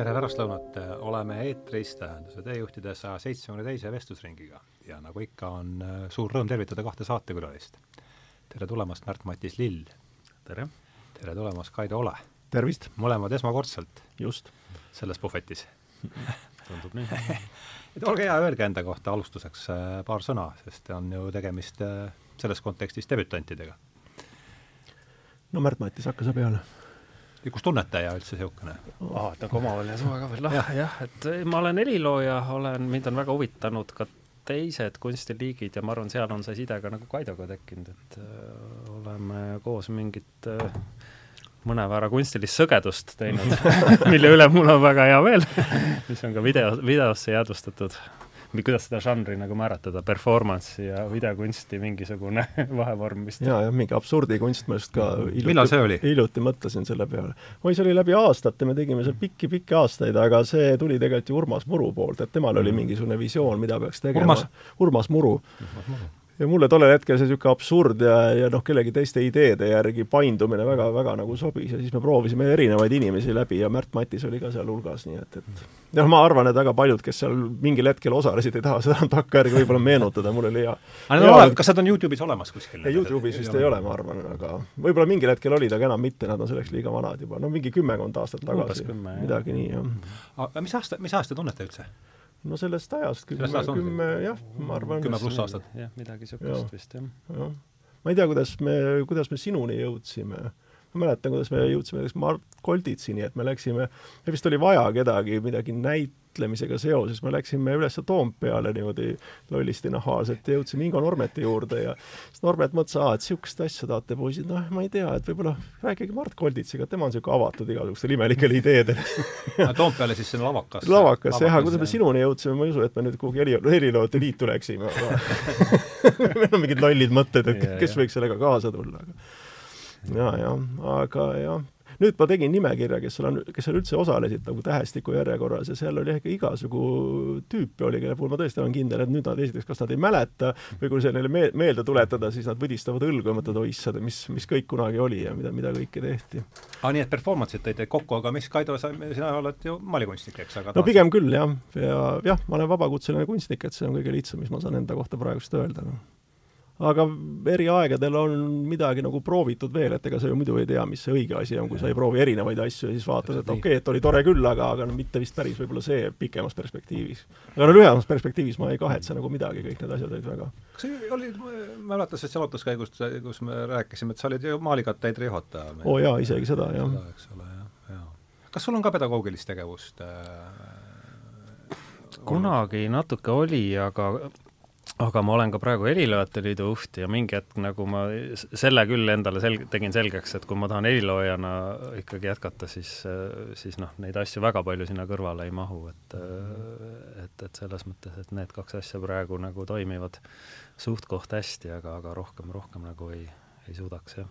tere pärastlõunat, oleme eetris Tähenduse teejuhtide saja seitsmekümne teise vestlusringiga ja nagu ikka, on äh, suur rõõm tervitada kahte saatekülalist. tere tulemast, Märt-Matis Lill! tere! tere tulemast, Kaido Ole! tervist! mõlemad esmakordselt just. selles puhvetis tundub nii et olge hea, öelge enda kohta alustuseks äh, paar sõna, sest on ju tegemist äh, selles kontekstis debütantidega. no Märt-Matis, hakka sa peale ja kus tunnetaja üldse niisugune? aa, et nagu omavaheline suhe ka veel, jah. ja,, et ma olen helilooja, olen, mind on väga huvitanud ka teised kunstiliigid ja ma arvan, seal on see side ka nagu Kaidoga tekkinud, et äh, oleme koos mingit äh, mõnevõrra kunstilist sõgedust teinud mille üle mul on väga hea meel mis on ka video, videosse jäädvustatud või kuidas seda žanri nagu määratleda, performance'i ja videokunsti mingisugune vahevorm vist. jaa, jah, mingi absurdikunst, ma just ka hiljuti, millal see oli? hiljuti mõtlesin selle peale. oi, see oli läbi aastate, me tegime seal pikki-pikki aastaid, aga see tuli tegelikult ju Urmas Muru poolt, et temal oli mm. mingisugune visioon, mida peaks tegema. Urmas, Urmas Muru. Urmas Muru ja mulle tollel hetkel see niisugune absurd ja, ja noh, kellegi teiste ideede järgi paindumine väga, väga nagu sobis ja siis me proovisime erinevaid inimesi läbi ja Märt Matis oli ka sealhulgas, nii et, et noh, ma arvan, et väga paljud, kes seal mingil hetkel osalesid, ei taha seda takkajärgi võib-olla meenutada, mul oli hea aga no, hea, kas nad on Youtube'is olemas kuskil? ei, Youtube'is vist ei ole, ma arvan, aga võib-olla mingil hetkel olid, aga enam mitte, nad on selleks liiga vanad juba, no mingi kümmekond aastat tagasi, midagi nii, jah. aga mis aasta, mis aasta tunnete üldse? No sellest ajast kümme, kümme jah, ma arvan kümme pluss aastat. jah, midagi niisugust vist, jah. Ja.. ma ei tea, kuidas me, kuidas me sinuni jõudsime. ma mäletan, kuidas me jõudsime näiteks Mart Kolditsini, et me läksime, vist oli vaja kedagi midagi näit-, võitlemisega seoses. Me läksime üles Toompeale niimoodi lollisti nahaalselt ja jõudsime Ingo Normeti juurde ja siis Normet mõtles, et niisugust asja tahate, poisid, noh, ma ei tea, et võib-olla rääkige Mart Kolditsiga, tema on niisugune avatud igasugustele imelikele ideedele. Toompeale siis sinna lavakas? lavakas, jah, aga kuidas me sinuni jõudsime, ma ei usu, et me nüüd kuhugi heli, heliloojate liitu läksime, meil on mingid lollid mõtted, et kes võiks sellega kaasa tulla, aga ja, jah, aga jah nüüd ma tegin nimekirja, kes seal on, kes seal üldse osalesid nagu tähestiku järjekorras ja seal oli ikka igasugu tüüpe oli, kelle puhul ma tõesti olen kindel, et nüüd nad esiteks, kas nad ei mäleta või kui see neile me meelde tuletada, siis nad võdistavad õlgu ja mõtlevad, oi issand, mis, mis kõik kunagi oli ja mida, mida kõike tehti. aa, nii et performance'id tõite kokku, aga mis, Kaido, sa, sina oled ju maalikunstnik, eks, aga no pigem küll, jah. ja jah, ma olen vabakutseline kunstnik, et see on kõige lihtsam, mis ma saan enda kohta praegust öelda, noh aga eri aegadel on midagi nagu proovitud veel, et ega sa ju muidu ei tea, mis see õige asi on, kui sa ei proovi erinevaid asju ja siis vaatad, et okei okay,, et oli tore küll, aga, aga no mitte vist päris võib-olla see pikemas perspektiivis. aga no lühemas perspektiivis ma ei kahetse nagu midagi, kõik need asjad olid väga kas see oli, ma mäletan sellest jalutuskäigust, kus me rääkisime, et sa olid ju maalikateedri juhataja? oo oh, jaa, isegi seda, jah. eks ole, jah, jaa. kas sul on ka pedagoogilist tegevust äh, kunagi natuke oli, aga aga ma olen ka praegu Heliloojate Liidu juht ja mingi hetk nagu ma selle küll endale selg-, tegin selgeks, et kui ma tahan heliloojana ikkagi jätkata, siis, siis noh, neid asju väga palju sinna kõrvale ei mahu, et et, et selles mõttes, et need kaks asja praegu nagu toimivad suht-koht hästi, aga, aga rohkem, rohkem nagu ei, ei suudaks, jah.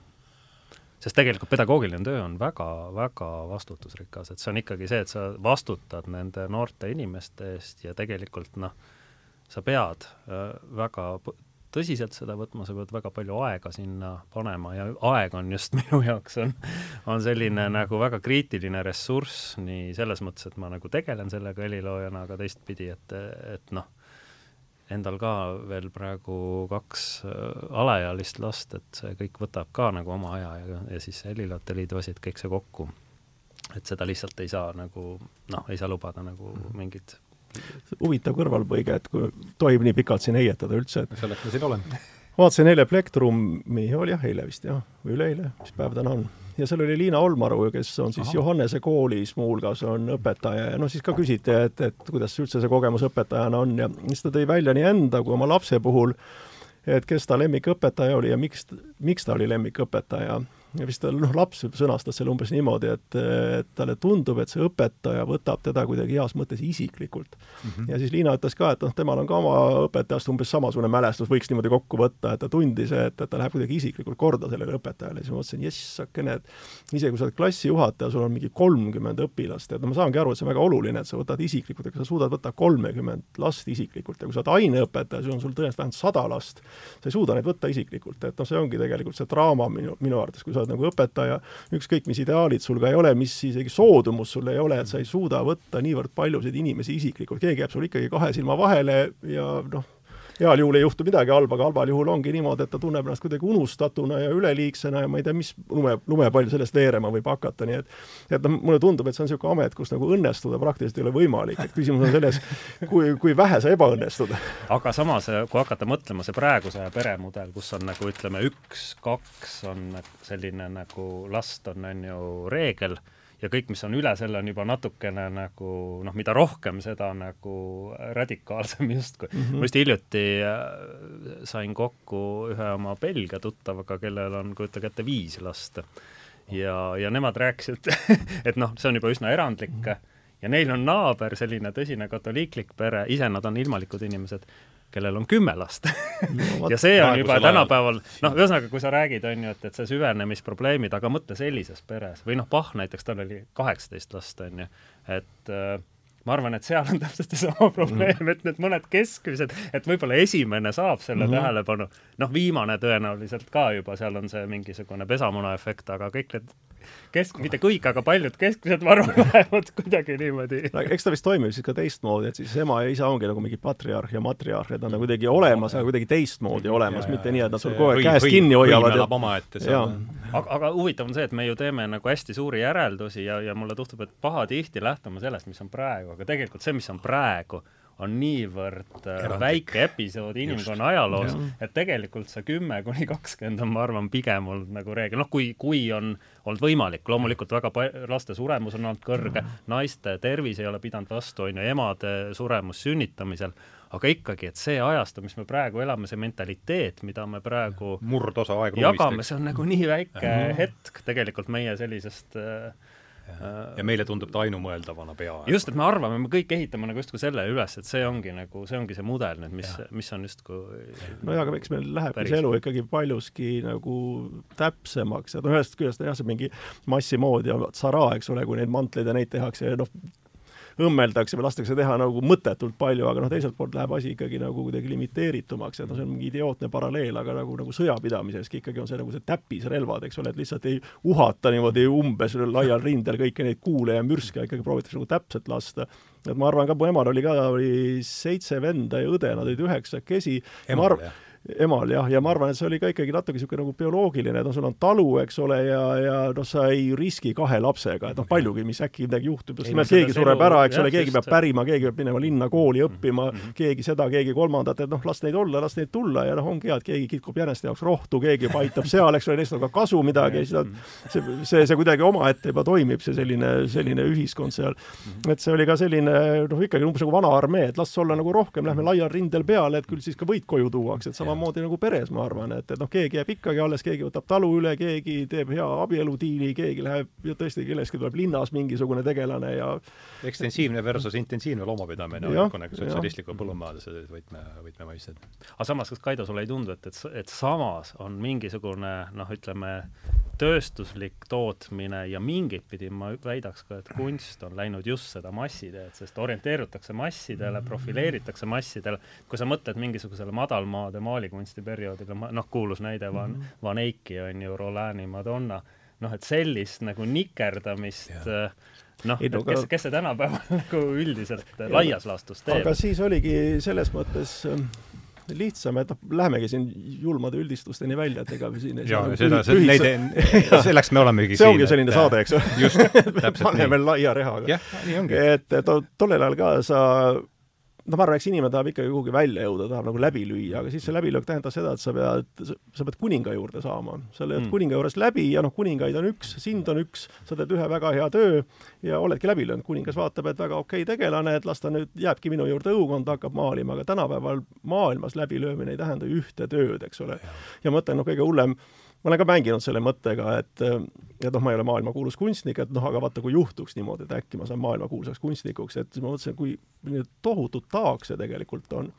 Sest tegelikult pedagoogiline töö on väga-väga vastutusrikas, et see on ikkagi see, et sa vastutad nende noorte inimeste eest ja tegelikult noh, sa pead äh, väga tõsiselt seda võtma, sa pead väga palju aega sinna panema ja aeg on just minu jaoks on, on selline mm. nagu väga kriitiline ressurss, nii selles mõttes, et ma nagu tegelen sellega heliloojana, aga teistpidi, et, et noh, endal ka veel praegu kaks äh, alaealist last, et see kõik võtab ka nagu oma aja ja, ja siis Heliloojate Liidu asjad, kõik see kokku. et seda lihtsalt ei saa nagu noh, ei saa lubada nagu mm. mingit huvitav kõrvalpõige, et kui tohib nii pikalt siin heietada üldse, et selleks ma siin olen. vaatasin eile Plektrumi, oli jah, eile vist jah, või üleeile, mis päev täna on. ja seal oli Liina Olmaru, kes on siis Aha. Johannese koolis muuhulgas on õpetaja ja noh, siis ka küsiti, et, et kuidas üldse see kogemus õpetajana on ja siis ta tõi välja nii enda kui oma lapse puhul, et kes ta lemmikõpetaja oli ja miks, miks ta oli lemmikõpetaja ja vist noh, laps sõnastas selle umbes niimoodi, et, et talle tundub, et see õpetaja võtab teda kuidagi heas mõttes isiklikult mm. -hmm. ja siis Liina ütles ka, et noh, temal on ka oma õpetajast umbes samasugune mälestus, võiks niimoodi kokku võtta, et ta tundis, et, et ta läheb kuidagi isiklikult korda sellele õpetajale, siis ma mõtlesin, jessakene, et isegi kui sa oled klassijuhataja, sul on mingi kolmkümmend õpilast, et no ma saangi aru, et see on väga oluline, et sa võtad isiklikult, aga sa suudad võtta kolmekümmend last isiklikult ja kui sa oled aineõpetaja, siis on sul tõenäoliselt vähemalt sada last, sa ei suuda neid võtta isiklikult, et noh, see ongi tegelikult see draama minu, minu arvates, kui sa oled nagu õpetaja, ükskõik mis ideaalid sul ka ei ole, mis isegi soodumus sul ei ole, et sa ei suuda võtta niivõrd paljusid inimesi isiklikult, keegi jääb sul ikkagi kahe silma vahele ja noh, heal juhul ei juhtu midagi halba, aga halval juhul ongi niimoodi, et ta tunneb ennast kuidagi unustatuna ja üleliigsena ja ma ei tea, mis lume, lumepall sellest veerema võib hakata, nii et et noh, mulle tundub, et see on niisugune amet, kus nagu õnnestuda praktiliselt ei ole võimalik, et küsimus on selles, kui, kui vähe sa ebaõnnestud. aga samas, kui hakata mõtlema, see praeguse peremudel, kus on nagu ütleme, üks, kaks on selline nagu last on, on ju reegel ja kõik, mis on üle selle, on juba natukene nagu noh, mida rohkem, seda nagu radikaalsem justkui mm. -hmm. ma just hiljuti äh, sain kokku ühe oma Belgia tuttavaga, kellel on, kujutage ette, viis last. ja, ja nemad rääkisid et noh, see on juba üsna erandlik mm -hmm. ja neil on naaber, selline tõsine katoliiklik pere, ise nad on ilmalikud inimesed kellel on kümme last ja see on juba tänapäeval, noh, ühesõnaga, kui sa räägid, on ju, et, et see süvenemisprobleemid, aga mõtle sellises peres või noh, Pah näiteks, tal oli kaheksateist last, on ju, et äh, ma arvan, et seal on täpselt seesama probleem -hmm. et need mõned keskmised, et võib-olla esimene saab selle mm -hmm. tähelepanu, noh, viimane tõenäoliselt ka juba, seal on see mingisugune pesamuna efekt, aga kõik need kesk-, mitte kõik, aga paljud keskmised ma arvan, lähevad kuidagi niimoodi. no eks ta vist toimib siis ka teistmoodi, et siis ema ja isa ongi nagu mingi patriarh ja matriarh, et nad on kuidagi olemas, aga kuidagi teistmoodi olemas, mitte nii, et nad sul kogu aeg käest kinni hoiavad. elab omaette seal. aga, aga huvitav on see, et me ju teeme nagu hästi suuri järeldusi ja, ja mulle tundub, et pahatihti lähtume sellest, mis on praegu, aga tegelikult see, mis on praegu, on niivõrd äh, Erandlik. väike episood inimkonna ajaloos, et tegelikult see kümme kuni kakskümmend on, ma arvan, pigem olnud nagu reegel, noh, kui, kui on olnud võimalik, loomulikult väga pa-, laste suremus on olnud kõrge, naiste tervis ei ole pidanud vastu, on ju, emade suremus sünnitamisel, aga ikkagi, et see ajastu, mis me praegu elame, see mentaliteet, mida me praegu murdosa aegruumist jagame, see on nagu nii väike hetk tegelikult meie sellisest äh, ja meile tundub ta ainumõeldavana peaaegu. just, et me arvame, me kõik ehitame nagu justkui selle üles, et see ongi nagu, see ongi see mudel nüüd, mis, mis on justkui nojah, aga eks meil lähebki see elu ikkagi paljuski nagu täpsemaks, et noh, ühest küljest jah, see mingi massimood ja tsara, eks ole, kui neid mantleid ja neid tehakse ja noh, õmmeldakse või lastakse teha nagu mõttetult palju, aga noh, teiselt poolt läheb asi ikkagi nagu kuidagi limiteeritumaks, et noh, see on mingi idiootne paralleel, aga nagu, nagu sõjapidamiseski ikkagi on see nagu see täppisrelvad, eks ole, et lihtsalt ei uhata niimoodi umbes laial rindel kõiki neid kuule ja mürske, ikkagi proovitakse nagu täpselt lasta. et ma arvan ka, mu emal oli ka, oli seitse venda ja õde, nad olid üheksakesi. emal, jah emal jah, ja ma arvan, et see oli ka ikkagi natuke niisugune nagu bioloogiline, noh, sul on talu, eks ole, ja, ja noh, sa ei riski kahe lapsega, et noh, paljugi, mis äkki midagi juhtub, just nimelt keegi sureb ära, eks ole, keegi peab pärima, keegi peab minema linna kooli õppima mm, -hmm. keegi seda, keegi kolmandat, et noh, las neid olla, las neid tulla ja noh, ongi hea, et keegi kitkub jäneste jaoks rohtu, keegi aitab seal, eks ole, neist on ka kasu midagi, siis nad, see, see, see kuidagi omaette juba toimib, see selline, selline ühiskond seal. et see oli ka selline noh, ikkagi umbes nagu vana armee, et las olla nagu rohkem, lähme laial rindel peale, et küll siis ka võit koju tuuakse, et sama samamoodi nagu peres, ma arvan, et, et noh, keegi jääb ikkagi alles, keegi võtab talu üle, keegi teeb hea abieludiili, keegi läheb ja tõesti, kellestki tuleb linnas mingisugune tegelane ja ekstensiivne versus intensiivne loomapidamine on niisugune sotsialistliku põllumajanduse võtme, võtmemõisted. aga samas, kas Kaido, sulle ei tundu, et, et, et samas on mingisugune noh, ütleme, tööstuslik tootmine ja mingit pidi ma väidaks ka, et kunst on läinud just seda massiteed, sest orienteerutakse massidele, profileeritakse massidele, kui sa mõtled mingisugusele madalmaade maalikunsti perioodile, noh, kuulus näide Van, mhm. Van Eyck'i on ju, Rolani Madonna, noh, et sellist nagu nikerdamist ja noh, et kes, kes see tänapäeval nagu üldiselt laias laastus teeb. aga siis oligi selles mõttes äh, lihtsam, et noh, lähemegi siin julmade üldistusteni välja, et ega me siin jaa, seda, neid, selleks me olemegi see siin. see ongi selline et, saade, eks ju. just, täpselt nii. paneme laia rehaga. et, et tollel ajal ka sa noh, ma arvan, eks inimene tahab ikkagi kuhugi välja jõuda, tahab nagu läbi lüüa, aga siis see läbilöök tähendab seda, et sa pead, sa pead kuninga juurde saama. sa lööd mm. kuninga juures läbi ja noh, kuningaid on üks, sind on üks, sa teed ühe väga hea töö ja oledki läbi löönud. kuningas vaatab, et väga okei okay tegelane, et las ta nüüd jääbki minu juurde õukonda, hakkab maalima, aga tänapäeval maailmas läbilöömine ei tähenda ühte tööd, eks ole. ja ma mõtlen, noh, kõige hullem ma olen ka mänginud selle mõttega, et et noh, ma ei ole maailmakuulus kunstnik, et noh, aga vaata, kui juhtuks niimoodi, et äkki ma saan maailmakuulsaks kunstnikuks, et siis ma mõtlesin, kui tohutult taak see tegelikult on.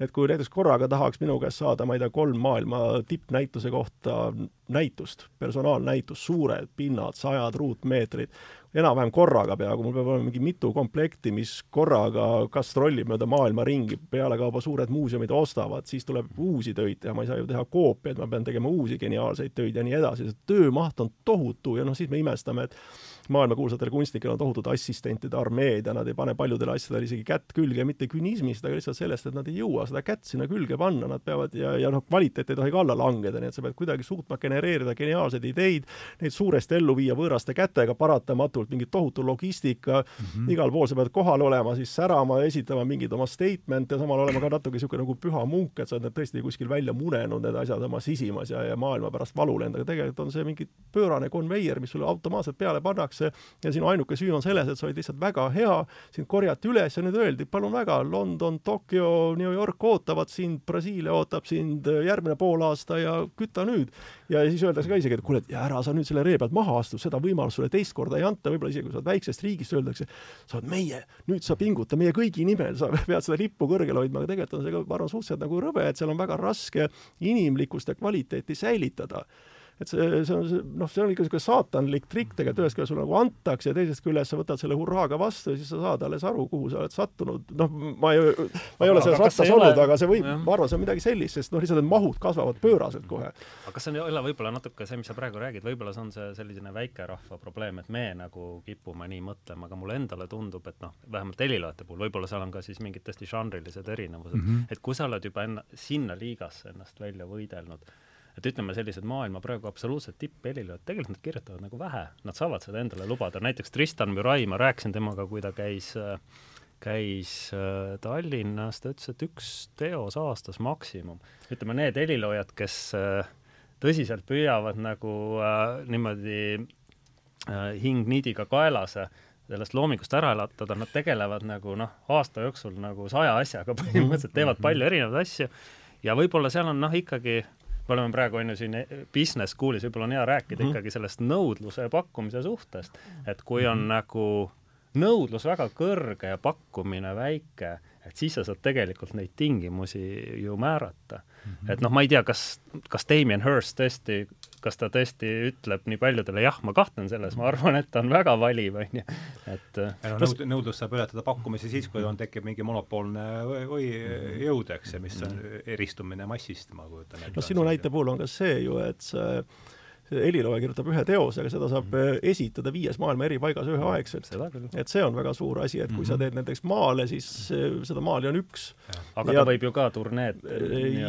et kui näiteks korraga tahaks minu käest saada, ma ei tea, kolm maailma tippnäituse kohta näitust, personaalnäitust, suured pinnad, sajad ruutmeetrid, enam-vähem korraga peaaegu, mul peab olema mingi mitu komplekti, mis korraga gastrollib mööda maailma ringi, pealekauba suured muuseumid ostavad, siis tuleb uusi töid teha, ma ei saa ju teha koopiaid, ma pean tegema uusi geniaalseid töid ja nii edasi, see töömaht on tohutu ja noh, siis me imestame, et maailmakuulsatel kunstnikel on tohutud assistentide armeed ja nad ei pane paljudele asjadele isegi kätt külge, mitte künismist, aga lihtsalt sellest, et nad ei jõua seda kätt sinna külge panna, nad peavad ja, ja noh, kvaliteet ei tohi ka alla langeda, nii et sa pead kuidagi suutma genereerida geniaalseid ideid, neid suuresti ellu viia võõraste kätega, paratamatult mingi tohutu logistika mm, -hmm. igal pool sa pead kohal olema, siis särama, esitama mingeid oma statement'e, samal olema ka natuke niisugune nagu püha munk, et sa oled need tõesti kuskil välja munenud, need asjad oma sisimas ja, ja maailma pärast valu lendada, tegelikult on see mingi pöörane konveier, mis sulle automaatselt peale pannakse, tehakse ja sinu ainuke süü on selles, et sa olid lihtsalt väga hea, sind korjati üles ja nüüd öeldi, palun väga, London, Tokyo, New York ootavad sind, Brasiilia ootab sind järgmine poolaasta ja küta nüüd. ja siis öeldakse ka isegi, et kuule, ära sa nüüd selle ree pealt maha astu, seda võimalust sulle teist korda ei anta, võib-olla isegi kui sa oled väiksest riigist, öeldakse, sa oled meie, nüüd sa pinguta meie kõigi nimel, sa pead seda lippu kõrgel hoidma, aga tegelikult on see ka, ma arvan, suhteliselt nagu rõve, et seal on väga raske inimlikkust ja kvaliteeti säilitada et see, see on see, noh, see on ikka niisugune saatanlik trikk tegelikult, ühest küljest sulle nagu antakse ja teisest küljest sa võtad selle hurraaga vastu ja siis sa saad alles aru, kuhu sa oled sattunud. noh, ma ei, ma ei ole selles rattas olnud ole..., aga see võib, ma arvan, see on midagi sellist, sest noh, lihtsalt need mahud kasvavad pööraselt kohe. aga kas see ei ole võib-olla natuke see, mis sa praegu räägid, võib-olla see on see selline väikerahva probleem, et me nagu kipume nii mõtlema, aga mulle endale tundub, et noh, vähemalt heliloojate puhul, võib-olla seal on ka siis mingid tõesti žanrilised erinevused mm, -hmm. et kui sa oled juba enna, sinna liigasse ennast välja võidelnud, et ütleme, sellised maailma praegu absoluutselt tipphelilööjad, tegelikult nad kirjutavad nagu vähe, nad saavad seda endale lubada, näiteks Tristan Mürai, ma rääkisin temaga, kui ta käis käis äh, Tallinnas, ta ütles, et üks teos aastas maksimum. ütleme, need heliloojad, kes äh, tõsiselt püüavad nagu äh, niimoodi äh, hing niidiga kaelas sellest loomingust ära elatada, nad tegelevad nagu noh, aasta jooksul nagu saja asjaga põhimõtteliselt, teevad palju erinevaid asju. Ja võib-olla seal on noh, ikkagi me oleme praegu on ju siin business school'is, võib-olla on hea rääkida mm -hmm. ikkagi sellest nõudluse ja pakkumise suhtest, et kui on mm -hmm. nagu nõudlus väga kõrge ja pakkumine väike, et siis sa saad tegelikult neid tingimusi ju määrata mm. -hmm. et noh, ma ei tea, kas, kas Damien Hirst tõesti kas ta tõesti ütleb nii paljudele jah, ma kahtlen selles, ma arvan, et ta on väga valiv, on ju, et no, äh, nõud-, nõudlus saab ületada pakkumisi siis, kui on, tekib mingi monopoolne või, või jõud, eks, ja mis on eristumine massist, ma kujutan ette. no sinu näite puhul on ka see ju, et see helilooja kirjutab ühe teose, aga seda saab mm. esitada viies maailma eri paigas üheaegselt. et see on väga suur asi, et kui mm -hmm. sa mhm. teed näiteks maale, siis seda maali on üks. aga ja, ta võib ju ka turneed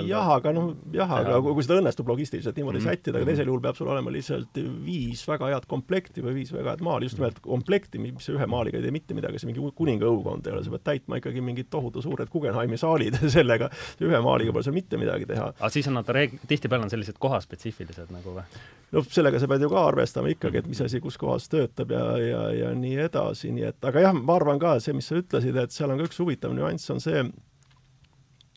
jah, aga noh, jah, aga kui, kui seda õnnestub logistiliselt niimoodi mm -hmm. sättida, aga teisel juhul peab sul olema lihtsalt viis väga head komplekti või viis väga head maali, just nimelt komplekti, mis ühe maaliga ei tee mitte midagi, see mingi kuninga õukond ei ole, sa pead täitma ikkagi mingid tohutu suured Guggenheimi saalid sellega, ühe maaliga pole seal mitte midagi teha. aga siis on nad reeg-, tihtipeale on sellised kohaspetsiifilised nagu või? Noh, sellega sa pead ju ka arvestama ikkagi, et mis asi kus kohas töötab ja, ja, ja nii edasi, nii et aga jah, ma arvan ka, see, mis sa ütlesid, et seal on ka üks huvitav nüanss, on see,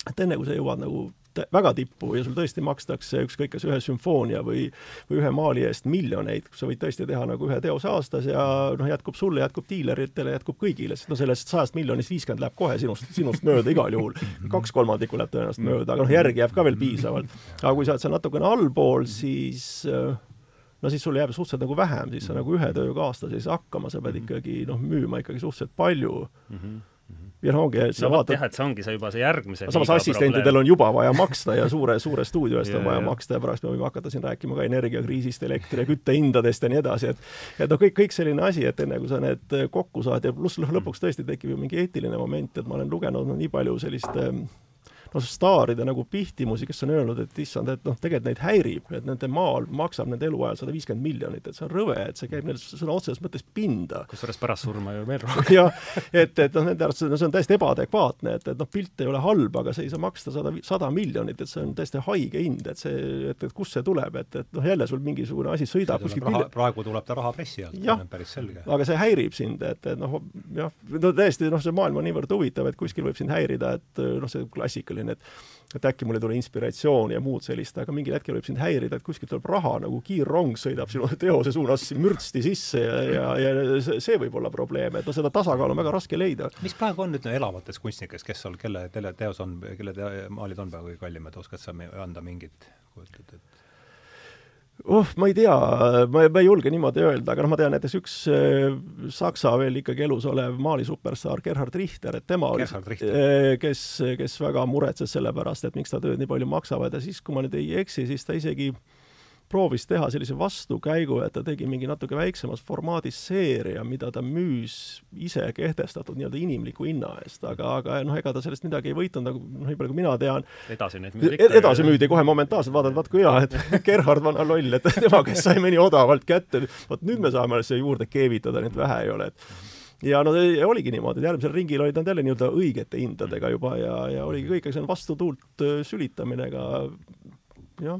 et enne kui sa jõuad nagu väga tippu ja sul tõesti makstakse ükskõik kas ühe sümfoonia või, või ühe maali eest miljoneid, kus sa võid tõesti teha nagu ühe teose aastas ja noh, jätkub sulle, jätkub diileritele, jätkub kõigile, sest no sellest sajast miljonist viiskümmend läheb kohe sinust, sinust mööda igal juhul. kaks kolmandikku läheb tõenäoliselt mööda, aga noh, järgi jääb ka veel piisavalt. aga kui sa oled seal natukene allpool, siis no siis sul jääb suhteliselt nagu vähem, siis sa nagu ühe tööga aastas ei saa hakkama, sa pead ikkagi noh, müüma ikkagi suhteliselt palju mm. -hmm ja no ongi, sa no, vaatad jah, et see ongi see juba see järgmise samas assistentidel on juba vaja maksta ja suure, suure stuudio eest on vaja maksta ja pärast me võime hakata siin rääkima ka energiakriisist, elektri- ja küttehindadest ja nii edasi, et et noh, kõik, kõik selline asi, et enne kui sa need kokku saad ja pluss lõpuks tõesti tekib ju mingi eetiline moment, et ma olen lugenud no, nii palju sellist äh, noh, staaride nagu Pihtimusi, kes on öelnud, et issand, et noh, tegelikult neid häirib, et nende maal maksab nende eluajal sada viiskümmend miljonit, et see on rõve, et see käib neil sõna otseses mõttes pinda. kusjuures pärast surma ju veel rohkem. jah, et, et noh, nende arvates no, see on täiesti ebaadekvaatne, et, et noh, pilt ei ole halb, aga see ei saa maksta sada, sada miljonit, et see on täiesti haige hind, et see, et, et kust see tuleb, et, et noh, jälle sul mingisugune asi sõidab kuskil külje. praegu tuleb ta rahapressi alt, see on päris selge. aga see häirib sind, et, et noh, jah, no tõesti, noh, see maailm on niivõrd huvitav, et kuskil võib sind häirida, et noh, see klassikaline selline, et et äkki mul ei tule inspiratsiooni ja muud sellist, aga mingil hetkel võib sind häirida, et kuskilt tuleb raha nagu kiirrong sõidab sinu teose suunas mürtsti sisse ja, ja, ja see, võib olla probleem, et no seda tasakaalu on väga raske leida. mis praegu on nüüd no, elavates kunstnikes, kes sul, kelle teos on, kelle te maalid on praegu kõige kallimad, oskad sa anda mingit, kujutad, et oh, ma ei tea, ma, ma ei julge niimoodi öelda, aga noh, ma tean näiteks üks äh, Saksa veel ikkagi elus olev maalisuperstaar Gerhard Richter, et tema oli, äh, kes, kes väga muretses selle pärast, et miks ta tööd nii palju maksavad ja siis, kui ma nüüd ei eksi, siis ta isegi äh, proovis teha sellise vastukäigu, et ta tegi mingi natuke väiksemas formaadis seeria, mida ta müüs ise kehtestatud nii-öelda inimliku hinna eest, aga, aga noh, ega ta sellest midagi ei võitnud, nagu noh, nii palju kui mina tean. edasi neid müüdi ikka. edasi müüdi kohe momentaalselt, vaatad, vaat kui hea, et Gerhard vana loll, et tema, kes sai mõni odavalt kätte, vot nüüd me saame siia juurde keevitada, et vähe ei ole, et ja no oligi niimoodi, et järgmisel ringil olid nad jälle nii-öelda õigete hindadega juba ja, ja oligi kõik, eks see on vastutuult sülitamine, ega jah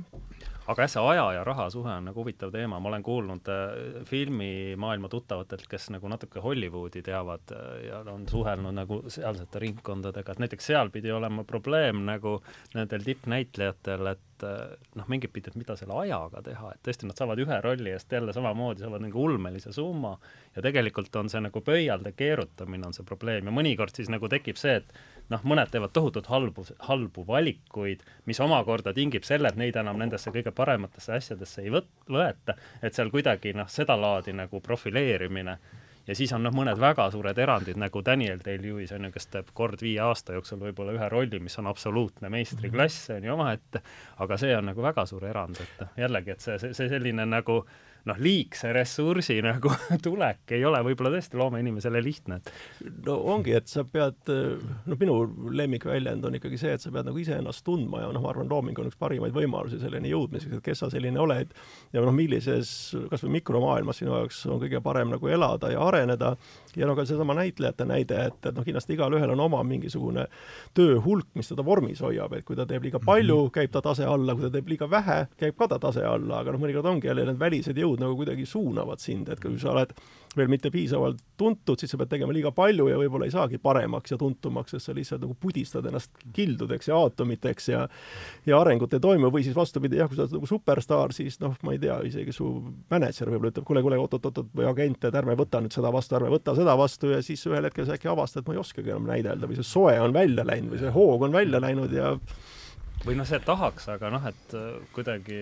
aga jah, see aja ja raha suhe on nagu huvitav teema, ma olen kuulnud äh, filmimaailma tuttavatelt, kes nagu natuke Hollywoodi teavad äh, ja on suhelnud nagu sealsete ringkondadega, et näiteks seal pidi olema probleem nagu nendel tippnäitlejatel, et äh, noh, mingit pidi, et mida selle ajaga teha, et tõesti, nad saavad ühe rolli eest jälle samamoodi, saavad nagu ulmelise summa ja tegelikult on see nagu pöialde keerutamine on see probleem ja mõnikord siis nagu tekib see, et noh, mõned teevad tohutult halbu, halbu valikuid, mis omakorda tingib selle, et neid enam nendesse kõige parematesse asjadesse ei võt-, võeta, et seal kuidagi noh, sedalaadi nagu profileerimine ja siis on noh, mõned väga suured erandid nagu Daniel Day-Lewis on ju, kes teeb kord viie aasta jooksul võib-olla ühe rolli, mis on absoluutne meistriklass, on ju omaette, aga see on nagu väga suur erand, et jällegi, et see, see, see selline nagu äh, noh, liigse ressursi nagu tulek ei ole võib-olla tõesti loomeinimesele lihtne, no ongi, et sa pead, noh, minu lemmikväljend on ikkagi see, et sa pead nagu iseennast tundma ja noh, ma arvan, looming on üks parimaid võimalusi selleni jõudmiseks, et kes sa selline oled ja noh, millises kas või mikromaailmas sinu jaoks on kõige parem nagu elada ja areneda ja no ka seesama näitlejate näide, et, et noh, kindlasti igalühel on oma mingisugune töö hulk, mis teda vormis hoiab, et kui ta teeb liiga palju, mhm. käib ta tase alla, kui ta teeb liiga vähe, käib ka ta tase alla, aga noh, mõnikord ongi jälle need välised jõud jõud nagu kuidagi suunavad sind, et kui sa oled veel mitte piisavalt tuntud, siis sa pead tegema liiga palju ja võib-olla ei saagi paremaks ja tuntumaks, sest sa lihtsalt nagu pudistad ennast kildudeks ja aatomiteks ja ja arengut ei toimu. Või siis vastupidi, jah, kui sa oled nagu superstaar, siis noh, ma ei tea, isegi su mänedžer võib-olla ütleb, kuule, kuule, oot-oot-oot, või agent, et ärme võta nüüd seda vastu, ärme võta seda vastu. Ja siis ühel hetkel sa äkki avastad, ma ei oskagi enam näidelda või see soe on välja läinud või see hoog on välja läinud ja või noh, see tahaks, aga noh, et äh, kuidagi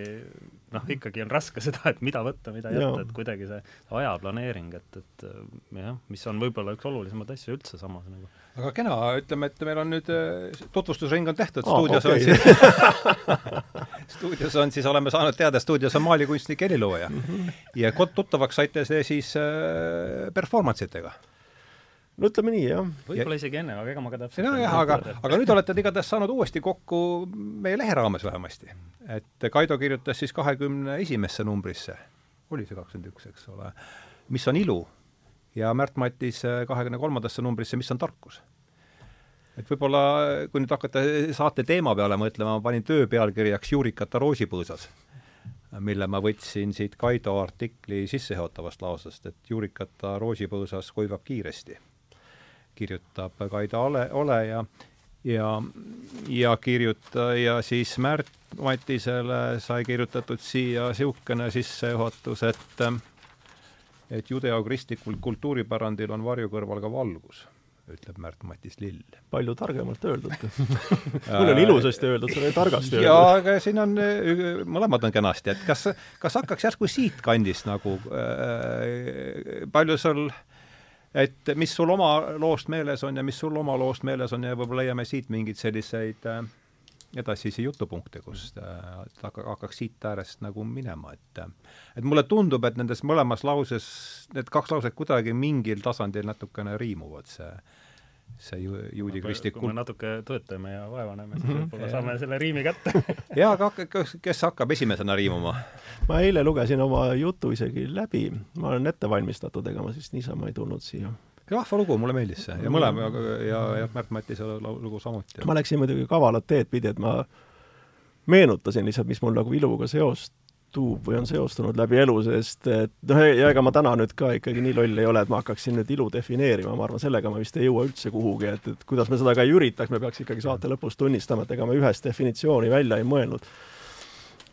noh, ikkagi on raske seda, et mida võtta, mida jätta, et kuidagi see aja planeering, et, et äh, jah, mis on võib-olla üks olulisemaid asju üldse samas nagu. aga kena, ütleme, et meil on nüüd äh, tutvustusring on tehtud oh,, stuudios okay. on siis stuudios on siis, oleme saanud teada, stuudios on maalikunstnik, helilooja mm. -hmm. ja tuttavaks saite see siis äh, performance itega no ütleme nii, jah. võib-olla isegi enne, aga ega ma ka täpselt nojah, aga, aga nüüd olete te igatahes saanud uuesti kokku meie lehe raames vähemasti. et Kaido kirjutas siis kahekümne esimesse numbrisse, oli see kakskümmend üks, eks ole, mis on ilu, ja Märt Matis kahekümne kolmandasse numbrisse, mis on tarkus. et võib-olla, kui nüüd hakata saate teema peale mõtlema, ma panin töö pealkirjaks Juurikata roosipõõsas mille ma võtsin siit Kaido artikli sissejuhatavast lausest, et juurikata roosipõõsas kuivab kiiresti kirjutab Kaido Ole, Ole ja ja, ja kirjuta- ja siis Märt Matisele sai kirjutatud siia niisugune sissejuhatus, et et judeokristlikul kultuuripärandil on varju kõrval ka valgus, ütleb Märt Matis Lill. palju targemalt öeldud mul on ilusasti öeldud, sul oli targasti öeldud. jaa, aga siin on, mõlemad on kenasti, et kas, kas hakkaks järsku siitkandist nagu äh,, palju sul äh, et mis sul oma loost meeles on ja mis sul oma loost meeles on ja võib-olla leiame siit mingeid selliseid äh, edasisi jutupunkte, kust äh, hakkaks siit äärest nagu minema, et et mulle tundub, et nendes mõlemas lauses, need kaks lauset kuidagi mingil tasandil natukene riimuvad, see see ju-, juudi kristlik kui me natuke töötame ja vaevaneme, siis võib-olla saame selle riimi kätte. Jaa, aga kes, kes hakkab esimesena riimuma? ma eile lugesin oma jutu isegi läbi, ma olen ette valmistatud, ega ma siis niisama ei tulnud siia. Vahva lugu, mulle meeldis see. Ja mõlema ja, ja, ja Märt Matise lugu samuti. ma läksin muidugi kavalat teed pidi, et ma meenutasin lihtsalt, mis mul nagu iluga seost seostub või on seostunud läbi elu, sest et noh, ja ega ma täna nüüd ka ikkagi nii loll ei ole, et ma hakkaksin nüüd ilu defineerima, ma arvan, sellega ma vist ei jõua üldse kuhugi, et, et kuidas me seda ka ei üritaks, me peaks ikkagi saate lõpus tunnistama, et ega me ühest definitsiooni välja ei mõelnud.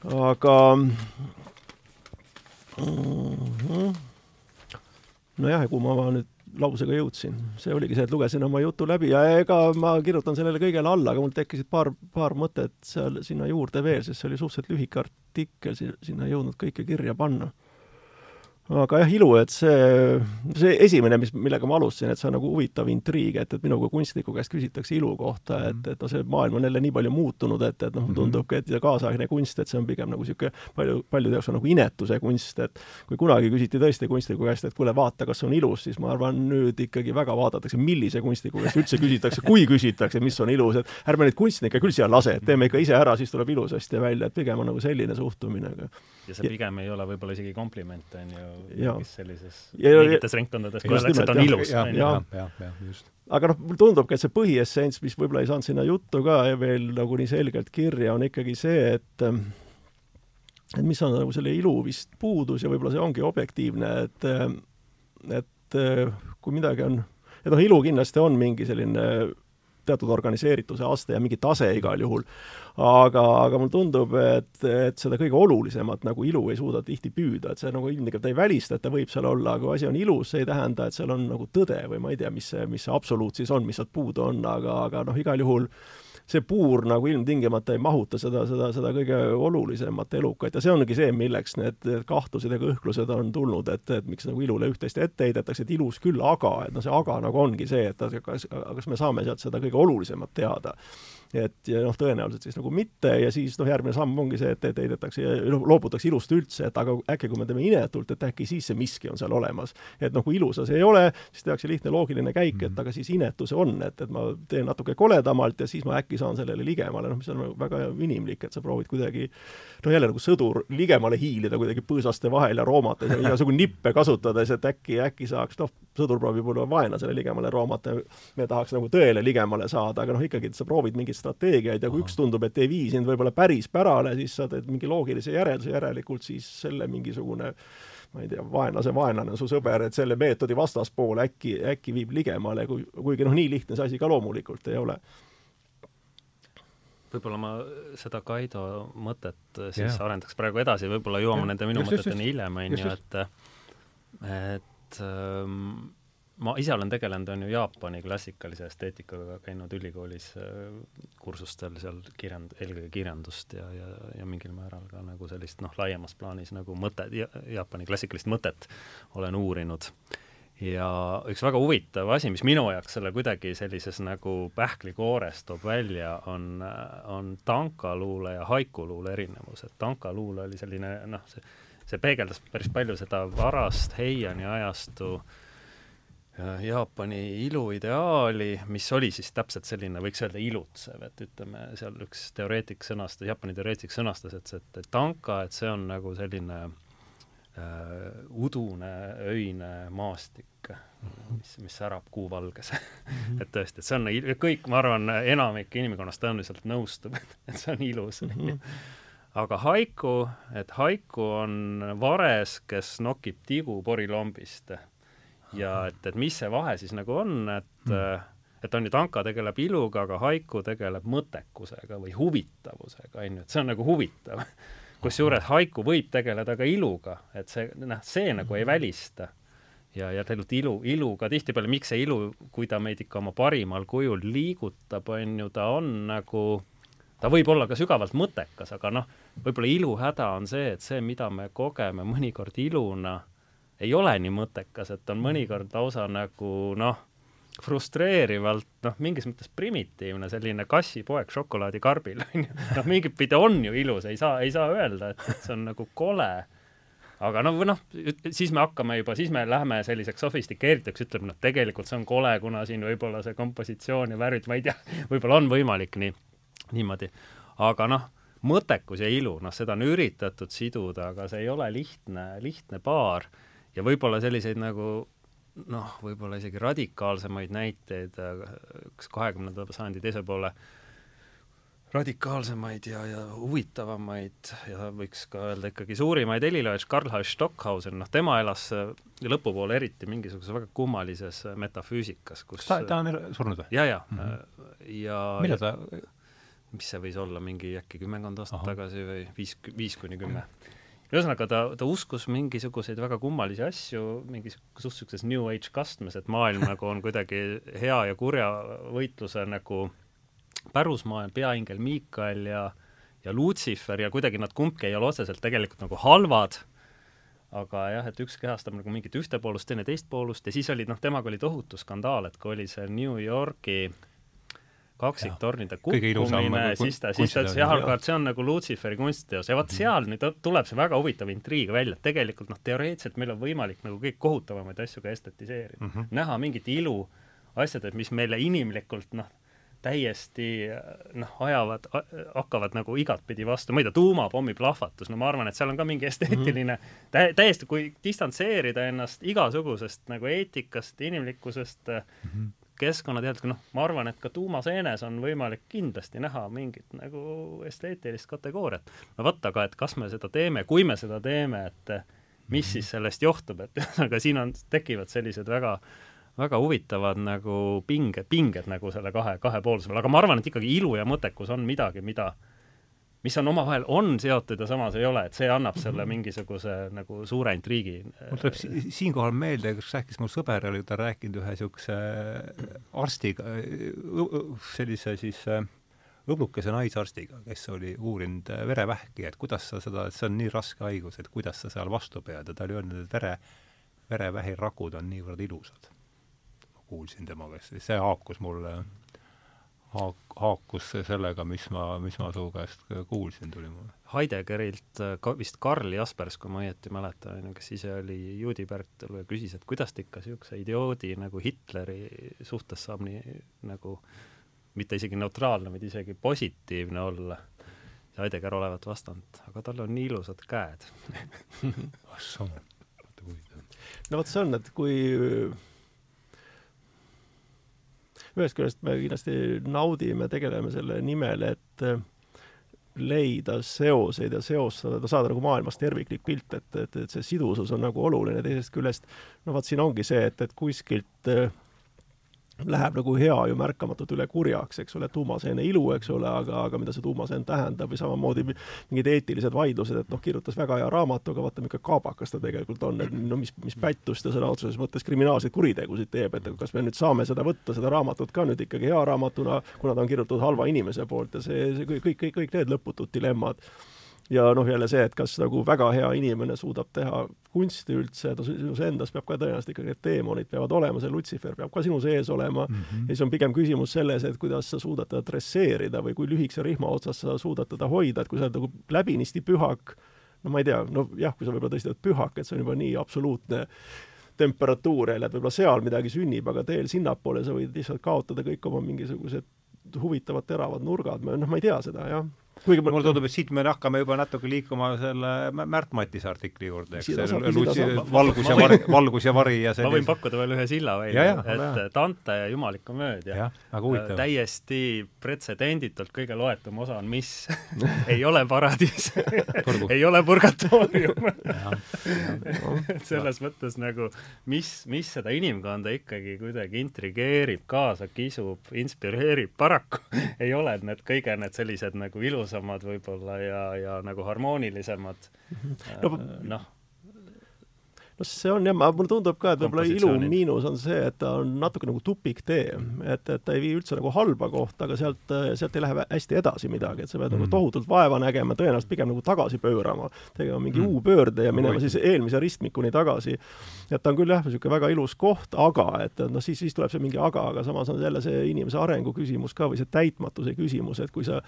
aga mm -hmm. nojah, kui ma nüüd lausega jõudsin, see oligi see, et lugesin oma jutu läbi ja ega ma kirjutan sellele kõigele alla, aga mul tekkisid paar, paar mõtet seal sinna juurde veel, sest see oli suhteliselt lühike artikkel, sinna ei jõudnud kõike kirja panna aga jah, ilu, et see, see esimene, mis, millega ma alustasin, et see on nagu huvitav intriig, et, et minu kui kunstniku käest küsitakse ilu kohta, et, mhm. et noh, see maailm on jälle nii palju muutunud, et, et noh, mhm. tundubki, et ja kaasaegne kunst, et see on pigem nagu niisugune palju, paljude jaoks on nagu inetuse kunst, et kui kunagi küsiti tõesti kunstniku käest, et kuule, vaata, kas on ilus, siis ma arvan, nüüd ikkagi väga vaadatakse, millise kunstniku käest üldse küsitakse, kui küsitakse, mis on ilus, et ärme neid kunstnikke küll siia lase, et teeme ikka ise ära, siis tuleb ilusasti välja, et pigem on nagu selline suhtumine, ja see pigem ei ole võib-olla isegi kompliment, on ju, mingis sellises, mingites ringkondades, kui öeldakse, et on ilus. jah, jah, jah, jah, just. aga noh, mulle tundubki, et see põhiessents, mis võib-olla ei saanud sinna juttu ka veel nagu nii selgelt kirja, on ikkagi see, et et mis on nagu selle ilu vist puudus ja võib-olla see ongi objektiivne, et et kui midagi on, et noh, ilu kindlasti on mingi selline teatud organiseerituse aste ja mingi tase igal juhul, aga, aga mulle tundub, et, et seda kõige olulisemat nagu ilu ei suuda tihti püüda, et see nagu ilmtingimata ei välista, et ta võib seal olla, aga kui asi on ilus, see ei tähenda, et seal on nagu tõde või ma ei tea, mis see, mis see absoluut siis on, mis sealt puudu on, aga, aga noh, igal juhul see puur nagu ilmtingimata ei mahuta seda, seda, seda kõige olulisemat elukat ja see ongi see, milleks need, need kahtlused ja kõhklused on tulnud, et, et miks nagu ilule üht-teist ette heidetakse, et ilus küll, aga, et noh, see aga nagu ongi see, et kas, kas me saame sealt seda kõige olulisemat teada et ja noh, tõenäoliselt siis nagu mitte ja siis noh, järgmine samm ongi see, et, et heidetakse ja loobutakse ilust üldse, et aga äkki kui me teeme inetult, et äkki siis see miski on seal olemas. et noh, kui ilusas ei ole, siis tehakse lihtne loogiline käik, et mhm. aga siis inetus on, et, et ma teen natuke koledamalt ja siis ma äkki saan sellele ligemale, noh, mis on väga inimlik, et sa proovid kuidagi noh, jälle nagu sõdur ligemale hiilida kuidagi põõsaste vahel ja roomates ja igasugu nippe kasutades, et äkki, äkki saaks, noh, sõdur proovib võib-olla vaenlasele ligemale roomata, me tahaks nagu tõele ligemale saada, aga noh, ikkagi, et sa proovid mingit strateegiaid ja kui Aha. üks tundub, et ei vii sind võib-olla päris pärale, siis sa teed mingi loogilise järelduse, järelikult siis selle mingisugune ma ei tea, vaenlase vaenlane on su sõber, et selle meetodi vastaspool äkki, äkki viib ligemale, kui, kuigi noh, nii lihtne see asi ka loomulikult ei ole võib-olla ma seda Kaido mõtet siis yeah. arendaks praegu edasi, võib-olla jõuame yeah. nende minu just, mõteteni hiljem, on ju, et et ähm, ma ise olen tegelenud, on ju, Jaapani klassikalise esteetikaga, käinud ülikoolis äh, kursustel seal kirjand-, eelkõige kirjandust ja, ja, ja mingil määral ka nagu sellist noh, laiemas plaanis nagu mõtet, Jaapani klassikalist mõtet olen uurinud. ja üks väga huvitav asi, mis minu jaoks selle kuidagi sellises nagu pähklikoores toob välja, on, on tankaluule ja haikuluule erinevus, et tankaluule oli selline noh, see, see peegeldas päris palju seda varast Heiani ajastu äh, Jaapani iluideaali, mis oli siis täpselt selline, võiks öelda ilutsev, et ütleme, seal üks teoreetik sõnastas, Jaapani teoreetik sõnastas, et see, tanka, et see on nagu selline äh, udune öine maastik, mis, mis särab kuuvalges mhm. et tõesti, et see on, kõik, ma arvan, enamik inimkonnast tõenäoliselt nõustub, et, et see on ilus mhm. aga haiku, et haiku on vares, kes nokib tigu porilombist ja et, et mis see vahe siis nagu on, et mm. et on ju, tanka tegeleb iluga, aga haiku tegeleb mõttekusega või huvitavusega, on ju, et see on nagu huvitav. kusjuures haiku võib tegeleda ka iluga, et see, noh, see nagu ei hmm. välista. ja, ja tegelikult ilu, iluga tihtipeale, miks see ilu, kui ta meid ikka oma parimal kujul liigutab, on ju, ta on nagu ta võib olla ka sügavalt mõttekas, aga noh, võib-olla ilu häda on see, et see, mida me kogeme mõnikord iluna, ei ole nii mõttekas, et on mõnikord lausa nagu noh, frustreerivalt noh, mingis mõttes primitiivne selline kassipoeg šokolaadikarbil on ju, noh mingit pidi on ju ilus, ei saa, ei saa öelda, et, see on nagu kole. aga noh, või noh, siis me hakkame juba, siis me läheme selliseks sofistikeerituks, ütleme noh, tegelikult see on kole, kuna siin võib-olla see kompositsioon ja värvid, ma ei tea, võib-olla on võimalik nii, niimoodi, aga noh, mõttekus ja ilu, noh, seda on üritatud siduda, aga see ei ole lihtne, lihtne paar ja võib-olla selliseid nagu noh, võib-olla isegi radikaalsemaid näiteid, üks kahekümnenda sajandi teise poole radikaalsemaid ja, ja huvitavamaid ja võiks ka öelda ikkagi suurimaid heliloojaid, Karl-Heinz Stockhausen, noh tema elas lõpupoole eriti mingisuguses väga kummalises metafüüsikas, kus ta, ta on surnud või? ja, ja mm, -hmm. ja millal ta mis see võis olla, mingi äkki kümmekond aastat Aha. tagasi või viis, viis kuni kümme. Ühesõnaga, ta, ta uskus mingisuguseid väga kummalisi asju, mingis suht niisuguses New Age kastmes, et maailm nagu on kuidagi hea ja kurja võitluse nagu pärusmaa, peaingel Miikael ja ja Lutsifer ja kuidagi nad kumbki ei ole otseselt tegelikult nagu halvad, aga jah, et üks kehastab nagu mingit ühte poolust, teine teist poolust ja siis oli, noh, temaga oli tohutu skandaal, et kui oli see New Yorgi kaksiktornide kukkumine, siis ta, siis ta ütles jah, aga see on nagu Lutsiferi kunstiteos ja vot mhm. seal nüüd tuleb see väga huvitav intriig välja, et tegelikult noh, teoreetiliselt meil on võimalik nagu kõik kohutavamaid asju ka estetiseerida mm, -hmm. näha mingit ilu asjades, mis meile inimlikult noh, täiesti noh, ajavad, hakkavad nagu igatpidi vastu, ma ei tea, tuumapommi plahvatus, no ma arvan, et seal on ka mingi esteetiline mm -hmm. tä-, täiesti, kui distantseerida ennast igasugusest nagu eetikast, inimlikkusest mm, -hmm. Keskkonnateadlikku, noh, ma arvan, et ka tuumaseenes on võimalik kindlasti näha mingit nagu esteetilist kategooriat. no vot, aga et kas me seda teeme, kui me seda teeme, et mis siis sellest johtub, et ühesõnaga siin on, tekivad sellised väga väga huvitavad nagu pinged, pinged nagu selle kahe, kahepoolse peal, aga ma arvan, et ikkagi ilu ja mõttekus on midagi, mida mis on omavahel, on seotud ja samas ei ole, et see annab selle mhm. mingisuguse nagu suure intriigi. mul tuleb si siinkohal meelde, kus rääkis mu sõber, oli ta rääkinud ühe niisuguse arstiga, sellise siis õblukese naisarstiga, kes oli uurinud verevähki, et kuidas sa seda, et see on nii raske haigus, et kuidas sa seal vastu pead ja ta oli öelnud, et vere, verevähirakud on niivõrd ilusad kuulsin tema käest, see haakus mulle, haak-, haakus sellega, mis ma, mis ma su käest kuulsin, tuli mulle. Heideggerilt ka vist Karl Jaspers, kui ma õieti mäletan, on ju, kes ise oli juudi päritolu ja küsis, et kuidas ta ikka niisuguse idioodi nagu Hitleri suhtes saab nii nagu mitte isegi neutraalne, vaid isegi positiivne olla. ja Heidegger olevat vastanud, aga tal on nii ilusad käed ah soo, huvitav. no vot see on, et kui ühest küljest me kindlasti naudime, tegeleme selle nimel, et äh, leida seoseid ja seostada, saada nagu maailmast terviklik pilt, et, et, et see sidusus on nagu oluline, teisest küljest. No vot, siin ongi see, et, et kuskilt äh, läheb nagu hea ju märkamatult üle kurjaks, eks ole, tuumaseene ilu, eks ole, aga, aga mida see tuumaseen tähendab või samamoodi mingid eetilised vaidlused, et noh, kirjutas väga hea raamatu, aga vaata, milline kaabakas ta tegelikult on, et no mis, mis pättust ta sõna otseses mõttes kriminaalseid kuritegusid teeb, et kas me nüüd saame seda võtta, seda raamatut ka nüüd ikkagi hea raamatuna, kuna ta on kirjutatud halva inimese poolt ja see, see kõik, kõik, kõik need lõputud dilemmad ja noh, jälle see, et kas nagu väga hea inimene suudab teha kunsti üldse, ta sinus endas peab ka tõenäoliselt ikkagi need teemonid peavad olema, see Lutsifer peab ka sinu sees olema mm -hmm. ja siis on pigem küsimus selles, et kuidas sa suudad teda dresseerida või kui lühikese rihma otsas sa suudad teda hoida, et kui sa oled nagu läbinisti pühak, no ma ei tea, no jah, kui sa võib-olla tõesti oled pühak, et see on juba nii absoluutne temperatuur jälle, et võib-olla seal midagi sünnib, aga teel sinnapoole sa võid lihtsalt kaotada kõik oma mingisugused huvitavad teravad nurgad, noh, ma ei tea seda, jah kuigi mulle tundub, et siit me hakkame juba natuke liikuma selle Märt Matise artikli juurde, eks, see valgus ja vari, valgus ja vari ja sellise... ma võin pakkuda veel ühe silla välja, et Dante ja Jumalik komöödia, täiesti pretsedenditult kõige loetum osa on mis ei ole paradiis. Ei ole purgatoorium. Et selles mõttes nagu mis, mis seda inimkonda ikkagi kuidagi intrigeerib, kaasa kisub, inspireerib, paraku ei ole need kõige need sellised nagu ilusad ilusamad võib-olla ja, ja nagu harmoonilisemad. No, noh. no see on jah, mulle tundub ka, et võib-olla ilu miinus on see, et ta on natuke nagu tupiktee, et, et ta ei vii üldse nagu halba kohta, aga sealt, sealt ei lähe hästi edasi midagi, et sa pead mm. nagu tohutult vaeva nägema, tõenäoliselt pigem nagu tagasi pöörama, tegema mingi mm. U-pöörde ja minema siis eelmise ristmikuni tagasi. et ta on küll jah, niisugune väga ilus koht, aga et noh, siis, siis tuleb see mingi aga, aga samas on jälle see inimese arengu küsimus ka või see täitmatuse küsimus, et kui sa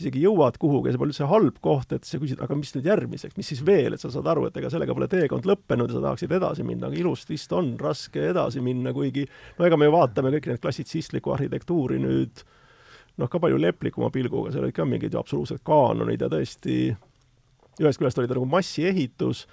isegi jõuad kuhugi, see pole üldse halb koht, et sa küsid, aga mis nüüd järgmiseks, mis siis veel, et sa saad aru, et ega sellega pole teekond lõppenud ja sa tahaksid edasi minna, aga ilust vist on raske edasi minna, kuigi no ega me vaatame kõiki neid klassitsistlikku arhitektuuri nüüd noh, ka palju leplikuma pilguga, seal olid ka mingid ju absoluutsed kaanonid ja tõesti ühest küljest oli ta nagu massiehitus,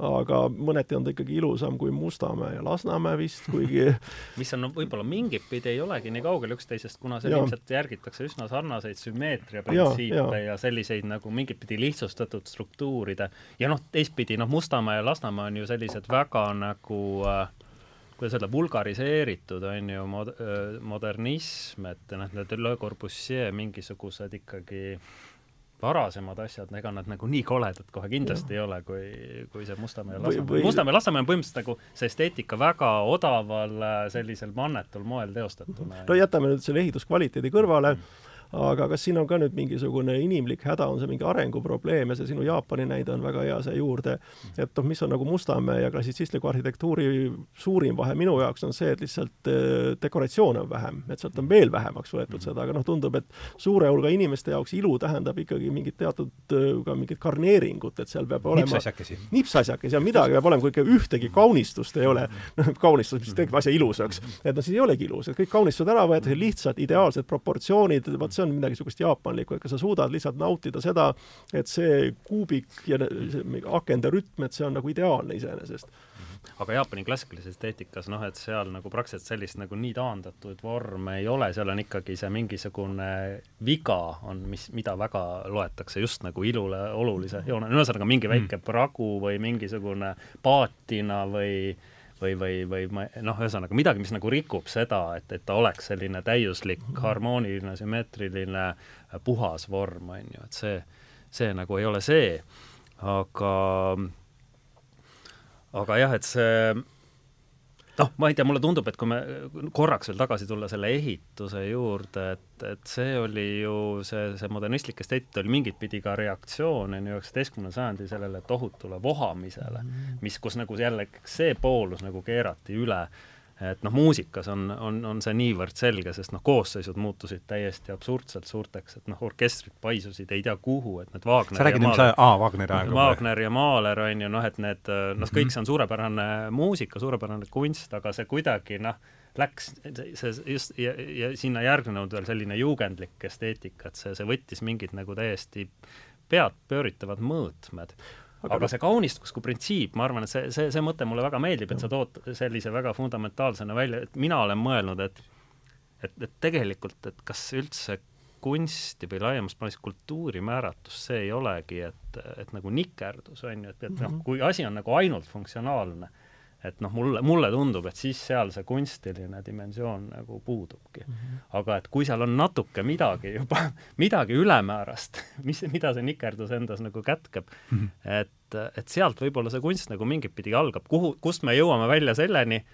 aga mõneti on ta ikkagi ilusam kui Mustamäe ja Lasnamäe vist, kuigi mis on no, võib-olla mingit pidi ei olegi nii kaugel üksteisest, kuna seal ilmselt järgitakse üsna sarnaseid sümmeetria printsiipe ja, jaa. ja selliseid nagu mingit pidi lihtsustatud struktuuride ja noh, teistpidi noh, Mustamäe ja Lasnamäe on ju sellised väga nagu äh, kuidas öelda, vulgariseeritud on ju mod-, modernism, et noh, need Le Corbusier mingisugused ikkagi varasemad asjad, ega nad nagu nii koledad kohe kindlasti ei ole, kui, kui see Mustamäe ja Lasnamäe või-. Mustamäe ja Lasnamäe on põhimõtteliselt nagu see esteetika väga odaval äh, sellisel mannetul moel teostatuna. no jätame nüüd selle ehituskvaliteedi kõrvale aga kas siin on ka nüüd mingisugune inimlik häda, on see mingi arenguprobleem ja see sinu Jaapani näide on väga hea see juurde, et noh, mis on nagu Mustamäe ja klassitsistliku arhitektuuri suurim vahe minu jaoks on see, et lihtsalt äh, dekoratsioone on vähem, et sealt on veel vähemaks võetud seda, aga noh, tundub, et suure hulga inimeste jaoks ilu tähendab ikkagi mingit teatud äh, ka mingit garneeringut, et seal peab olema nipsasjakesi. nipsasjakesi ja midagi peab olema, kui ikka ühtegi kaunistust ei ole, noh, kaunistus, mis teeb asja ilusaks, et noh, siis ei olegi ilus, et kõik kaunistused ära võetakse, lihtsalt ideaalsed proportsioonid, vot see on midagi niisugust jaapanlikku, et kas sa suudad lihtsalt nautida seda, et see kuubik ja akende rütm, et see on nagu ideaalne iseenesest. aga Jaapani klassikalises esteetikas noh, et seal nagu praktiliselt sellist nagu nii taandatud vorme ei ole, seal on ikkagi see mingisugune viga on, mis, mida väga loetakse just nagu ilule olulise joone, ühesõnaga mingi väike pragu või mingisugune paatina või või, või, või ma noh, ühesõnaga midagi, mis nagu rikub seda, et, et ta oleks selline täiuslik, harmooniline, sümmeetriline, puhas vorm, on ju, et see, see nagu ei ole see, aga aga jah, et see noh, ma ei tea, mulle tundub, et kui me korraks veel tagasi tulla selle ehituse juurde, et, et see oli ju, see, see modernistlik esteetika oli mingit pidi ka reaktsioon on ju üheksateistkümnenda sajandi sellele tohutule vohamisele, mis, kus nagu jälle see poolus nagu keerati üle et noh, muusikas on, on, on see niivõrd selge, sest noh, koosseisud muutusid täiesti absurdselt suurteks, et noh, orkestrid paisusid ei tea kuhu, et need Wagner sa räägid nüüd, aja, aa, Wagneri aega? Wagner ja Mahler on ju noh, et need noh, kõik see on suurepärane muusika, suurepärane kunst, aga see kuidagi noh, läks see, just ja, ja sinna järgnenud veel selline juugendlik esteetika, et see, see võttis mingid nagu täiesti pead pööritavad mõõtmed aga, aga see kaunistus kui printsiip, ma arvan, et see, see, see mõte mulle väga meeldib, et sa tood sellise väga fundamentaalsena välja, et mina olen mõelnud, et et, et tegelikult, et kas üldse kunsti või laiemas plaanis kultuuri määratus, see ei olegi, et, et nagu nikerdus, on ju, et, et noh, kui asi on nagu ainult funktsionaalne, et noh, mulle, mulle tundub, et siis seal see kunstiline dimensioon nagu puudubki mm. -hmm. aga et kui seal on natuke midagi juba, midagi ülemäärast, mis, mida see nikerdus endas nagu kätkeb mm, -hmm. et, et sealt võib-olla see kunst nagu mingit pidi algab, kuhu, kust me jõuame välja selleni,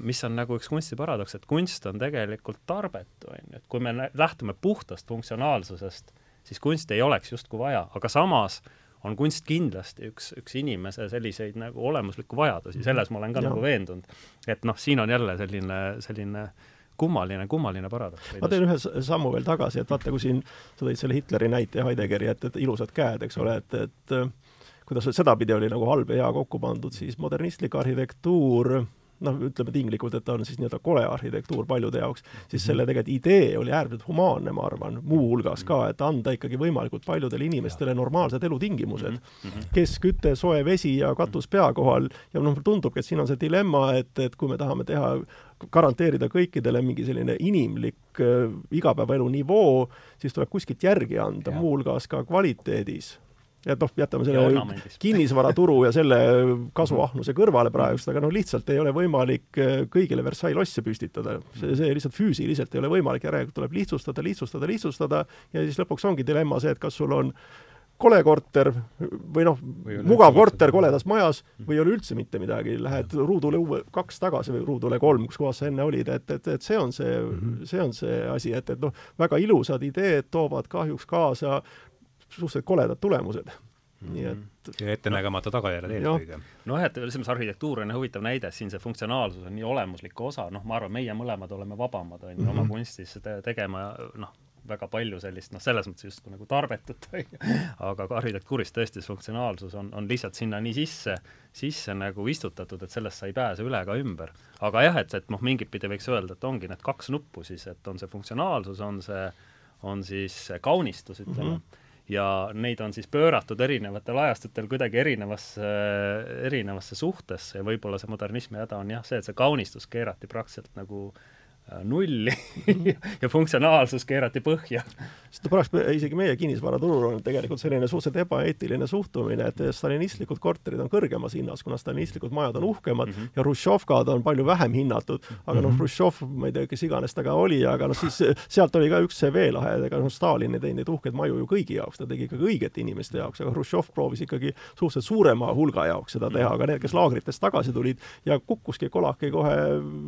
mis on nagu üks kunsti paradoks, et kunst on tegelikult tarbetu, on ju, et kui me lähtume puhtast funktsionaalsusest, siis kunsti ei oleks justkui vaja, aga samas on kunst kindlasti üks, üks inimese selliseid nagu olemuslikku vajadusi, selles ma olen ka ja. nagu veendunud. et noh, siin on jälle selline, selline kummaline, kummaline paradoks. ma teen ühe sammu veel tagasi, et vaata, kui siin sa tõid selle Hitleri näite ja Heideggeri, et, et ilusad käed, eks ole, et, et kuidas sedapidi oli nagu halb ja hea kokku pandud, siis modernistlik arhitektuur noh, ütleme tinglikult, et ta on siis nii-öelda kole arhitektuur paljude jaoks, siis selle tegelikult idee oli äärmiselt humaanne, ma arvan, muuhulgas ka, et anda ikkagi võimalikult paljudele inimestele normaalsed elutingimused. keskküte, soe vesi ja katus pea kohal ja noh, tundubki, et siin on see dilemma, et, et kui me tahame teha garanteerida kõikidele mingi selline inimlik äh, igapäevaelu nivoo, siis tuleb kuskilt järgi anda, muuhulgas ka kvaliteedis et noh, jätame selle kinnisvaraturu ja selle kasuahnuse kõrvale praegust, aga noh, lihtsalt ei ole võimalik kõigile Versailles osse püstitada. see, see lihtsalt füüsiliselt ei ole võimalik, järelikult tuleb lihtsustada, lihtsustada, lihtsustada ja siis lõpuks ongi dilemma see, et kas sul on kole korter või noh, mugav korter koledas majas või ei ole üldse mitte midagi, lähed ruudule uue, kaks tagasi või ruudule kolm, kus kohas sa enne olid, et, et, et see on see -hmm. see on see asi, et, et noh, väga ilusad ideed toovad kahjuks kaasa suhteliselt koledad tulemused mm. -hmm. nii et ja ettenägemata tagajärjed eelkõige. noh, et selles mõttes arhitektuur on huvitav näide, siin see funktsionaalsus on nii olemuslik osa, noh, ma arvan, meie mõlemad oleme vabamad, on ju, oma kunstis te tegema noh, väga palju sellist, noh, selles mõttes justkui nagu tarbetut, on ju, aga ka arhitektuuris tõesti see funktsionaalsus on, on lihtsalt sinna nii sisse, sisse nagu istutatud, et sellest sa ei pääse üle ega ümber. aga jah, et, et noh, mingit pidi võiks öelda, et ongi need kaks nuppu siis, et on see funktsionaalsus, on see, on siis kaunistus, ütleme mm, -hmm ja neid on siis pööratud erinevatel ajastutel kuidagi erinevasse, erinevasse suhtesse ja võib-olla see modernismi häda on jah, see, et see kaunistus keerati praktiliselt nagu äh, nulli ja funktsionaalsus keerati põhja. sest pärast isegi meie kinnisvaraturul on tegelikult selline suhteliselt ebaeetiline suhtumine, et stalinistlikud korterid on kõrgemas hinnas, kuna stalinistlikud majad on uhkemad mm -hmm. ja Hruštšovkad on palju vähem hinnatud, aga noh, mhm. Hruštšov, ma ei tea, kes iganes ta ka oli, aga noh, siis sealt oli ka üks see veelahe, ega noh, Stalin ei teinud neid uhkeid maju ju kõigi jaoks, ta tegi ikkagi õigete inimeste jaoks, aga Hruštšov proovis ikkagi suhteliselt suurema hulga jaoks seda teha, aga need, kes laagritest tagasi tulid ja kukkuski kolaki kohe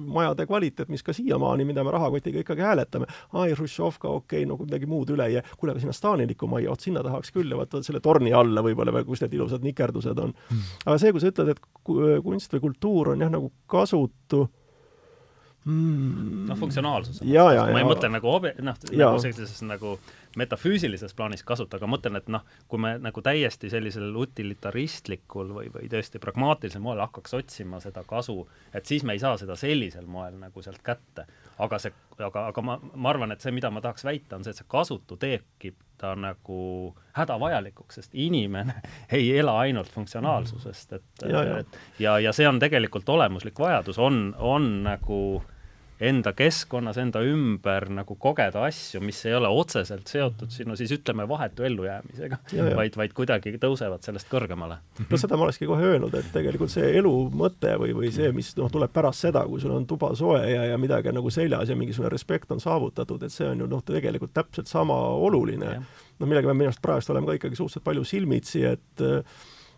majade kvaliteet, mis ka siiamaani siiamaani, mida me rahakotiga ikkagi hääletame. ai, Hruštšovka, okei okay,, no midagi muud üle ei jää. kuule, aga sinna Staliniku majja, vot sinna tahaks küll ja vaat selle torni alla võib-olla veel, kus need ilusad nikerdused on hmm.. aga see, kui sa ütled, et kunst või kultuur on jah, nagu kasutu mm.. noh, funktsionaalsus. ma ei mõtle nagu obe-, noh, nagu sellises nagu metafüüsilises plaanis kasuta, aga mõtlen, et noh, kui me nagu täiesti sellisel utilitaristlikul või, või tõesti pragmaatilisel moel hakkaks otsima seda kasu, et siis me ei saa seda sellisel moel nagu sealt kätte. Aga see, aga, aga ma, ma arvan, et see, mida ma tahaks väita, on see, et see kasutu teebki ta nagu hädavajalikuks, sest inimene ei ela ainult funktsionaalsusest, et ja, ja. et ja, ja see on tegelikult olemuslik vajadus, on, on nagu enda keskkonnas, enda ümber nagu kogeda asju, mis ei ole otseselt seotud sinu siis ütleme, vahetu ellujäämisega, vaid, vaid kuidagi tõusevad sellest kõrgemale. no seda ma olekski kohe öelnud, et tegelikult see elu mõte või, või see, mis noh, tuleb pärast seda, kui sul on tuba soe ja, ja midagi on nagu seljas ja mingisugune respekt on saavutatud, et see on ju noh, tegelikult täpselt sama oluline. noh, millega me minu arust praegu oleme ka ikkagi suhteliselt palju silmitsi, et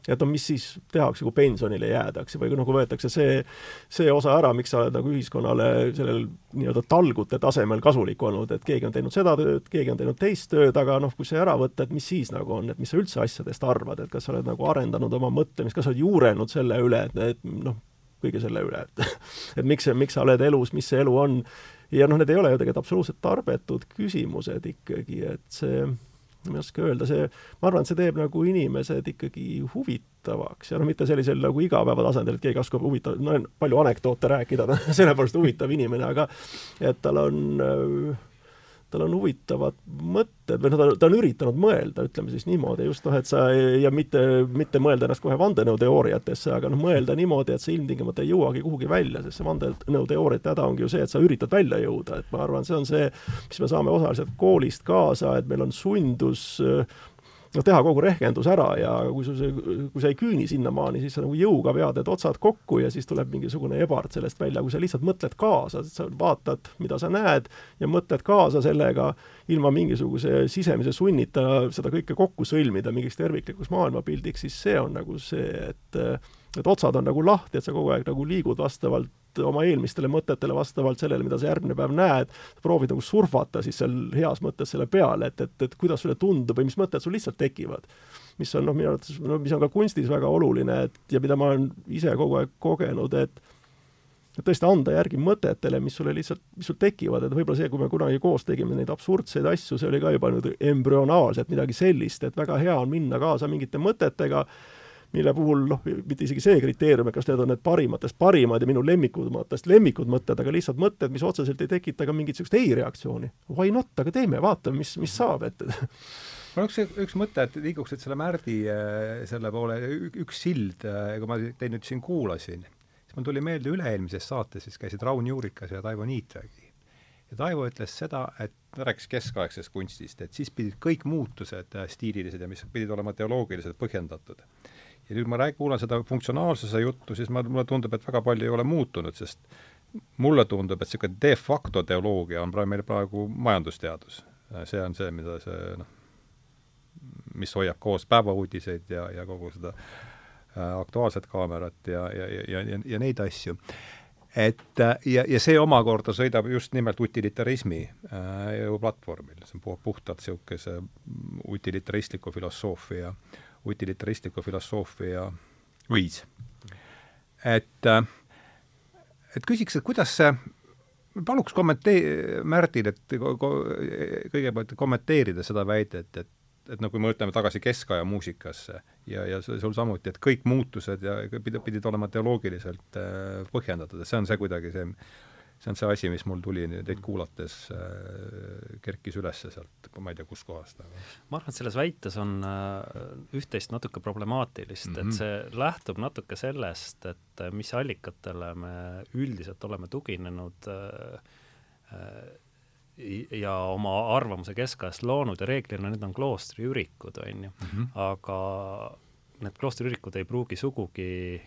et no mis siis tehakse, kui pensionile jäädakse või nagu võetakse see, see osa ära, miks sa oled nagu ühiskonnale sellel nii-öelda talgute tasemel kasulik olnud, et keegi on teinud seda tööd, keegi on teinud teist tööd, aga noh, kui see ära võtta, et mis siis nagu on, et mis sa üldse asjadest arvad, et kas sa oled nagu arendanud oma mõtlemist, kas sa oled juurenud selle üle, et, et noh, kõige selle üle, et et miks, miks sa oled elus, mis see elu on, ja noh, need ei ole ju tegelikult absoluutselt tarbetud küsimused ikkagi, et see ma ei oska öelda, see, ma arvan, et see teeb nagu inimesed ikkagi huvitavaks. Ja noh, mitte sellisel nagu igapäevatasandil, et keegi oskab huvitav, no palju anekdoote rääkida, sellepärast huvitav inimene, aga et tal on äh, tal on huvitavad mõtted või noh, ta, ta on üritanud mõelda, ütleme siis niimoodi just noh, et sa ja mitte, mitte mõelda ennast kohe vandenõuteooriatesse, aga noh, mõelda niimoodi, et sa ilmtingimata ei jõuagi kuhugi välja, sest see vandenõuteooriate häda ongi ju see, et sa üritad välja jõuda, et ma arvan, see on see, mis me saame osaliselt koolist kaasa, et meil on sundus äh, noh, teha kogu rehkendus ära ja kui sul see, kui sa ei küüni sinnamaani, siis sa nagu jõuga vead need otsad kokku ja siis tuleb mingisugune ebard sellest välja, kui sa lihtsalt mõtled kaasa, sa vaatad, mida sa näed ja mõtled kaasa sellega, ilma mingisuguse sisemise sunnita seda kõike kokku sõlmida mingiks terviklikuks maailmapildiks, siis see on nagu see, et et otsad on nagu lahti, et sa kogu aeg nagu liigud vastavalt oma eelmistele mõtetele, vastavalt sellele, mida sa järgmine päev näed, proovid nagu surfata siis seal heas mõttes selle peale, et, et, et kuidas sulle tundub või mis mõtted sul lihtsalt tekivad. mis on noh, minu arvates, no mis on ka kunstis väga oluline, et ja mida ma olen ise kogu aeg kogenud, et et tõesti anda järgi mõtetele, mis sulle lihtsalt, mis sul tekivad, et võib-olla see, kui me kunagi koos tegime neid absurdseid asju, see oli ka juba nüüd embrüonaalselt midagi sellist, et väga hea on minna kaasa mingite mõtetega, mille puhul noh, mitte isegi see kriteerium, et kas need on need parimatest parimad ja minu lemmikumatest lemmikud mõtted, aga lihtsalt mõtted, mis otseselt ei tekita ka mingit niisugust ei-reaktsiooni. Why not, aga teeme, vaatame, mis, mis saab, et mul on üks, üks mõte, et liiguks nüüd selle Märdi äh, selle poole, üks sild, äh, kui ma teid nüüd siin kuulasin, siis mul tuli meelde üle-eelmises saates, siis käisid Raun Juurikas ja Taivo Niitvägi. ja Taivo ütles seda, et ta rääkis keskaegsest kunstist, et siis pidid kõik muutused äh, stiililised ja mis pidid olema teoloogiliselt põhjendatud ja nüüd ma räägin, kuulan seda funktsionaalsuse juttu, siis ma, mulle tundub, et väga palju ei ole muutunud, sest mulle tundub, et niisugune de facto teoloogia on praegu meil praegu majandusteadus. see on see, mida see noh, mis hoiab koos päevauudiseid ja, ja kogu seda äh, Aktuaalset Kaamerat ja, ja, ja, ja, ja neid asju. et ja, ja see omakorda sõidab just nimelt utilitarismi äh, platvormil, see on puhtalt niisuguse utilitaristliku filosoofia äh, utilitaristliku filosoofia viis. et, äh, et küsiks, et kuidas see, paluks kommentee-, Märdil, et kõigepealt kommenteerida seda väidet, et, et no kui me mõtleme tagasi keskaja muusikasse ja, ja sul samuti, et kõik muutused ja pidid, pidid olema teoloogiliselt äh, põhjendatud, et see on see kuidagi see, see on see asi, mis mul tuli teid kuulates äh,, kerkis üles sealt, ma ei tea, kuskohast, aga ma arvan, et selles väites on äh, üht-teist natuke problemaatilist mm, -hmm. et mhm. see lähtub natuke sellest, et äh, mis allikatele me üldiselt oleme tuginenud äh, äh, ja oma arvamuse keskajast loonud ja reeglina need on kloostriürikud, on ju mm, -hmm. aga need kloostriürikud ei pruugi sugugi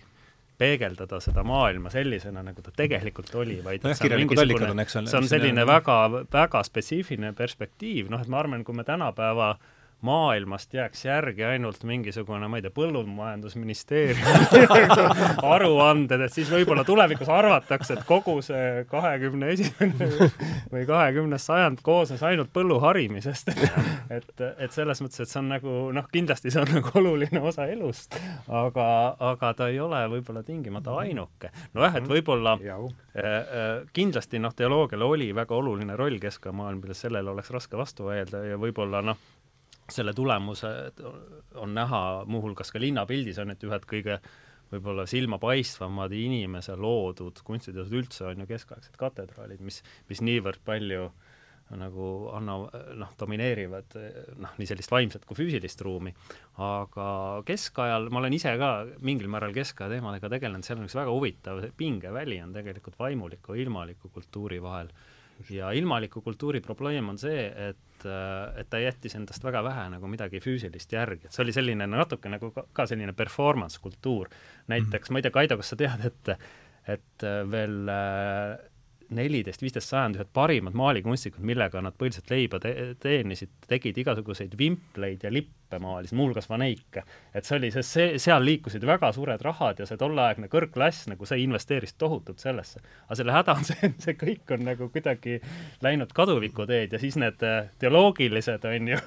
peegeldada seda maailma sellisena, nagu ta tegelikult oli, vaid nojah, kirjalikud allikad on, eks ole. see on selline väga, väga spetsiifiline perspektiiv, noh et ma arvan, kui me tänapäeva äh, maailmast jääks järgi ainult mingisugune, ma ei tea, põllumajandusministeeriumi aruanded, et siis võib-olla tulevikus arvatakse, et kogu see kahekümne esimene või kahekümnes sajand koosnes ainult põllu harimisest. et, et selles mõttes, et see on nagu noh, kindlasti see on nagu oluline osa elust, aga, aga ta ei ole võib-olla tingimata ainuke. nojah, et võib-olla äh, äh, kindlasti noh, teoloogial oli väga oluline roll keskmaailm, milles sellele oleks raske vastu vaielda ja võib-olla noh, selle tulemused on näha muuhulgas ka linnapildis, on, et ühed kõige võib-olla silmapaistvamad inimese loodud kunstiteosed üldse on ju keskaegsed katedraalid, mis, mis niivõrd palju nagu anna-, noh, domineerivad noh, nii sellist vaimset kui füüsilist ruumi. aga keskajal, ma olen ise ka mingil määral keskaja teemadega tegelenud, seal on üks väga huvitav pingeväli on tegelikult vaimuliku ja ilmaliku kultuuri vahel. Ja ilmaliku kultuuri probleem on see, et et, äh, et ta jättis endast väga vähe nagu midagi füüsilist järgi, et see oli selline natuke nagu ka, ka selline performance kultuur. näiteks mm, -hmm. ma ei tea, Kaido, kas sa tead, et, et äh, veel äh, neliteist, viisteist sajand ühed parimad maalikunstnikud, millega nad põhiliselt leiba te teenisid, tegid igasuguseid vimpleid ja lippe maalisid, muuhulgas vaneike. et see oli, sest see, seal liikusid väga suured rahad ja see tolleaegne kõrgklass nagu see investeeris tohutult sellesse. aga selle häda on see, see kõik on nagu kuidagi läinud kaduviku teed ja siis need äh, teoloogilised, on ju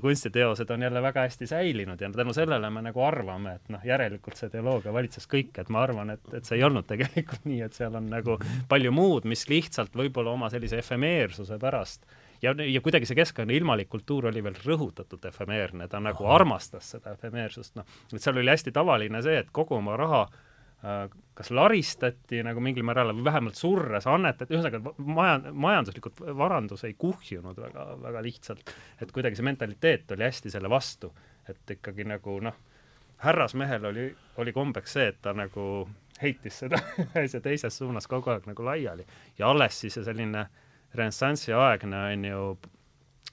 kunstiteosed on jälle väga hästi säilinud ja tänu sellele me nagu arvame, et noh, järelikult see teoloogia valitses kõike, et ma arvan, et, et see ei olnud tegelikult nii, et seal on nagu palju muud, mis lihtsalt võib-olla oma sellise efemeersuse pärast ja, ja kuidagi see keskajane ilmalik kultuur oli veel rõhutatult efemeerne, ta nagu armastas seda efemeersust, noh, et seal oli hästi tavaline see, et kogu oma raha äh, Äh, kas laristati nagu mingil määral või vähemalt surres annetati, ühesõnaga maja, majanduslikult varandus ei kuhjunud väga, väga lihtsalt. et kuidagi see mentaliteet oli hästi selle vastu, et ikkagi nagu noh, härrasmehel oli, oli kombeks see, et ta nagu heitis seda ühes ja teises suunas kogu aeg nagu laiali. Ja alles siis selline renessansi aegne on ju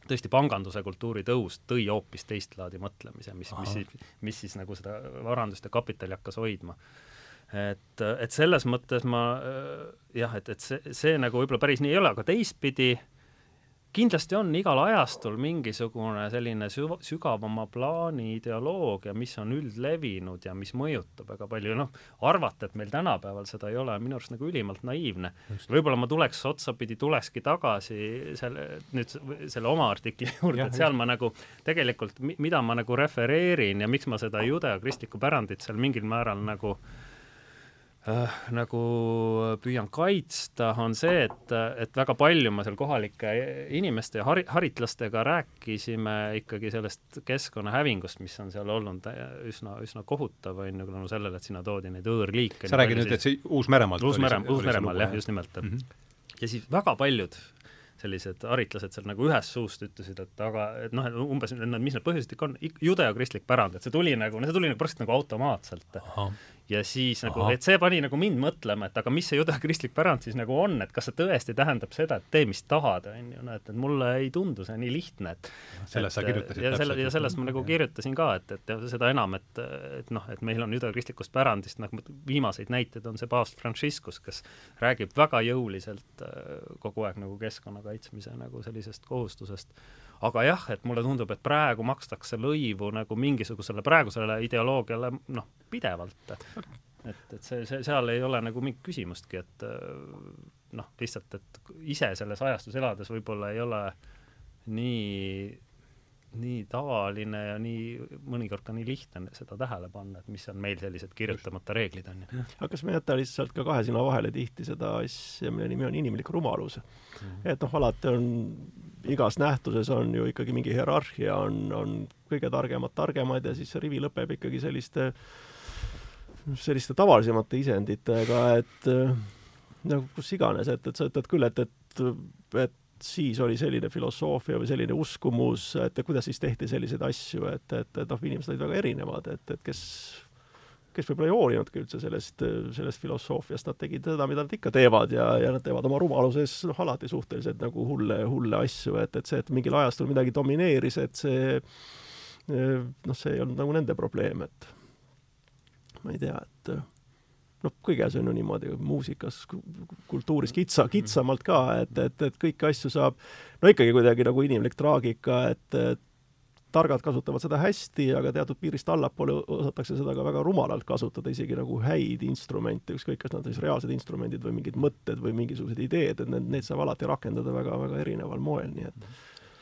tõesti panganduse kultuuri tõus tõi hoopis teist laadi mõtlemise, mis, mis, mis siis nagu seda varandust ja kapitali hakkas hoidma et, et selles mõttes ma jah, et, et see, see nagu võib-olla päris nii ei ole, aga teistpidi kindlasti on igal ajastul mingisugune selline süv-, sügavama plaani ideoloogia, mis on üldlevinud ja mis mõjutab väga palju, noh, arvata, et meil tänapäeval seda ei ole, minu arust nagu ülimalt naiivne. võib-olla ma tuleks otsapidi, tulekski tagasi selle, nüüd selle oma artikli juurde, et seal ma nagu tegelikult, mida ma nagu refereerin ja miks ma seda judeokristlikku pärandit seal mingil määral nagu äh, äh, nagu püüan kaitsta, on see, et, et väga palju me seal kohalike inimeste ja hari-, haritlastega rääkisime ikkagi sellest keskkonna hävingust, mis on seal olnud üsna, üsna kohutav, on ju, tänu sellele, et sinna toodi neid võõrliike. sa räägid nüüd, et see Uus-Meremaalt Uus-Mere, Uus-Meremaal jah, just nimelt mm. -hmm. ja siis väga paljud sellised haritlased seal nagu ühest suust ütlesid, et aga, et noh, umbes, mis need põhjused ikka on, judeokristlik pärand, et see tuli nagu, no see tuli nagu praktiliselt nagu automaatselt ja siis nagu, et see pani nagu mind mõtlema, et aga mis see judeokristlik pärand siis nagu on, et kas see tõesti tähendab seda, et tee, mis tahad, on ju, no et, et mulle ei tundu see nii lihtne, et sellest sa kirjutasid ja selle, ja sellest ma nagu kirjutasin ka, et, et seda enam, et, et noh, et meil on judeokristlikust pärandist, noh, viimaseid näiteid on see paavst Franciscus, kes räägib väga jõuliselt äh, kogu aeg nagu keskkonna kaitsmise nagu sellisest kohustusest aga jah, et mulle tundub, et praegu makstakse lõivu nagu mingisugusele praegusele ideoloogiale noh, pidevalt. et, et see, see, seal ei ole nagu mingit küsimustki, et noh, lihtsalt, et ise selles ajastus elades võib-olla ei ole nii nii tavaline ja nii, mõnikord ka nii lihtne seda tähele panna, et mis on meil sellised kirjutamata reeglid, on ju. aga kas me ei jäta lihtsalt ka kahe silma vahele tihti seda asja, mille nimi on inimlik rumalus mm. -hmm. et noh, alati on, igas nähtuses on ju ikkagi mingi hierarhia, on, on kõige targemad targemad ja siis see rivi lõpeb ikkagi selliste, selliste tavalisemate isenditega, et nagu kus iganes, et, et sa ütled küll, et, et, et siis oli selline filosoofia või selline uskumus, et kuidas siis tehti selliseid asju, et, et, et noh, inimesed olid väga erinevad, et, et kes kes võib-olla ei hoolinudki üldse sellest, sellest filosoofiast, nad tegid seda, mida nad ikka teevad ja, ja nad teevad oma rumaluses noh, alati suhteliselt nagu hulle, hulle asju, et, et see, et mingil ajastul midagi domineeris, et see noh, see ei olnud nagu nende probleem, et ma ei tea, et noh, kõiges on ju niimoodi, muusikas, kultuuris kitsa, kitsamalt ka, et, et, et kõiki asju saab no ikkagi kuidagi nagu inimlik traagika, et, et targad kasutavad seda hästi, aga teatud piirist allapoole osatakse seda ka väga rumalalt kasutada, isegi nagu häid instrumente, ükskõik, kas nad on siis reaalsed instrumendid või mingid mõtted või mingisugused ideed, et need, neid saab alati rakendada väga-väga erineval moel, nii et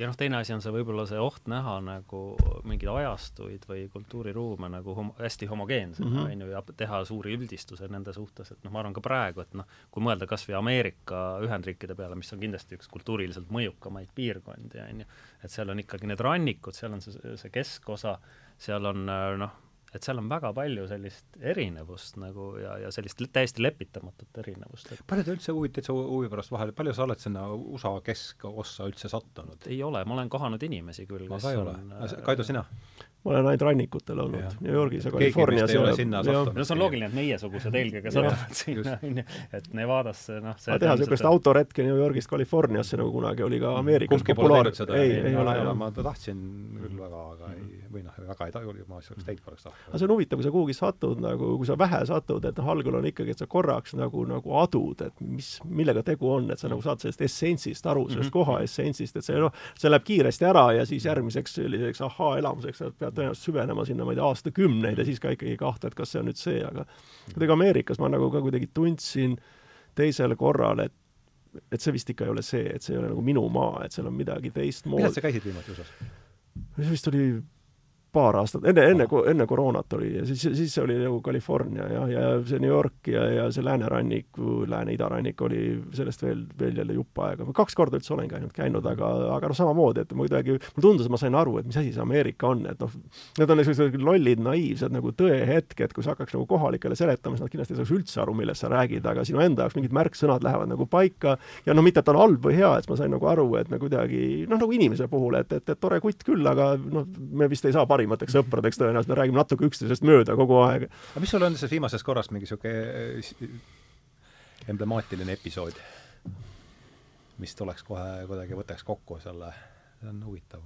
ja noh, teine asi on see võib-olla see oht näha nagu mingeid ajastuid või kultuuriruume nagu hom-, hästi homogeensena mm, on -hmm. ju, ja teha suuri üldistusi nende suhtes, et noh, ma arvan ka praegu, et noh, kui mõelda kas või Ameerika Ühendriikide peale, mis on kindlasti üks kultuuriliselt mõjukamaid piirkondi, on ju, et seal on ikkagi need rannikud, seal on see, see keskosa, seal on noh, et seal on väga palju sellist erinevust nagu ja, ja sellist täiesti lepitamatut erinevust et.... palju te üldse huvi, täitsa huvi pärast vahele, palju sa oled sinna USA keskossa üldse sattunud? ei ole, ma olen kohanud inimesi küll. ma ka ei ole. Kaido, sina? Ma olen ainult rannikutel olnud, New Yorgis ja Californias no see on loogiline, et meiesugused eelkõige satuvad sinna, on ju, et Nevadasse, noh aga teha niisugust autoretke New Yorgist Californiasse, nagu kunagi oli ka Ameerikas populaar-. ei, ei ole, ei ole. ma tahtsin küll väga, aga ei, või noh, väga ei taha, ma oleks teinud, kui oleks tahtnud. aga see on huvitav, kui sa kuhugi satud nagu, kui sa vähe satud, et noh, algul on ikkagi, et sa korraks nagu, nagu adud, et mis, millega tegu on, et sa nagu saad sellest essentsist aru, sellest mm -hmm. koha essentsist, et see noh, see läheb kiiresti ära ja siis järgmiseks selliseks ahhaa-elamuseks sa pead tõenäoliselt süvenema sinna, ma ei tea, aastakümneid ja siis ka ikkagi kahtled, kas see on nüüd see, aga kuidagi Ameerikas ma nagu ka kuidagi tundsin teisel korral, et et see vist ikka ei ole see, et see ei ole nagu minu maa, et seal on midagi teistmoodi. millal sa käisid viimati USA-s? see vist oli paar aastat, enne, enne, enne koroonat oli ja siis, siis oli nagu California ja, ja see New York ja, ja see lääneranniku, lääne-idarannik oli sellest veel, veel jälle jupp aega. ma kaks korda üldse olengi ainult käinud, aga, aga noh, samamoodi, et ma kuidagi, mulle tundus, et ma sain aru, et mis asi see Ameerika on, et noh, need on niisugused lollid, naiivsed nagu tõehetked, kui sa hakkaks nagu kohalikele seletama, siis nad kindlasti ei saaks üldse aru, millest sa räägid, aga sinu enda jaoks mingid märksõnad lähevad nagu paika ja no mitte, et on halb või hea, et ma sain nagu aru, et me kuidagi noh, nagu inimese puhul, et, et, et tore kutt küll, aga noh, me vist ei saa parim parimateks sõpradeks tõenäoliselt, me räägime natuke üksteisest mööda kogu aeg. aga mis sul on selles viimases korras mingi niisugune äh, emblemaatiline episood, mis tuleks kohe kuidagi, võtaks kokku selle, see on huvitav.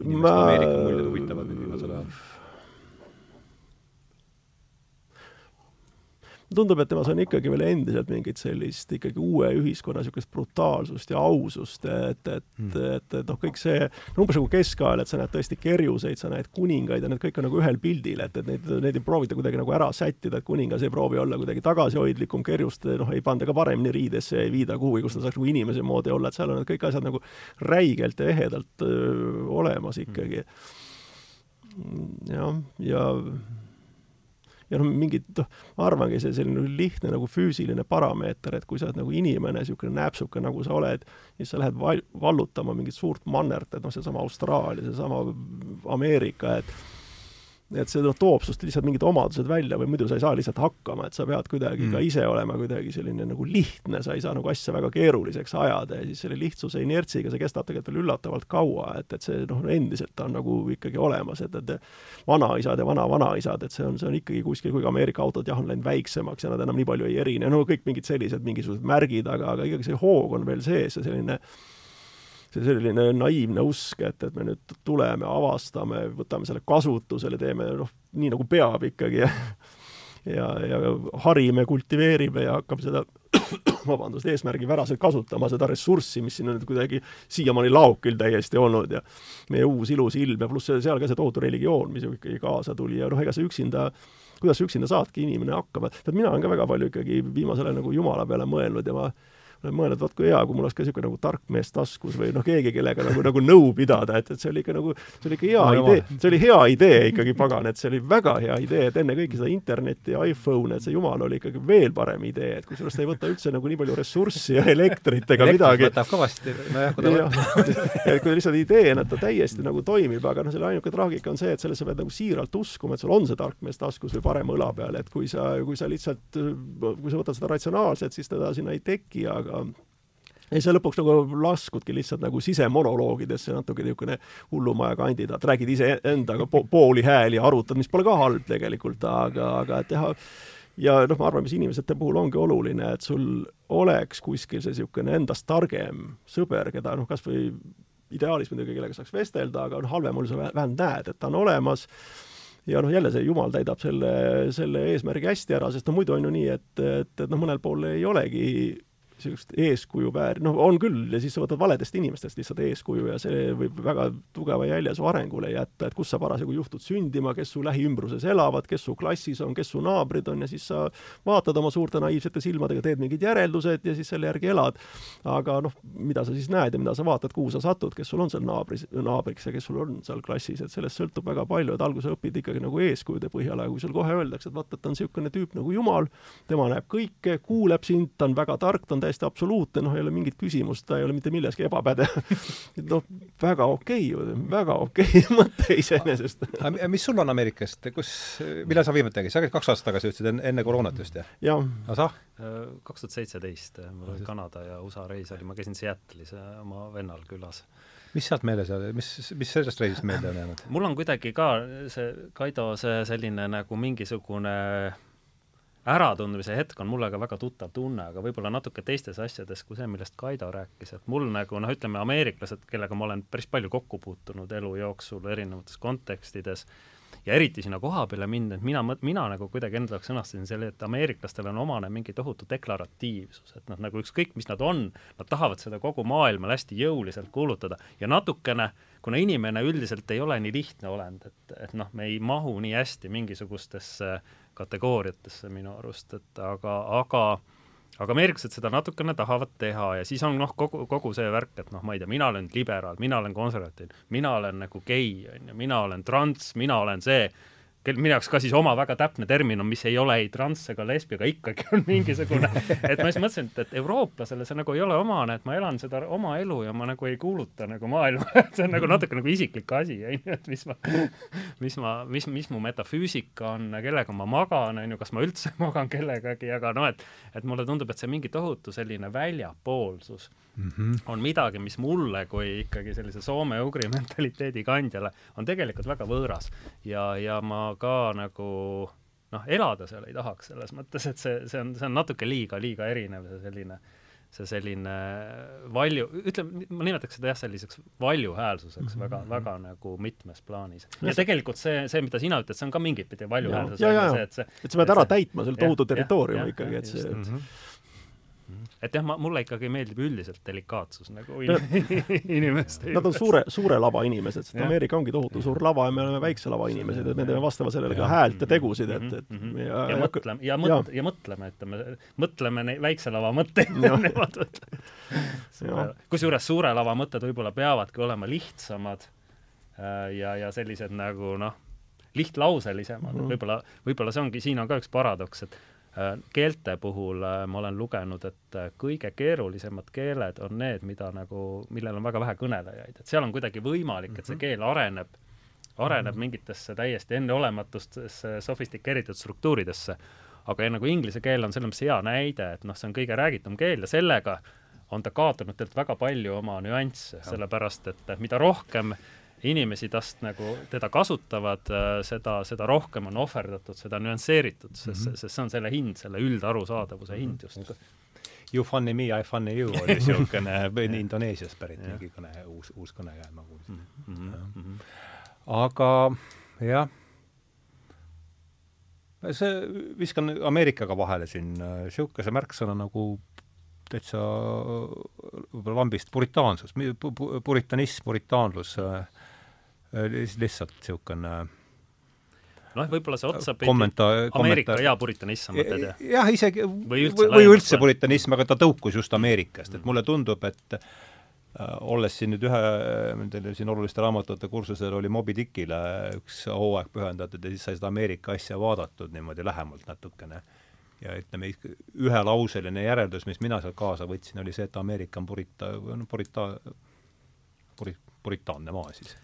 inimeste ma... Ameerika muljed huvitavad viimasel ajal tundub, et temas on ikkagi veel endiselt mingit sellist ikkagi uue ühiskonna niisugust brutaalsust ja ausust, et, et mm., et, et noh, kõik see, umbes nagu keskajal, et sa näed tõesti kerjuseid, sa näed kuningaid ja need kõik on nagu ühel pildil, et, et neid, neid ei proovita kuidagi nagu ära sättida, et kuningas ei proovi olla kuidagi tagasihoidlikum, kerjust noh, ei panda ka paremini riidesse, ei viida kuhugi, kus ta saaks nagu inimese moodi olla, et seal on need kõik asjad nagu räigelt ja ehedalt öö, olemas ikkagi mm.. jah, ja, ja ja noh, mingid noh, ma arvangi, see selline lihtne nagu füüsiline parameeter, et kui sa oled nagu inimene, niisugune nääpsuke, nagu sa oled, siis sa lähed val-, vallutama mingit suurt mannert, et noh, seesama Austraalia, seesama Ameerika, et et see noh, toob sinust lihtsalt mingid omadused välja või muidu sa ei saa lihtsalt hakkama, et sa pead kuidagi mm. ka ise olema kuidagi selline nagu lihtne, sa ei saa nagu asja väga keeruliseks ajada ja siis selle lihtsuse inertsiga see kestab tegelikult veel üllatavalt kaua, et, et see noh, endiselt on nagu ikkagi olemas, et, et vanaisad ja vana-vanaisad, et see on, see on ikkagi kuskil, kuigi Ameerika autod jah, on läinud väiksemaks ja nad enam nii palju ei erine, no kõik mingid sellised mingisugused märgid, aga, aga ikkagi see hoog on veel sees ja selline see selline naiivne usk, et, et me nüüd tuleme, avastame, võtame selle kasutusele, teeme noh, nii nagu peab ikkagi ja ja, ja harime, kultiveerime ja hakkame seda vabandust, eesmärgipäraselt kasutama seda ressurssi, mis siin on nüüd kuidagi siiamaani laokil täiesti olnud ja meie uus ilus ilm ja pluss seal ka see tohutu religioon, mis ju ikkagi kaasa tuli ja noh, ega see üksinda kuidas üksinda saadki inimene hakkama, tead, mina olen ka väga palju ikkagi viimasel ajal nagu Jumala peale mõelnud ja ma mõelnud, vot kui hea, kui mul oleks ka niisugune nagu tark mees taskus või noh, keegi, kellega nagu, nagu nõu pidada, et, et see oli ikka nagu, see oli ikka hea no, idee, see oli hea idee ikkagi, pagan, et see oli väga hea idee, et enne kõiki seda internetti ja iPhone'e, et see jumal oli ikkagi veel parem idee, et kusjuures ta ei võta üldse nagu nii palju ressurssi ja elektrit ega midagi. võtab kõvasti, nojah, kui ta võtab. et kui lihtsalt ideena ta täiesti nagu toimib, aga noh, selle ainuke traagika on see, et selles sa pead nagu siiralt uskuma, et sul on see tark mees taskus või parem õla peal, et kui sa, kui sa lihtsalt, kui sa võtad seda ratsionaalselt, siis teda sinna ei teki, aga aga ja see lõpuks nagu laskudki lihtsalt nagu sisemonoloogidesse, natuke niisugune hullumaja kandidaat, räägid iseendaga po pooli hääli arutad, mis pole ka halb tegelikult, aga, aga teha ja noh, ma arvan, mis inimesete puhul ongi oluline, et sul oleks kuskil see niisugune endast targem sõber, keda noh, kas või ideaalis muidugi, kellega saaks vestelda, aga noh, halvemal sa vähemalt näed, et ta on olemas. Ja noh, jälle see jumal täidab selle, selle eesmärgi hästi ära, sest no muidu on ju nii, et, et, et noh, mõnel pool ei olegi niisugust eeskuju väär-, noh, on küll, ja siis sa võtad valedest inimestest lihtsalt eeskuju ja see võib väga tugeva jälje su arengule jätta, et kus sa parasjagu juhtud sündima, kes su lähiümbruses elavad, kes su klassis on, kes su naabrid on ja siis sa vaatad oma suurte naiivsete silmadega, teed mingid järeldused ja siis selle järgi elad. aga noh, mida sa siis näed ja mida sa vaatad, kuhu sa satud, kes sul on seal naabris, naabriks ja kes sul on seal klassis, et sellest sõltub väga palju, et alguses õpid ikkagi nagu eeskujude põhjal, aga kui sul kohe öeldakse, et vaata, ta on niisugune tüüp nagu Jumal, tema näeb kõike, kuuleb sind, ta on väga tark, ta on täiesti absoluutne, noh, ei ole mingit küsimust, ta ei ole mitte milleski ebapädev noh, väga okei okay,, väga okei okay, mõte iseenesest. mis sul on Ameerikast, kus, millal sa viimati käisid, sa käisid kaks aastat tagasi, ütlesid enne, enne koroonat just, jah? jah. Asah? kaks tuhat seitseteist, mul oli Kanada ja USA reis oli, ma käisin Seattle'is oma vennal külas mis sealt meeles oli, mis, mis sellest reisist meelde on jäänud? mul on kuidagi ka see, Kaido, see selline nagu mingisugune äratundmise hetk on mulle ka väga tuttav tunne, aga võib-olla natuke teistes asjades kui see, millest Kaido rääkis, et mul nagu noh, ütleme ameeriklased, kellega ma olen päris palju kokku puutunud elu jooksul erinevates kontekstides, ja eriti sinna koha peale minna, et mina, mina nagu kuidagi enda jaoks sõnastasin selle, et ameeriklastele on omane mingi tohutu deklaratiivsus, et noh, nagu ükskõik, mis nad on, nad tahavad seda kogu maailmal hästi jõuliselt kuulutada. Ja natukene, kuna inimene üldiselt ei ole nii lihtne olend, et, et noh, me ei mahu nii hästi mingisugustesse äh, kategooriatesse minu arust, et aga, aga aga ameeriklased seda natukene tahavad teha ja siis on noh, kogu, kogu see värk, et noh, ma ei tea, mina olen liberaal, mina olen konservatiiv, mina olen nagu gei, on ju, mina olen trans, mina olen see kel-, minu jaoks ka siis oma väga täpne termin on, mis ei ole ei trans ega lesbi, aga ikkagi on mingisugune, et ma siis mõtlesin, et, et eurooplasele see nagu ei ole omane, et ma elan seda oma elu ja ma nagu ei kuuluta nagu maailma. Et see on nagu natuke nagu isiklik asi, on ju, et mis ma, mis ma, mis, mis mu metafüüsika on, kellega ma magan, on ju, kas ma üldse magan kellegagi, aga noh, et et mulle tundub, et see mingi tohutu selline väljapoolsus mm -hmm. on midagi, mis mulle kui ikkagi sellise soome-ugri mentaliteedi kandjale on tegelikult väga võõras ja, ja ma ka nagu noh, elada seal ei tahaks selles mõttes, et see, see on, see on natuke liiga, liiga erinev, see selline see selline valju, ütleme, ma nimetaks seda jah, selliseks valjuhäälsuseks mm -hmm. väga, väga nagu mitmes plaanis. ja tegelikult see, see, mida sina ütled, see on ka mingit pidi valjuhäälsus. et, see, et sa pead ära täitma selle tohutu territooriumi ikkagi, et see, et mm -hmm et jah, ma, mulle ikkagi meeldib üldiselt delikaatsus nagu inimeste Nad on suure, suure lava inimesed, sest Ameerika ongi tohutu suur lava ja me oleme väikse lava inimesed, et me teeme vastavalt sellele ka häält ja tegusid, et, et mm -hmm. ja, ja mõtleme, ja mõt-, ja mõtleme, ütleme, mõtleme neid väikse lava mõtteid, kusjuures suure lava mõtted võib-olla peavadki olema lihtsamad äh, ja, ja sellised nagu noh, lihtlauselisema mm -hmm., võib-olla, võib-olla see ongi, siin on ka üks paradoks, et keelte puhul äh, ma olen lugenud, et äh, kõige keerulisemad keeled on need, mida nagu, millel on väga vähe kõnelejaid, et seal on kuidagi võimalik, et see mhm. keel areneb, areneb mhm. mingitesse täiesti enneolematustesse sofistikeeritud struktuuridesse. aga nagu inglise keel on selles mõttes hea näide, et noh, see on kõige räägitum keel ja sellega on ta kaotanud tegelikult väga palju oma nüansse, sellepärast et mida rohkem äh, inimesi tast nagu teda kasutavad, äh, seda, seda rohkem on ohverdatud seda nüansseeritud, sest mm, -hmm. sest see on selle hind, selle üldarusaadavuse hind just mm. -hmm. You funny me, I funny you oli niisugune Indoneesiast pärit mingi kõne, uus, uus kõnekäänd ma kuulsin mm. -hmm. Ja. Mm -hmm. aga jah, see, viskan Ameerikaga vahele siin niisuguse märksõna nagu täitsa võib-olla lambist puritaansus, puritanism, puritaanlus äh,, lihtsalt niisugune noh, võib-olla see otsapidi kommentaar, Ameerika hea puritanism, mõtled, jah? jah, isegi või üldse, või üldse puritanism, aga ta tõukus just Ameerikast, et mulle tundub, et äh, olles siin nüüd ühe nendele siin oluliste raamatute kursusel oli Moby Dickile üks hooaeg pühendatud ja siis sai seda Ameerika asja vaadatud niimoodi lähemalt natukene. ja ütleme, ühelauseline järeldus, mis mina sealt kaasa võtsin, oli see, et Ameerika on purita-, purita-, puri-, puritaanne maa siis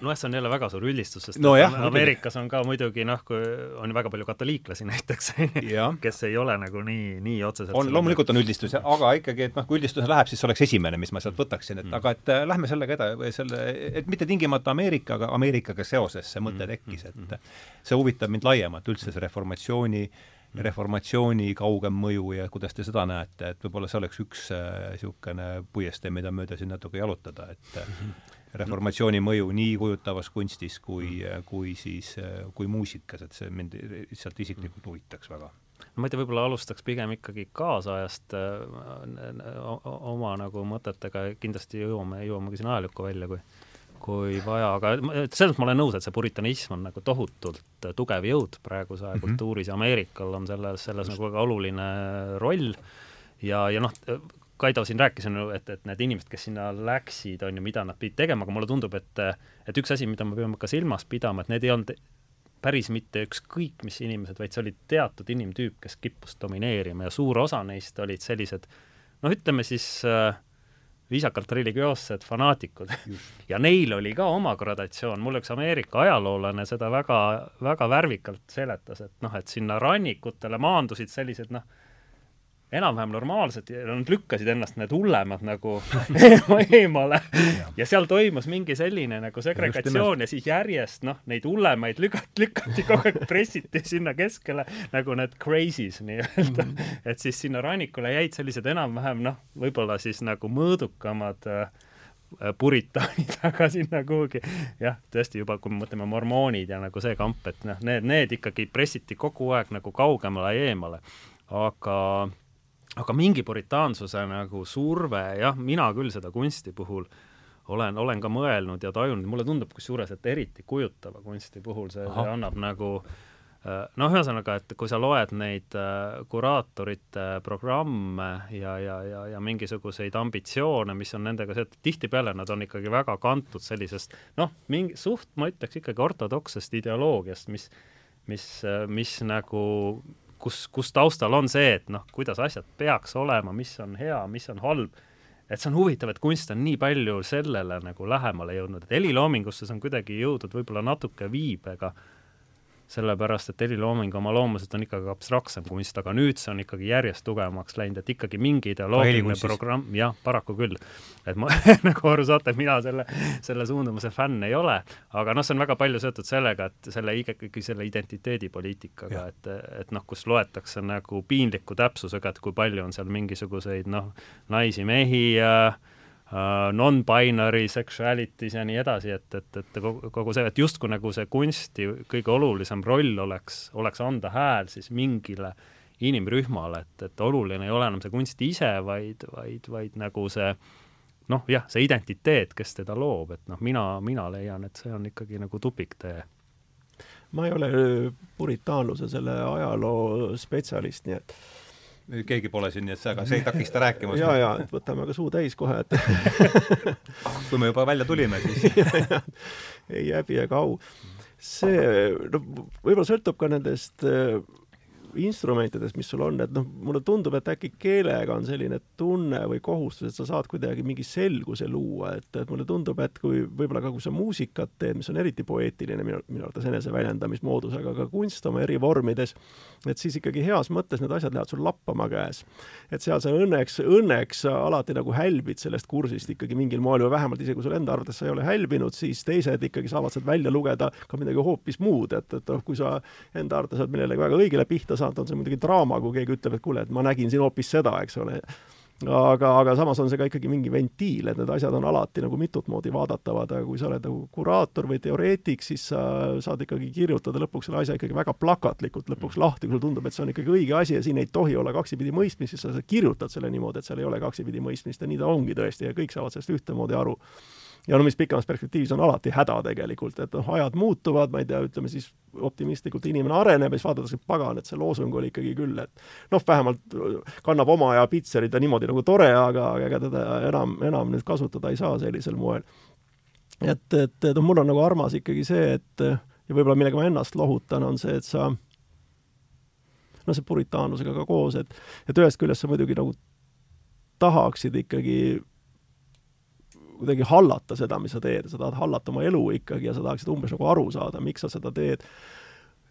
nojah, see on jälle väga suur üldistus, sest no jah, Ameerikas on ka muidugi noh, kui on väga palju katoliiklasi näiteks, kes ei ole nagu nii, nii otseselt on, loomulikult on üldistus, aga ikkagi, et noh, kui üldistus läheb, siis see oleks esimene, mis ma sealt võtaksin, et mm. aga et äh, lähme sellega edasi, selle, et mitte tingimata Ameerikaga, Ameerikaga seoses see mõte mm. tekkis, et mm. see huvitab mind laiemalt üldse, see reformatsiooni mm. reformatsiooni kaugem mõju ja kuidas te seda näete, et võib-olla see oleks üks niisugune äh, puiestee, mida mööda siin natuke jalutada, et mm -hmm reformatsiooni mõju nii kujutavas kunstis kui, kui siis, kui muusikas, et see mind lihtsalt isiklikult huvitaks väga no ma ei tea, võib-olla alustaks pigem ikkagi kaasajast oma nagu mõtetega, kindlasti jõuame, jõuame ka siin ajalukku välja, kui kui vaja, aga selles mõttes ma olen nõus, et see puritanism on nagu tohutult tugev jõud praeguse aja mm -hmm. kultuuris ja Ameerikal on selles, selles Just. nagu väga oluline roll ja, ja noh, Kaido siin rääkis, on ju, et, et need inimesed, kes sinna läksid, on ju, mida nad pidid tegema, aga mulle tundub, et et üks asi, mida me peame ka silmas pidama, et need ei olnud päris mitte ükskõik mis inimesed, vaid see oli teatud inimtüüp, kes kippus domineerima ja suur osa neist olid sellised noh, ütleme siis äh, viisakalt religioossed fanaatikud. Ja neil oli ka oma gradatsioon, mul üks Ameerika ajaloolane seda väga, väga värvikalt seletas, et noh, et sinna rannikutele maandusid sellised noh, enam-vähem normaalsed ja nad lükkasid ennast need hullemad nagu eemale ja seal toimus mingi selline nagu segregatsioon ja, ja siis järjest noh, neid hullemaid lükati, lükati kogu aeg, pressiti sinna keskele nagu need crazies nii-öelda mm. -hmm. et siis sinna rannikule jäid sellised enam-vähem noh, võib-olla siis nagu mõõdukamad äh, puritaanid aga sinna kuhugi jah, tõesti juba, kui me mõtleme mormoonid ja nagu see kamp, et noh, need, need ikkagi pressiti kogu aeg nagu kaugemale eemale. aga aga mingi puritaansuse nagu surve, jah, mina küll seda kunsti puhul olen, olen ka mõelnud ja tajunud, mulle tundub kusjuures, et eriti kujutava kunsti puhul see, see annab nagu äh, noh, ühesõnaga, et kui sa loed neid äh, kuraatorite programme ja, ja, ja, ja mingisuguseid ambitsioone, mis on nendega seotud, tihtipeale nad on ikkagi väga kantud sellisest noh, mingi suht, ma ütleks ikkagi ortodoksest ideoloogiast, mis mis, mis nagu kus, kus taustal on see, et noh, kuidas asjad peaks olema, mis on hea, mis on halb, et see on huvitav, et kunst on nii palju sellele nagu lähemale jõudnud, et heliloomingusse see on kuidagi jõudnud võib-olla natuke viibega sellepärast et helilooming oma loomuselt on ikkagi abstraktsem kunst, aga nüüd see on ikkagi järjest tugevamaks läinud, et ikkagi mingi ideoloogiline programm, jah, paraku küll. et ma nagu aru saate, mina selle, selle suundumuse fänn ei ole, aga noh, see on väga palju seotud sellega, et selle ikkagi selle identiteedipoliitikaga, et, et noh, kus loetakse nagu piinliku täpsusega, et kui palju on seal mingisuguseid noh, naisi-mehi äh, non-binary sexualities ja nii edasi, et, et, et kogu, kogu see, et justkui nagu see kunsti kõige olulisem roll oleks, oleks anda hääl siis mingile inimrühmale, et, et oluline ei ole enam see kunst ise, vaid, vaid, vaid nagu see noh, jah, see identiteet, kes teda loob, et noh, mina, mina leian, et see on ikkagi nagu tupiktee ma ei ole puritaanluse selle ajaloo spetsialist, nii et keegi pole siin, nii et see, aga see ei takista rääkimast. ja, ja et võtame ka suu täis kohe, et kui me juba välja tulime, siis ei häbi ega au. see, no võib-olla sõltub ka nendest äh, instrumentidest, mis sul on, et noh, mulle tundub, et äkki keelega on selline tunne või kohustus, et sa saad kuidagi mingi selguse luua, et, et mulle tundub, et kui võib-olla ka kui sa muusikat teed, mis on eriti poeetiline minu, minu arvates eneseväljendamismoodus, aga ka kunst oma eri vormides, et siis ikkagi heas mõttes need asjad lähevad sul lappama käes. et seal sa õnneks, õnneks sa alati nagu hälbid sellest kursist ikkagi mingil moel või vähemalt isegi kui sul enda arvates sa ei ole hälbinud, siis teised ikkagi saavad sealt välja lugeda ka midagi hoopis muud, et, et noh, kui sa enda arvates oled millelegi väga õigele pihta saanud, on see muidugi draama, kui keegi ütleb, et kuule, et ma nägin siin hoopis seda, eks ole. Aga, aga samas on see ka ikkagi mingi ventiil, et need asjad on alati nagu mitut moodi vaadatavad, aga kui sa oled nagu kuraator või teoreetik, siis sa saad ikkagi kirjutada lõpuks selle asja ikkagi väga plakatlikult lõpuks lahti, kui sulle tundub, et see on ikkagi õige asi ja siin ei tohi olla kaksipidi mõistmist, siis sa kirjutad selle niimoodi, et seal ei ole kaksipidi mõistmist ja nii ta ongi tõesti ja kõik saavad sellest ühtemoodi aru ja no mis pikemas perspektiivis on alati häda tegelikult, et noh, ajad muutuvad, ma ei tea, ütleme siis optimistlikult inimene areneb ja siis vaadatakse, pagan, et see loosung oli ikkagi küll, et noh, vähemalt kannab oma aja pitserit ja niimoodi nagu tore, aga ega teda enam, enam nüüd kasutada ei saa sellisel moel. et, et, et noh, mul on nagu armas ikkagi see, et ja võib-olla millega ma ennast lohutan, on see, et sa noh, see puritaanlusega ka koos, et et ühest küljest sa muidugi nagu tahaksid ikkagi kuidagi hallata seda, mis sa teed, sa tahad hallata oma elu ikkagi ja sa tahaksid umbes nagu aru saada, miks sa seda teed.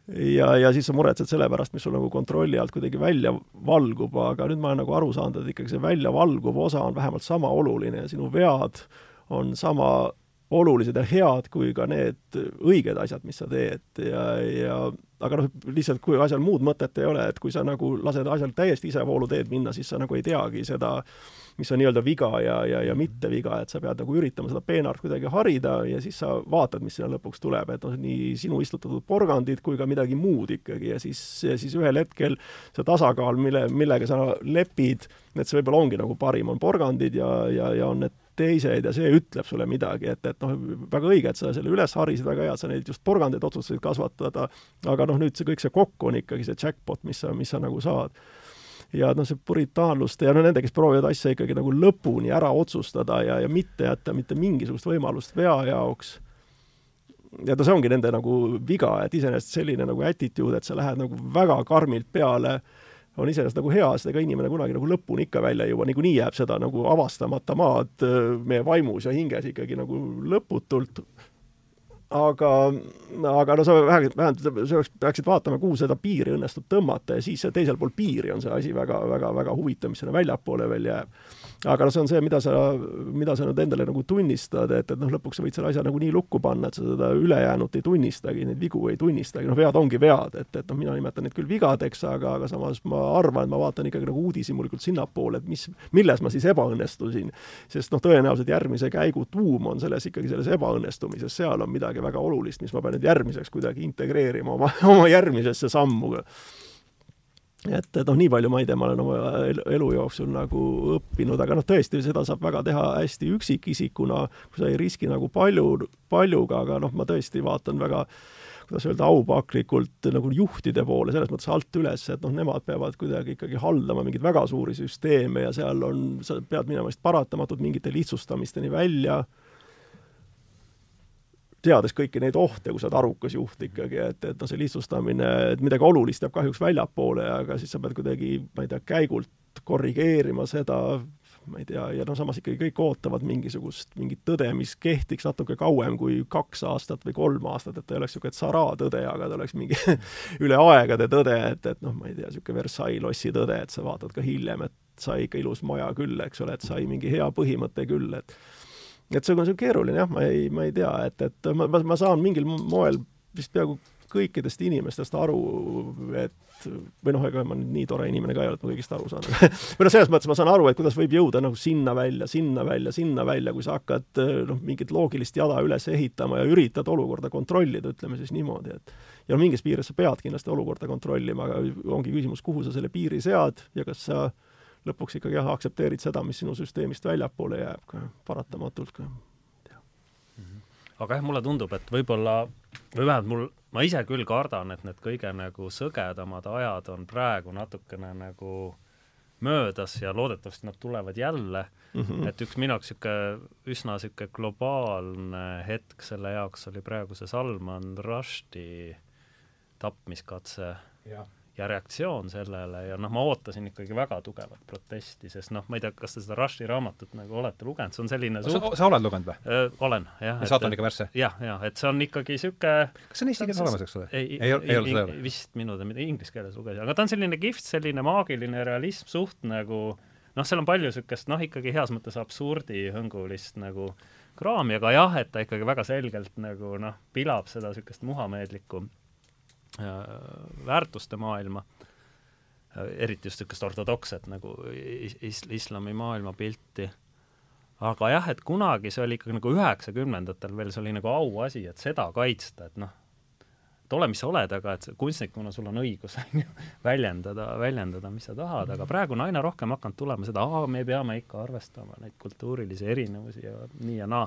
ja, ja siis sa muretsed selle pärast, mis sul nagu kontrolli alt kuidagi välja valgub, aga nüüd ma olen nagu aru saanud, et ikkagi see väljavalguv osa on vähemalt sama oluline ja sinu vead on sama olulised ja head kui ka need õiged asjad, mis sa teed ja, ja aga noh, lihtsalt kui asjal muud mõtet ei ole, et kui sa nagu lased asjal täiesti isevoolu teed minna, siis sa nagu ei teagi seda, mis on nii-öelda viga ja, ja, ja mitte viga, et sa pead nagu üritama seda peenart kuidagi harida ja siis sa vaatad, mis sinna lõpuks tuleb, et noh, nii sinu istutatud porgandid kui ka midagi muud ikkagi ja siis, siis ühel hetkel see tasakaal, mille, millega sa lepid, et see võib-olla ongi nagu parim, on porgandid ja, ja, ja on need teised ja see ütleb sulle midagi, et, et noh, väga õige, et sa selle üles harisid, väga hea, et sa neid just porgandeid otsustasid kasvatada, aga noh, nüüd see kõik see kokku on ikkagi see jackpot, mis sa, mis sa nagu saad. Ja noh, see puritaanluste ja no nende, kes proovivad asja ikkagi nagu lõpuni ära otsustada ja, ja mitte jätta mitte mingisugust võimalust vea jaoks, ja no see ongi nende nagu viga, et iseenesest selline nagu attitude, et sa lähed nagu väga karmilt peale on iseenesest nagu hea, sest ega inimene kunagi nagu lõpuni ikka välja ei jõua, niikuinii jääb seda nagu avastamata maad äh, meie vaimus ja hinges ikkagi nagu lõputult. Aga, aga no sa vähemalt, vähemalt sa peaksid vaatama, kuhu seda piiri õnnestub tõmmata ja siis teisel pool piiri on see asi väga, väga, väga huvitav, mis sinna väljapoole veel jääb. Aga noh, see on see, mida sa, mida sa nüüd endale nagu tunnistad, et, et noh, lõpuks sa võid selle asja nagu nii lukku panna, et sa seda ülejäänut ei tunnistagi, neid vigu ei tunnistagi, noh, vead ongi vead, et, et noh, mina nimetan neid küll vigadeks, aga, aga samas ma arvan, et ma vaatan ikkagi nagu uudishimulikult sinnapoole, et mis, milles ma siis ebaõnnestusin. sest noh, tõenäoliselt järgmise käigu tuum on selles ikkagi selles ebaõnnestumises, seal on midagi väga olulist, mis ma pean nüüd järgmiseks kuidagi integreerima oma, oma järgmisesse sammu et, et noh, nii palju ma ei tea, ma olen oma elu jooksul nagu õppinud, aga noh, tõesti, seda saab väga teha hästi üksikisikuna, kui sa ei riski nagu palju, paljuga, aga noh, ma tõesti vaatan väga kuidas öelda, aupaklikult nagu juhtide poole, selles mõttes alt üles, et noh, nemad peavad kuidagi ikkagi haldama mingeid väga suuri süsteeme ja seal on, sa pead minema vist paratamatult mingite lihtsustamisteni välja teades kõiki neid ohte, kui sa oled arukas juht ikkagi, et, et noh, see lihtsustamine, et midagi olulist jääb kahjuks väljapoole, aga siis sa pead kuidagi, ma ei tea, käigult korrigeerima seda, ma ei tea, ja noh, samas ikkagi kõik ootavad mingisugust, mingit tõde, mis kehtiks natuke kauem kui kaks aastat või kolm aastat, et ta ei oleks niisugune tsaraa-tõde, aga ta oleks mingi üle aegade tõde, et, et noh, ma ei tea, niisugune Versailles lossi tõde, et sa vaatad ka hiljem, et sai ikka ilus maja küll, eks ole, et sai mingi hea põhimõte küll, et et see on, see keeruline jah, ma ei, ma ei tea, et, et ma, ma, ma saan mingil moel vist peaaegu kõikidest inimestest aru, et või noh, ega ma nüüd nii tore inimene ka ei ole, et ma kõigist aru saan või noh, selles mõttes ma saan aru, et kuidas võib jõuda nagu sinna välja, sinna välja, sinna välja, kui sa hakkad noh, mingit loogilist jada üles ehitama ja üritad olukorda kontrollida, ütleme siis niimoodi, et ja no mingis piires sa pead kindlasti olukorda kontrollima, aga ongi küsimus, kuhu sa selle piiri sead ja kas sa äh, lõpuks ikkagi jah, aktsepteerid seda, mis sinu süsteemist väljapoole jääb ka paratamatult ka. Mhm. aga jah, mulle tundub, et võib-olla, või vähemalt mul, ma ise küll kardan, et need kõige nagu sõgedamad ajad on praegu natukene nagu möödas ja loodetavasti nad tulevad jälle mm. -hmm. et üks minu jaoks niisugune üsna niisugune globaalne hetk selle jaoks oli praegu see Salman Rushdie tapmiskatse ja ja reaktsioon sellele ja noh, ma ootasin ikkagi väga tugevat protesti, sest noh, ma ei tea, kas te seda Rushi raamatut nagu olete lugenud, see on selline suht... sa, sa oled lugenud või? olen, jah. ja saatan ikka värsse? jah, jah, et see on ikkagi niisugune kas see on eesti keeles olemas, eks ole? ei, ei, ei, ole seda? vist minu teada, inglise keeles lugesin, aga ta on selline kihvt, selline maagiline realism, suht nagu noh, seal on palju niisugust noh, ikkagi heas mõttes absurdihõngulist nagu kraami, aga jah, et ta ikkagi väga selgelt nagu noh, pilab seda niisugust muhameedlikku väärtuste maailma, äh, eriti just niisugust ortodokset nagu is-, islami maailmapilti. aga jah, et kunagi see oli ikkagi nagu üheksakümnendatel veel, see oli nagu auasi, et seda kaitsta, et noh, et ole, mis sa oled, aga et kunstnikuna sul on õigus, on ju, väljendada, väljendada, mis sa tahad, aga praegu on aina rohkem hakanud tulema seda, aa, me peame ikka arvestama neid kultuurilisi erinevusi ja nii ja naa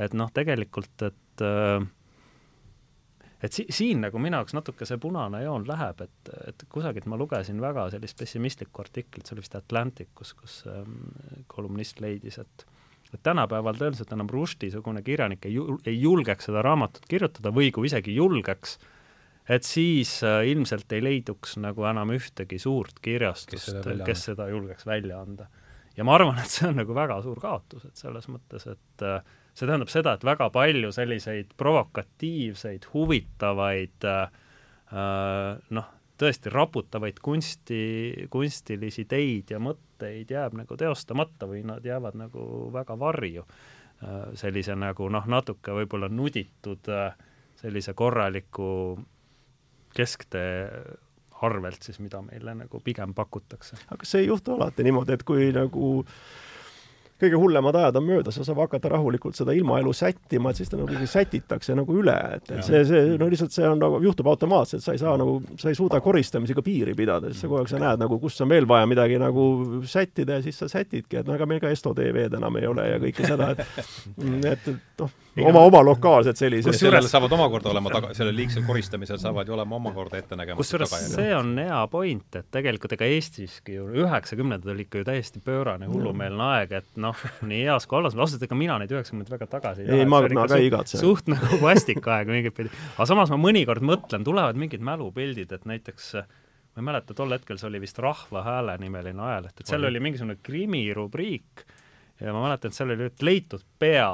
et noh, tegelikult, et äh, et si-, siin nagu minu jaoks natuke see punane joon läheb, et, et kusagilt ma lugesin väga sellist pessimistlikku artiklit, see oli vist Atlantic, kus, kus ähm, kolumnist leidis, et et tänapäeval tõenäoliselt enam Rushdie-sugune kirjanik ei, ei julgeks seda raamatut kirjutada või kui isegi julgeks, et siis äh, ilmselt ei leiduks nagu enam ühtegi suurt kirjastust, kes seda julgeks välja anda. ja ma arvan, et see on nagu väga suur kaotus, et selles mõttes, et äh, see tähendab seda, et väga palju selliseid provokatiivseid, huvitavaid äh, noh, tõesti raputavaid kunsti, kunstilisi ideid ja mõtteid jääb nagu teostamata või nad jäävad nagu väga varju. Äh, sellise nagu noh, natuke võib-olla nuditud äh, sellise korraliku kesktee arvelt siis, mida meile nagu pigem pakutakse. aga kas ei juhtu alati niimoodi, et kui nagu äh, kõige hullemad ajad on möödas ja saab hakata rahulikult seda ilmaelu sättima, et siis ta nagu sätitakse nagu üle, et, et see, see no lihtsalt see on nagu, juhtub automaatselt, sa ei saa nagu, sa ei suuda koristamisega piiri pidada, siis sa kogu aeg sa näed nagu, kus on veel vaja midagi nagu sättida ja siis sa sätidki, et no ega meil ka Esto TV-d enam ei ole ja kõike seda, et et, et noh, oma, oma lokaalsed sellised. kusjuures saavad omakorda olema taga, sellel liigsel koristamisel saavad ju olema omakorda ettenägematut kusjuures see on hea point, et tegelikult ega Eestiski ju üheksakümnendad oli ikka ju täiesti pöörane hullumeelne aeg, et noh, nii heas kui halvas, ausalt, ega mina neid üheksakümnendaid väga tagasi ei taha. ei, ma, ma ka ei igatse. suht nagu vastik aeg mingit pidi. aga samas ma mõnikord mõtlen, tulevad mingid mälupildid, et näiteks ma ei mäleta, tol hetkel see oli vist Rahva Hääle nimeline ajaleht, et seal oli, oli mingisugune krimirubriik ja ma mäletan, et seal oli leitud pea.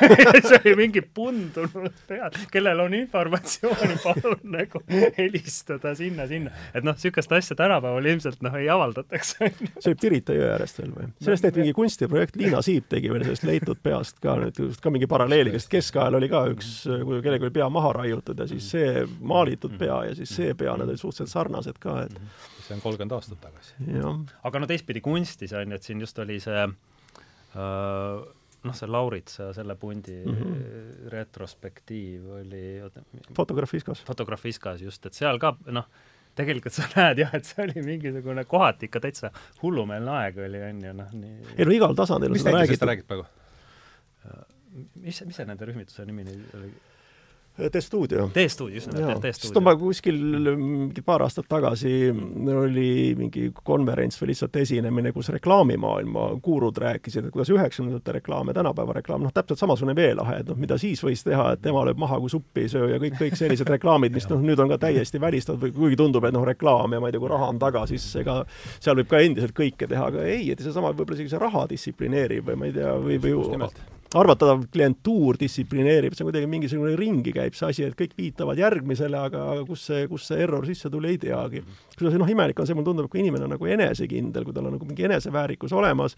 See oli mingi pundunud pea, kellel on informatsiooni, palun nagu helistada sinna-sinna. et noh, niisugust asja tänapäeval ilmselt noh, ei avaldataks see võib Pirita jõe äärest veel või? sellest tehti mingi kunstiprojekt, Liina Siip tegi veel sellest leitud peast ka nüüd, ka mingi paralleeli, sest keskajal oli ka üks, kui kellelgi oli pea maha raiutud ja siis see maalitud pea ja siis see pea, need olid suhteliselt sarnased ka, et see on kolmkümmend aastat tagasi. aga no teistpidi kunstis on ju, et siin just oli see Äh, noh, see Lauritsa selle pundi mm -hmm. retrospektiiv oli Fotografiskas. Fotografiskas just, et seal ka noh, tegelikult sa näed jah, et see oli mingisugune kohati ikka täitsa hullumeelne aeg oli, on ju, noh nii ei no igal tasandil mis näiteks sa räägid praegu? Äh, mis, mis see nende rühmituse nimi oli? T-stuudio. T-stuudio, just nimelt, T-stuudio. sest ma kuskil mingi paar aastat tagasi oli mingi konverents või lihtsalt esinemine, kus reklaamimaailma gurud rääkisid, et kuidas üheksakümnendate reklaam ja tänapäeva reklaam, noh, täpselt samasugune veelahe, et noh, mida siis võis teha, et tema lööb maha, kui suppi ei söö ja kõik, kõik sellised reklaamid, mis noh, nüüd on ka täiesti välistatud või kuigi tundub, et noh, reklaam ja ma ei tea, kui raha on taga, siis ega seal võib ka endiselt kõike teha, aga ei, et seesama võib-olla isegi see raha distsiplineerib või ma ei tea, või, või arvatav klientuur distsiplineerib, see on kuidagi mingisugune ringi käib see asi, et kõik viitavad järgmisele, aga kus see, kus see error sisse tuli, ei teagi. Kusjuures noh, imelik on see, mulle tundub, et kui inimene on nagu enesekindel, kui tal on nagu mingi eneseväärikus olemas,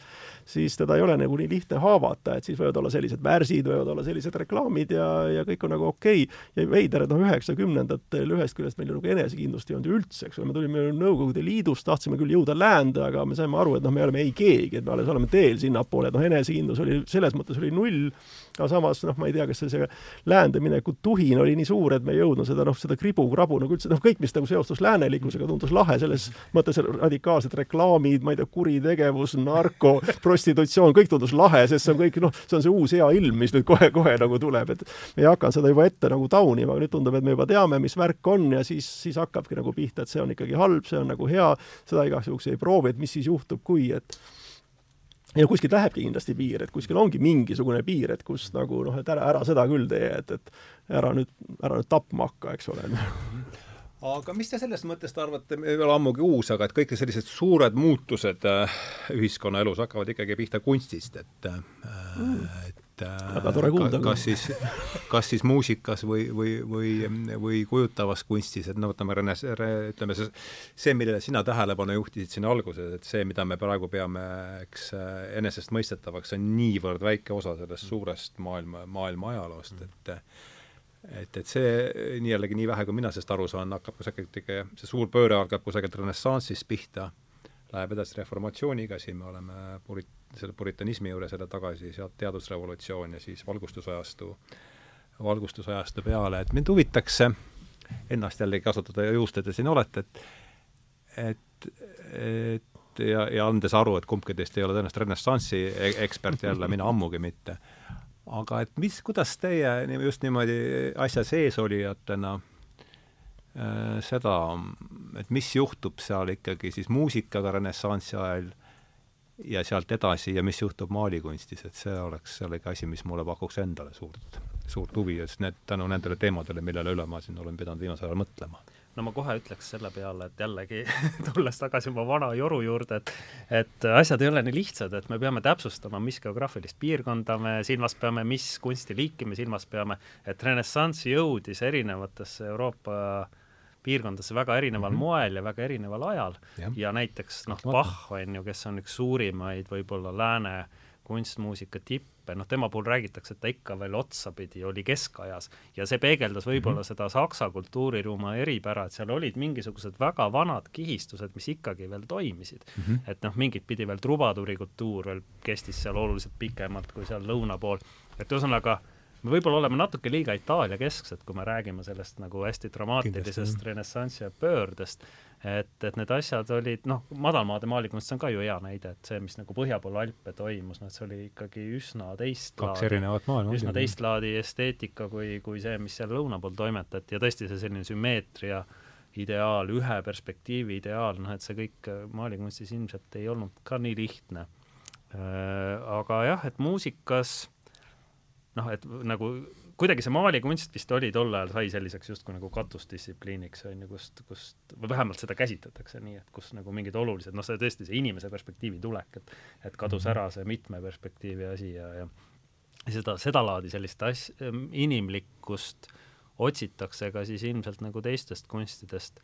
siis teda ei ole nagu nii lihtne haavata, et siis võivad olla sellised värsid, võivad olla sellised reklaamid ja, ja kõik on nagu okei. Okay.. ja veider, et noh, üheksakümnendatel ühest küljest meil nagu enesekindlust ei olnud üldse, eks ole, me tulime Nõukogude Liidust, tahtsime küll jõuda läände, aga me saime aru, et noh, me oleme ei keegi, et me alles oleme teel sinnapoole, et noh, enesekindlus oli selles mõttes oli null, aga samas noh, ma ei tea, kas see, see läände mineku tuhin oli nii suur, et me ei jõudnud seda noh, seda kribu-krabu nagu üldse noh, kõik, mis nagu seostus läänelikkusega, tundus lahe selles mõttes, radikaalsed reklaamid, ma ei tea, kuritegevus, narko, prostitutsioon, kõik tundus lahe, sest see on kõik noh, see on see uus hea ilm, mis nüüd kohe-kohe nagu tuleb, et me ei hakanud seda juba ette nagu taunima, aga nüüd tundub, et me juba teame, mis värk on ja siis, siis hakkabki nagu pihta, et see on ikkagi halb, see on nagu hea, seda igaks juhuks ei proovi, et mis siis juhtub, kui, et ja kuskilt lähebki kindlasti piir, et kuskil ongi mingisugune piir, et kus nagu noh, et ära, ära seda küll tee, et, et ära nüüd, ära nüüd tapma hakka, eks ole aga mis te sellest mõttest arvate, ei ole ammugi uus, aga et kõik sellised suured muutused äh, ühiskonnaelus hakkavad ikkagi pihta kunstist, et äh, mm. Et väga tore kuulda. kas siis, kas siis muusikas või, või, või, või kujutavas kunstis, et no võtame Rene, ütleme see, see, millele sina tähelepanu juhtisid siin alguses, et see, mida me praegu peame, eks, enesestmõistetavaks, on niivõrd väike osa sellest suurest maailma, maailma ajaloost, et et, et see nii jällegi nii vähe, kui mina sellest aru saan, hakkab kusagilt ikka, see suur pööre algab kusagilt renessansist pihta, läheb edasi reformatsiooniga, siin me oleme purit-, selle puritanismi juures jälle tagasi, sealt teadusrevolutsioon ja siis valgustusajastu, valgustusajastu peale, et mind huvitaks ennast jällegi kasutada juhust, et te siin olete, et et, et ja, ja andes aru, et kumbki teist ei ole tõenäoliselt renessansi e-, ekspert jälle, mina ammugi mitte, aga et mis, kuidas teie just niimoodi asja seesolijatena äh, seda, et mis juhtub seal ikkagi siis muusikaga renessansi ajal ja sealt edasi ja mis juhtub maalikunstis, et see oleks jällegi asi, mis mulle pakuks endale suurt, suurt huvi, just need, tänu nendele teemadele, millele üle ma siin olen pidanud viimasel ajal mõtlema. No ma kohe ütleks selle peale, et jällegi tulles tagasi oma vana joru juurde, et et asjad ei ole nii lihtsad, et me peame täpsustama, mis geograafilist piirkonda me silmas peame, mis kunstiliiki me silmas peame, et renessanss jõudis erinevatesse Euroopa piirkondadesse väga erineval mm -hmm. moel ja väga erineval ajal ja, ja näiteks noh, Bach on ju, kes on üks suurimaid võib-olla lääne kunstmuusika tipp, õppe, noh tema puhul räägitakse, et ta ikka veel otsapidi oli keskajas ja see peegeldas võib-olla mm -hmm. seda saksa kultuuriruuma eripära, et seal olid mingisugused väga vanad kihistused, mis ikkagi veel toimisid mm. -hmm. et noh, mingit pidi veel trubaduuri kultuur veel kestis seal oluliselt pikemalt kui seal lõuna pool, et ühesõnaga me võib-olla oleme natuke liiga Itaalia kesksed, kui me räägime sellest nagu hästi dramaatilisest renessansi ja pöördest, et, et need asjad olid, noh, madalmaade maalikunst on ka ju hea näide, et see, mis nagu põhja pool Alpe toimus, noh, see oli ikkagi üsna teist kaks laadi, erinevat maailma. üsna teist laadi esteetika kui, kui see, mis seal lõuna pool toimetati ja tõesti see selline sümmeetria ideaal, ühe perspektiivi ideaal, noh, et see kõik maalikunstis ilmselt ei olnud ka nii lihtne. Äh, aga jah, et muusikas noh, et nagu kuidagi see maalikunst vist oli tol ajal, sai selliseks justkui nagu katusdistsipliiniks, on ju, kust, kust, või vähemalt seda käsitletakse nii, et kus nagu mingid olulised, noh, see tõesti, see inimese perspektiivi tulek, et et kadus mhm. ära see mitme perspektiivi asi ja, ja seda, sedalaadi sellist as-, inimlikkust otsitakse ka siis ilmselt nagu teistest kunstidest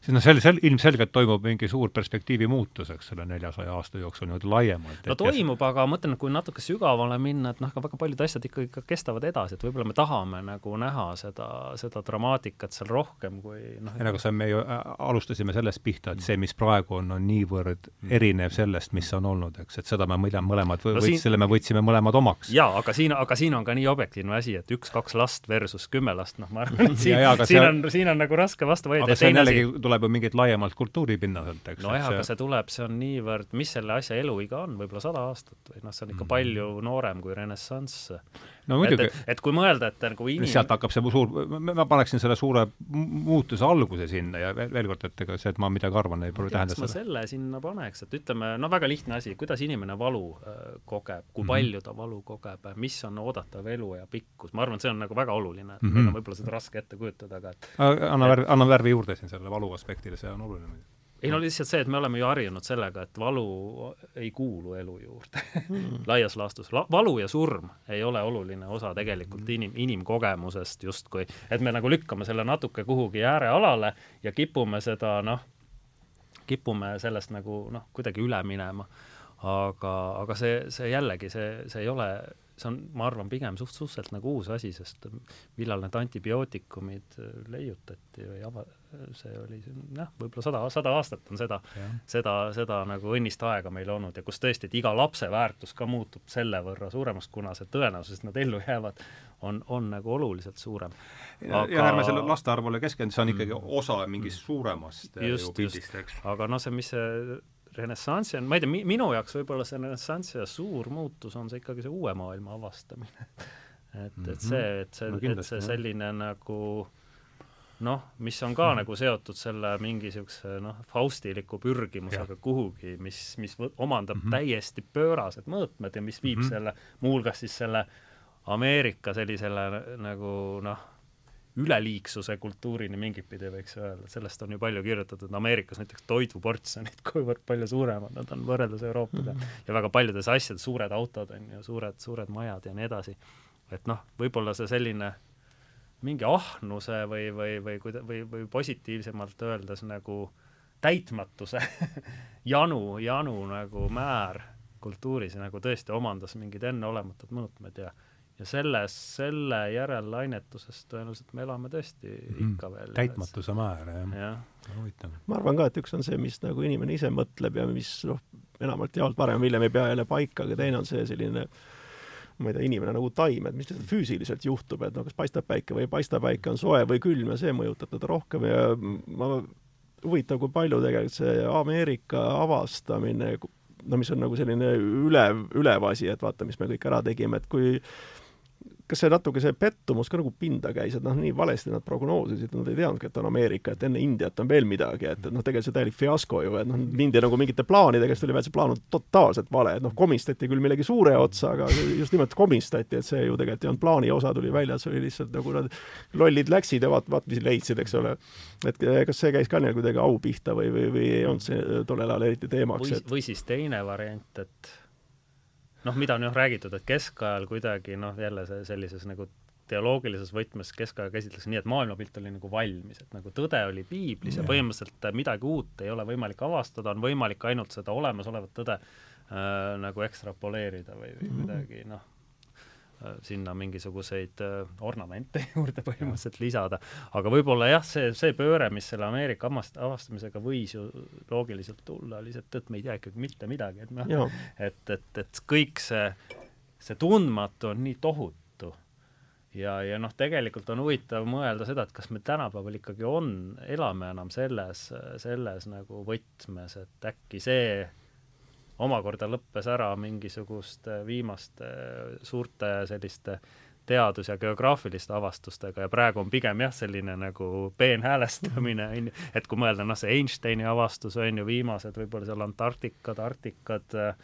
siis noh, sel-, sel-, ilmselgelt toimub mingi suur perspektiivi muutus, eks selle neljasaja aasta jooksul niimoodi laiemalt. no toimub, aga ma mõtlen, et kui natuke sügavale minna, et noh, ka väga paljud asjad ikkagi ka kestavad edasi, et võib-olla me tahame nagu näha seda, seda dramaatikat seal rohkem kui noh. ei no aga see me ju äh, alustasime sellest pihta, et see, mis praegu on, on niivõrd mm. erinev sellest, mis on olnud, eks, et seda me mõlemad no, võts, siin... selle me võtsime mõlemad omaks. jaa, aga siin, aga siin on ka nii objektiivne asi, et üks-kaks last versus kümme last, noh, ma arvan, et siin, ja, ja, siin on, siin on nagu raske vastu vaielda. see on jällegi, tuleb ju mingit laiemalt kultuuripinnaselt, eks. nojah, aga see tuleb, see on niivõrd, mis selle asja eluiga on, võib-olla sada aastat või noh, see on ikka mm. palju noorem kui renessanss. No muidugi. et, et, et kui mõelda, et nagu inim-. sealt hakkab see suur, ma paneksin selle suure muutuse alguse sinna ja veel, veel kord, et ega see, et ma midagi arvan, ei pruugi tähendada seda. ma selle sinna paneks, et ütleme, no väga lihtne asi, kuidas inimene valu äh, kogeb, kui mm -hmm. palju ta valu kogeb, mis on oodatav eluea pikkus, ma arvan, et see on nagu väga oluline, mm -hmm. meil on võib-olla seda raske ette kujutada, aga et anna värvi, anna värvi juurde siin sellele valu aspektile, see on oluline muidugi ei no lihtsalt see, et me oleme ju harjunud sellega, et valu ei kuulu elu juurde mm. laias laastus La. valu ja surm ei ole oluline osa tegelikult mm. inim, inimkogemusest justkui, et me nagu lükkame selle natuke kuhugi äärealale ja kipume seda noh, kipume sellest nagu noh, kuidagi üle minema. aga, aga see, see jällegi, see, see ei ole see on, ma arvan, pigem suht-, suhteliselt nagu uus asi, sest millal need antibiootikumid leiutati või ava-, see oli jah, võib-olla sada, sada aastat on seda, seda, seda nagu õnnist aega meil olnud ja kus tõesti, et iga lapse väärtus ka muutub selle võrra suuremaks, kuna see tõenäosus, et nad ellu jäävad, on, on nagu oluliselt suurem. Ja ärme selle laste arvule keskendu, see on ikkagi mm. osa mingist suuremast just, just, aga noh, see, mis see renessansi on, ma ei tea, minu jaoks võib-olla see renessanss ja suur muutus on see ikkagi see uue maailma avastamine et, et mhm. see, et see et see selline nagu noh, mis on ka mm. nagu seotud selle mingi niisuguse noh, faustiliku pürgimusega ja. kuhugi, mis, mis omandab mm -hmm. täiesti pöörased mõõtmed ja mis viib mm -hmm. selle, muuhulgas siis selle Ameerika sellisele nagu noh, üleliigsuse kultuurini mingit pidi võiks öelda, sellest on ju palju kirjutatud, Ameerikas näiteks toiduportsjonid, kuivõrd palju suuremad nad on võrreldes Euroopaga mm -hmm. ja väga paljudes asjades, suured autod on ju, suured, suured majad ja nii edasi. et noh, võib-olla see selline mingi ahnuse või, või, või kuida-, või, või positiivsemalt öeldes nagu täitmatuse janu, janu nagu määr kultuuris nagu tõesti omandas mingid enneolematud mõõtmed ja ja selles, selle järellainetusest tõenäoliselt me elame tõesti mm, ikka veel. täitmatuse määr, jah ja. huvitav. ma arvan ka, et üks on see, mis nagu inimene ise mõtleb ja mis noh, enamalt jaolt varem või hiljem ei pea jälle paika, aga teine on see selline ma ei tea, inimene nagu taim, et mis lihtsalt füüsiliselt juhtub, et noh, kas paistab päike või ei paista päike, on soe või külm ja see mõjutab teda rohkem ja ma, huvitav, kui palju tegelikult see Ameerika avastamine, no mis on nagu selline ülev, ülev asi, et vaata, mis me kõik ära tegime, et kui kas see natuke, see pettumus ka nagu pinda käis, et noh, nii valesti nad prognoosisid, nad ei teadnudki, et on Ameerika, et enne Indiat on veel midagi, et, et noh, tegelikult see täielik fiasko ju, et noh, mindi nagu mingite plaanidega, siis tuli välja, see plaan on totaalselt vale, et noh, komistati küll millegi suure otsa, aga just nimelt komistati, et see ju tegelikult ei olnud plaani osa, tuli välja, et see oli lihtsalt nagu nad lollid läksid ja vaat, vaat mis leidsid, eks ole. et kas see käis ka neil kuidagi au pihta või, või, või ei olnud see tollel ajal eriti teemaks? või, või siis teine variant, et noh, mida on jah räägitud, et keskajal kuidagi noh, jälle see sellises nagu teoloogilises võtmes keskaja käsitletakse nii, et maailmapilt oli nagu valmis, et nagu tõde oli piiblis ja, ja põhimõtteliselt midagi uut ei ole võimalik avastada, on võimalik ainult seda olemasolevat tõde äh, nagu ekstrapoleerida või, või mhm. kuidagi noh, Äh, sinna mingisuguseid äh, ornamente juurde põhimõtteliselt lisada. aga võib-olla jah, see, see pööre, mis selle Ameerika avast-, avastamisega võis ju loogiliselt tulla, oli et, et me ei tea ikkagi mitte midagi, et noh, et, et, et kõik see, see tundmatu on nii tohutu. ja, ja noh, tegelikult on huvitav mõelda seda, et kas me tänapäeval ikkagi on, elame enam selles, selles nagu võtmes, et äkki see omakorda lõppes ära mingisuguste viimaste suurte selliste teadus- ja geograafiliste avastustega ja praegu on pigem jah, selline nagu peenhäälestamine, on ju, et kui mõelda, noh, see Einsteini avastus on ju viimased võib-olla seal Antarktikad, Arktikad äh,,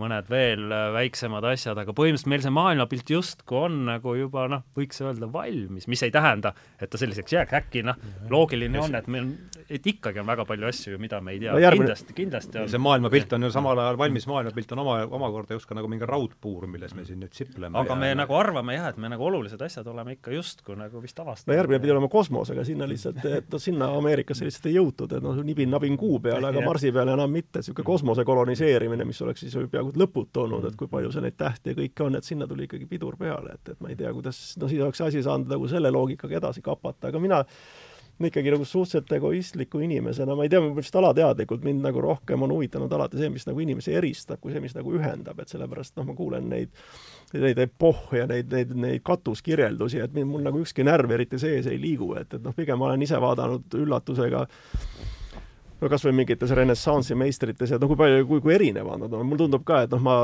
mõned veel äh, väiksemad asjad, aga põhimõtteliselt meil see maailmapilt justkui on nagu juba noh, võiks öelda valmis, mis ei tähenda, et ta selliseks jääks, äkki noh, loogiline on, et meil, et ikkagi on väga palju asju, mida me ei tea no, järgmine... kindlasti, kindlasti on. see maailmapilt on ju samal ajal valmis, maailmapilt on oma, omakorda justkui nagu mingi raudpuur, milles me siin nüüd sipleme. aga me ja... nagu arvame jah, et me nagu olulised asjad oleme ikka justkui nagu vist avastanud. no järgmine pidi olema kosmos, aga sinna lihtsalt, et noh, sinna Ameerikasse lihtsalt ei jõutud, et noh, nibin-nabin kuu peale, aga Marsi peale enam mitte, niisugune kosmose koloniseerimine, mis oleks siis peaaegu peaaegu lõputu olnud, et kui palju seal neid tähti ja kõike on, et sinna tuli ikkagi pidur peale, et, et ma ei tea, kuidas, no siis oleks asi saanud nagu selle loogikaga edasi kapata, aga mina ikkagi nagu suhteliselt egoistliku inimesena, ma ei tea, vist alateadlikult mind nagu rohkem on huvitanud alati see, mis nagu inimesi eristab, kui see, mis nagu ühendab, et sellepärast noh, ma kuulen neid neid epohhe ja neid, neid, neid katuskirjeldusi, et mul nagu ükski närv eriti sees ei liigu, et, et noh, pigem ma olen ise vaadanud üllatusega no kas või mingites renessansi meistrites ja no kui palju, kui, kui erinevad nad on, mulle tundub ka, et noh, ma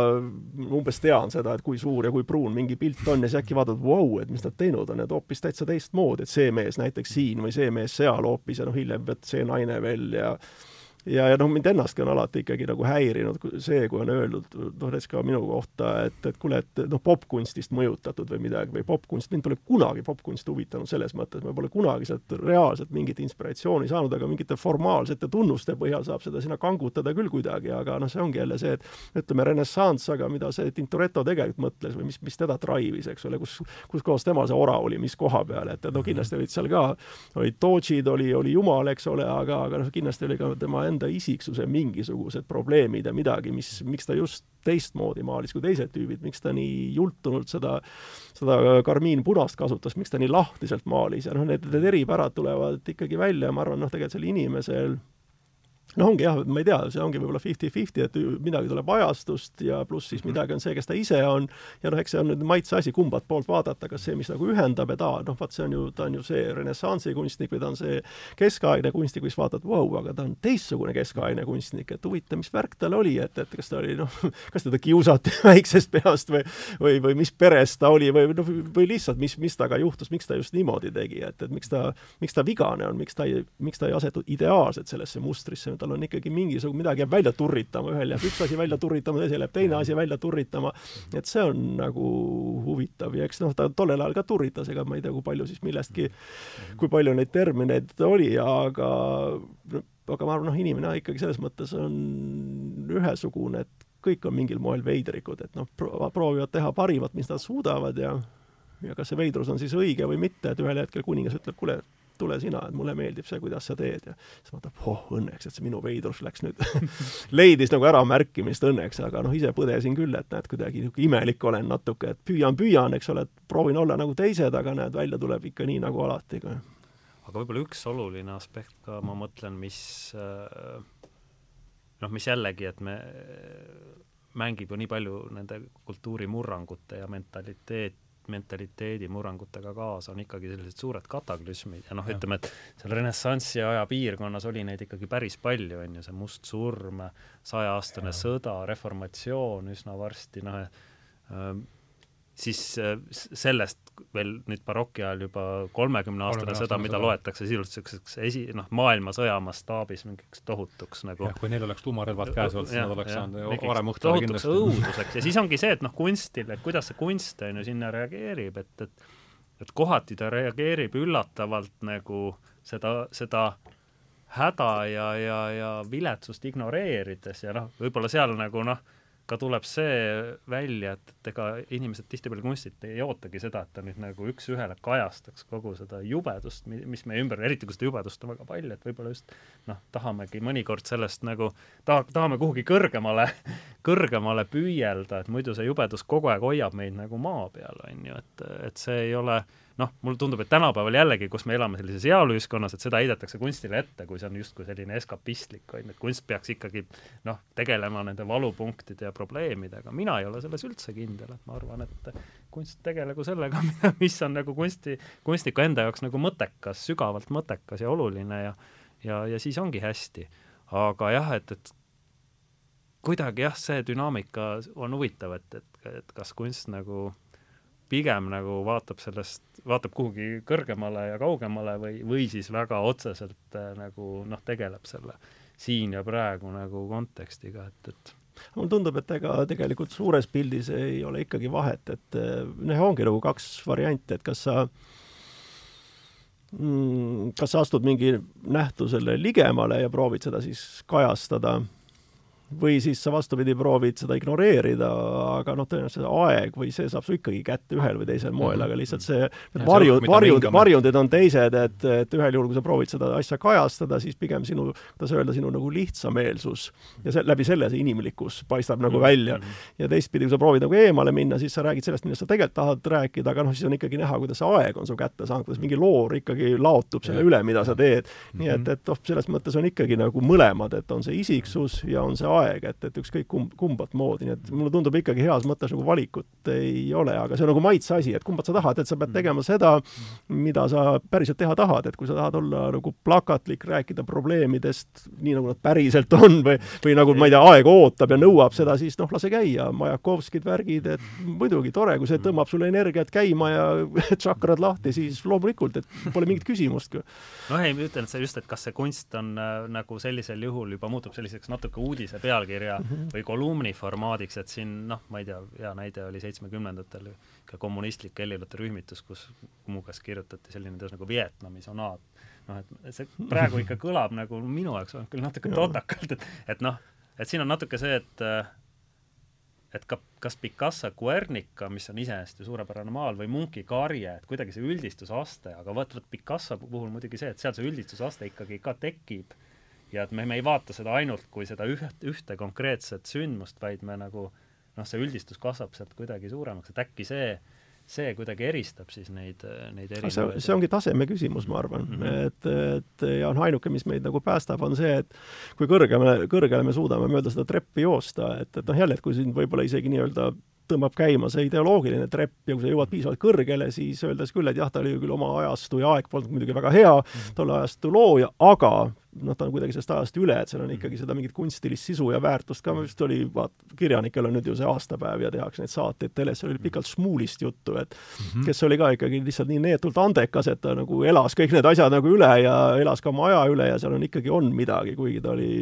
umbes tean seda, et kui suur ja kui pruun mingi pilt on ja siis äkki vaatad, vau, et mis nad teinud on, et hoopis täitsa teistmoodi, et see mees näiteks siin või see mees seal hoopis ja noh, hiljem, see naine veel ja ja, ja noh, mind ennastki on alati ikkagi nagu häirinud see, kui on öeldud, noh näiteks ka minu kohta, et, et kuule, et noh, popkunstist mõjutatud või midagi või popkunst, mind pole kunagi popkunst huvitanud selles mõttes, ma pole kunagi sealt reaalselt mingit inspiratsiooni saanud, aga mingite formaalsete tunnuste põhjal saab seda sinna kangutada küll kuidagi, aga noh, see ongi jälle see, et ütleme, renessanss, aga mida see Tintoretto tegelikult mõtles või mis, mis teda drive'is, eks ole, kus, kus kohas tema see ora oli, mis koha peal, et, et no kindlasti olid seal ka, olid doodžid, oli, oli jumal, eks ole, aga, aga noh, kindlasti oli ka tema enda isiksuse mingisugused probleemid ja midagi, mis, miks ta just teistmoodi maalis kui teised tüübid, miks ta nii jultunult seda, seda karmiinpunast kasutas, miks ta nii lahtiselt maalis ja noh, need, need eripärad tulevad ikkagi välja ja ma arvan, noh, tegelikult sel inimesel no ongi jah, ma ei tea, see ongi võib-olla fifty-fifty, et midagi tuleb ajastust ja pluss siis mhm. midagi on see, kes ta ise on, ja noh, eks see on nüüd maitse asi, kumbalt poolt vaadata, kas see, mis nagu ühendab, et aa, noh, vaat see on ju, ta on ju see renessansi kunstnik või ta on see keskaegne kunstnik, kus vaatad, vau, aga ta on teistsugune keskaegne kunstnik, et huvitav, mis värk tal oli, et, et kas ta oli noh, kas teda kiusati väiksest peast või või, või mis peres ta oli või noh, või lihtsalt, mis, mis temaga juhtus, miks ta just niimoodi tegi, et, et miks ta, miks ta vigane on, miks ta ei, miks ta ei asetu ideaalselt sellesse mustrisse, tal on ikkagi mingisugune, midagi jääb välja turritama, ühel jääb üks asi välja turritama, teisel jääb teine asi välja turritama, et see on nagu huvitav ja eks noh, ta tollel ajal ka turritas, ega ma ei tea, kui palju siis millestki, kui palju neid termineid oli, aga aga ma arvan, noh, inimene ikkagi selles mõttes on ühesugune, et kõik on mingil moel veidrikud, et noh, proovivad teha parimat, mis nad suudavad ja ja kas see veidrus on siis õige või mitte, et ühel hetkel kuningas ütleb, kuule, tule sina, et mulle meeldib see, kuidas sa teed. Ja siis vaatab, oh õnneks, et see minu veidrus läks nüüd leidis nagu äramärkimist õnneks, aga noh, ise põdesin küll, et näed, kuidagi niisugune imelik olen natuke, et püüan, püüan, eks ole, et proovin olla nagu teised, aga näed, välja tuleb ikka nii nagu alati aga võib-olla üks oluline aspekt ka, ma mõtlen, mis äh, noh, mis jällegi, et me mängib ju nii palju nende kultuurimurrangute ja mentaliteet, mentaliteedi murrangutega kaasa, on ikkagi sellised suured kataklüsmid ja noh, ütleme, et seal renessansi aja piirkonnas oli neid ikkagi päris palju, on ju, see must surm, saja-aastane sõda, reformatsioon üsna varsti, noh, siis äh, sellest veel nüüd baroki ajal juba kolmekümne aastane seda, mida seda. loetakse sisuliselt niisuguseks esi, noh, maailmasõja mastaabis mingiks tohutuks nagu jah, kui neil oleks tuumarelvad käes olnud, siis nad oleks saanud varem õhtul kindlasti. õuduseks. Ja siis ongi see, et noh, kunstil, et kuidas see kunst, on ju, sinna reageerib, et, et et kohati ta reageerib üllatavalt nagu seda, seda häda ja, ja, ja viletsust ignoreerides ja noh, võib-olla seal nagu noh, ka tuleb see välja, et, et ega inimesed tihtipeale kunstilt ei ootagi seda, et ta nüüd nagu üks-ühele kajastaks kogu seda jubedust, mis meie ümber, eriti kui seda jubedust on väga palju, et võib-olla just noh, tahamegi mõnikord sellest nagu, taha, tahame kuhugi kõrgemale, kõrgemale püüelda, et muidu see jubedus kogu aeg hoiab meid nagu maa peal, on ju, et, et see ei ole noh, mulle tundub, et tänapäeval jällegi, kus me elame sellises heaoluühiskonnas, et seda heidetakse kunstile ette, kui see on justkui selline eskapistlik, on ju, et kunst peaks ikkagi noh, tegelema nende valupunktide ja probleemidega, mina ei ole selles üldse kindel, et ma arvan, et kunst tegelegu sellega, mis on nagu kunsti, kunstniku enda jaoks nagu mõttekas, sügavalt mõttekas ja oluline ja ja, ja siis ongi hästi. aga jah, et, et kuidagi jah, see dünaamika on huvitav, et, et, et kas kunst nagu pigem nagu vaatab sellest, vaatab kuhugi kõrgemale ja kaugemale või, või siis väga otseselt äh, nagu noh, tegeleb selle siin ja praegu nagu kontekstiga, et, et mulle tundub, et ega tegelikult suures pildis ei ole ikkagi vahet, et äh, noh, ongi nagu kaks varianti, et kas sa mm, kas sa astud mingi nähtusele ligemale ja proovid seda siis kajastada või siis sa vastupidi proovid seda ignoreerida, aga noh, tõenäoliselt aeg või see saab su ikkagi kätte ühel või teisel moel, mhm. aga lihtsalt see varjud, varjud, varjundid on teised, et, et ühel juhul, kui sa proovid seda asja kajastada, siis pigem sinu, kuidas öelda, sinu nagu lihtsameelsus ja see, läbi selle see inimlikkus paistab nagu mhm. välja. ja teistpidi, kui sa proovid nagu eemale minna, siis sa räägid sellest, millest sa tegelikult tahad rääkida, aga noh, siis on ikkagi näha, kuidas see aeg on su kätte saanud, kuidas mingi loor ikkagi laotub selle üle, mida sa teed. nii et, et noh, selles mõttes on ikkagi nagu mõlemad, et on see isiksus ja on see aeg aeg, et, et ükskõik kumb, kumbat moodi, nii et mulle tundub ikkagi heas mõttes nagu valikut ei ole, aga see on nagu maitse asi, et kumbat sa tahad, et sa pead tegema seda, mida sa päriselt teha tahad, et kui sa tahad olla nagu plakatlik, rääkida probleemidest nii, nagu nad päriselt on või, või nagu ma ei tea, aeg ootab ja nõuab seda, siis noh, lase käia, Majakovskid, värgid, et muidugi tore, kui see tõmbab sulle energiat käima ja tšakrad lahti, siis loomulikult, et pole mingit küsimustki. noh, ei, ma ütlen, et see just, et kas see kunst on äh, nagu sellisel juhul juba muutub selliseks natuke uudise pealkirja mm -hmm. või kolumni formaadiks, et siin noh, ma ei tea, hea näide oli seitsmekümnendatel ka kommunistlik hellilate rühmitus, kus muuhulgas kirjutati selline teos nagu Vietnami sonaat. noh, et see praegu ikka kõlab nagu minu jaoks on küll natuke totakalt, et, et noh, et siin on natuke see, et et ka, kas Picasso Guernica, mis on iseenesest ju suurepärane maal, või Munki karje, et kuidagi see üldistusaste, aga vot, vot Picasso puhul muidugi see, et seal see üldistusaste ikkagi ka tekib ja et me, me ei vaata seda ainult kui seda üht, ühte konkreetset sündmust, vaid me nagu noh, see üldistus kasvab sealt kuidagi suuremaks, et äkki see, see kuidagi eristab siis neid, neid erinevaid see, see ongi taseme küsimus, ma arvan mm. -hmm. et, et ja noh, ainuke, mis meid nagu päästab, on see, et kui kõrgemale, kõrgele me suudame mööda seda treppi joosta, et, et noh, jälle, et kui siin võib-olla isegi nii-öelda tõmbab käima see ideoloogiline trepp ja kui sa jõuad piisavalt kõrgele, siis öeldes küll, et jah, ta oli küll oma ajastu ja aeg polnud muidugi väga hea mm -hmm., tolle ajastu looja, aga noh, ta on kuidagi sellest ajast üle, et seal on ikkagi seda mingit kunstilist sisu ja väärtust ka, vist oli, vaat, kirjanikel on nüüd ju see aastapäev ja tehakse neid saateid teles, seal oli pikalt Šmuulist juttu, et mm -hmm. kes oli ka ikkagi lihtsalt nii neetult andekas, et ta nagu elas kõik need asjad nagu üle ja elas ka oma aja üle ja seal on ikkagi, on midagi, kuigi ta oli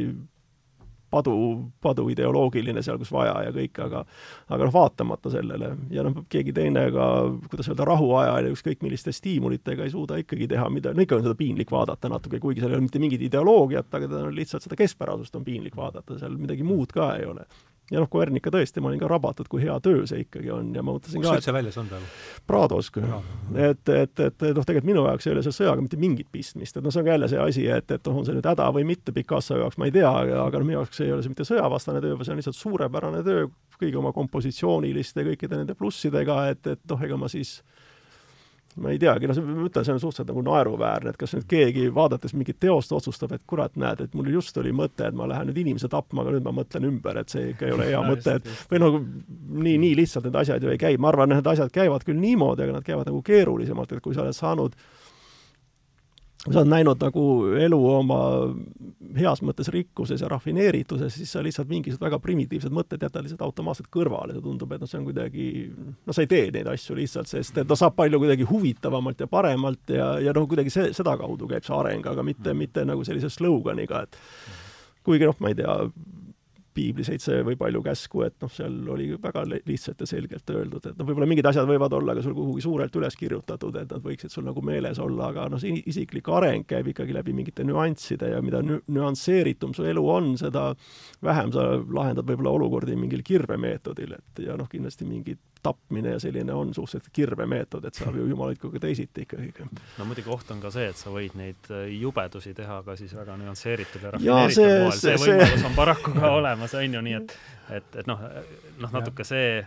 padu, paduideoloogiline seal, kus vaja ja kõik, aga aga noh, vaatamata sellele ja noh, keegi teine ka, kuidas öelda, rahuajal ja ükskõik milliste stiimulitega ei suuda ikkagi teha mida, no ikka on seda piinlik vaadata natuke, kuigi seal ei ole mitte mingit ideoloogiat, aga ta on lihtsalt seda keskpärasust on piinlik vaadata, seal midagi muud ka ei ole ja noh, Koernika tõesti, ma olin ka rabatud, kui hea töö see ikkagi on ja ma mõtlesin kus ka, et see väljas on praegu? Prados et, et, et noh, tegelikult minu jaoks ei ole selle sõjaga mitte mingit pistmist, et noh, see on ka jälle see asi, et, et noh, on see nüüd häda või mitte Picasso jaoks, ma ei tea, aga noh, minu jaoks ei ole see mitte sõjavastane töö, see on lihtsalt suurepärane töö kõigi oma kompositsiooniliste kõikide nende plussidega, et, et noh, ega ma siis ma ei teagi, noh, ma ütlen, see on suhteliselt nagu naeruväärne, et kas nüüd keegi vaadates mingit teost otsustab, et kurat, näed, et mul just oli mõte, et ma lähen nüüd inimese tapma, aga nüüd ma mõtlen ümber, et see ikka ei ole hea mõte, et või noh, nii, nii lihtsalt need asjad ju ei käi, ma arvan, need asjad käivad küll niimoodi, aga nad käivad nagu keerulisemalt, et kui sa oled saanud kui sa oled näinud nagu elu oma heas mõttes rikkuses ja rafineerituses, siis sa lihtsalt mingisugused väga primitiivsed mõtted jätad lihtsalt automaatselt kõrvale, see tundub, et noh, see on kuidagi, no sa ei tee neid asju lihtsalt, sest et noh, saab palju kuidagi huvitavamalt ja paremalt ja, ja noh, kuidagi see, sedakaudu käib see areng, aga mitte, mitte nagu sellise sloganiga, et kuigi noh, ma ei tea, piibli seitse või palju käsku, et noh, seal oli väga lihtsalt ja selgelt öeldud, et noh, võib-olla mingid asjad võivad olla ka sul kuhugi suurelt üles kirjutatud, et nad võiksid sul nagu meeles olla, aga noh, see isiklik areng käib ikkagi läbi mingite nüansside ja mida nü-, nüansseeritum su elu on, seda vähem sa lahendad võib-olla olukordi mingil kirvemeetodil, et ja noh, kindlasti mingid tapmine ja selline on suhteliselt kirvemeetod, et saab ju jumalikuga teisiti ikkagi. no muidugi oht on ka see, et sa võid neid äh, jubedusi teha ka siis väga nüansseeritud ja rafineeritud moel, see, see võimalus on paraku ka olemas, on ju, nii et et, et noh, noh natuke see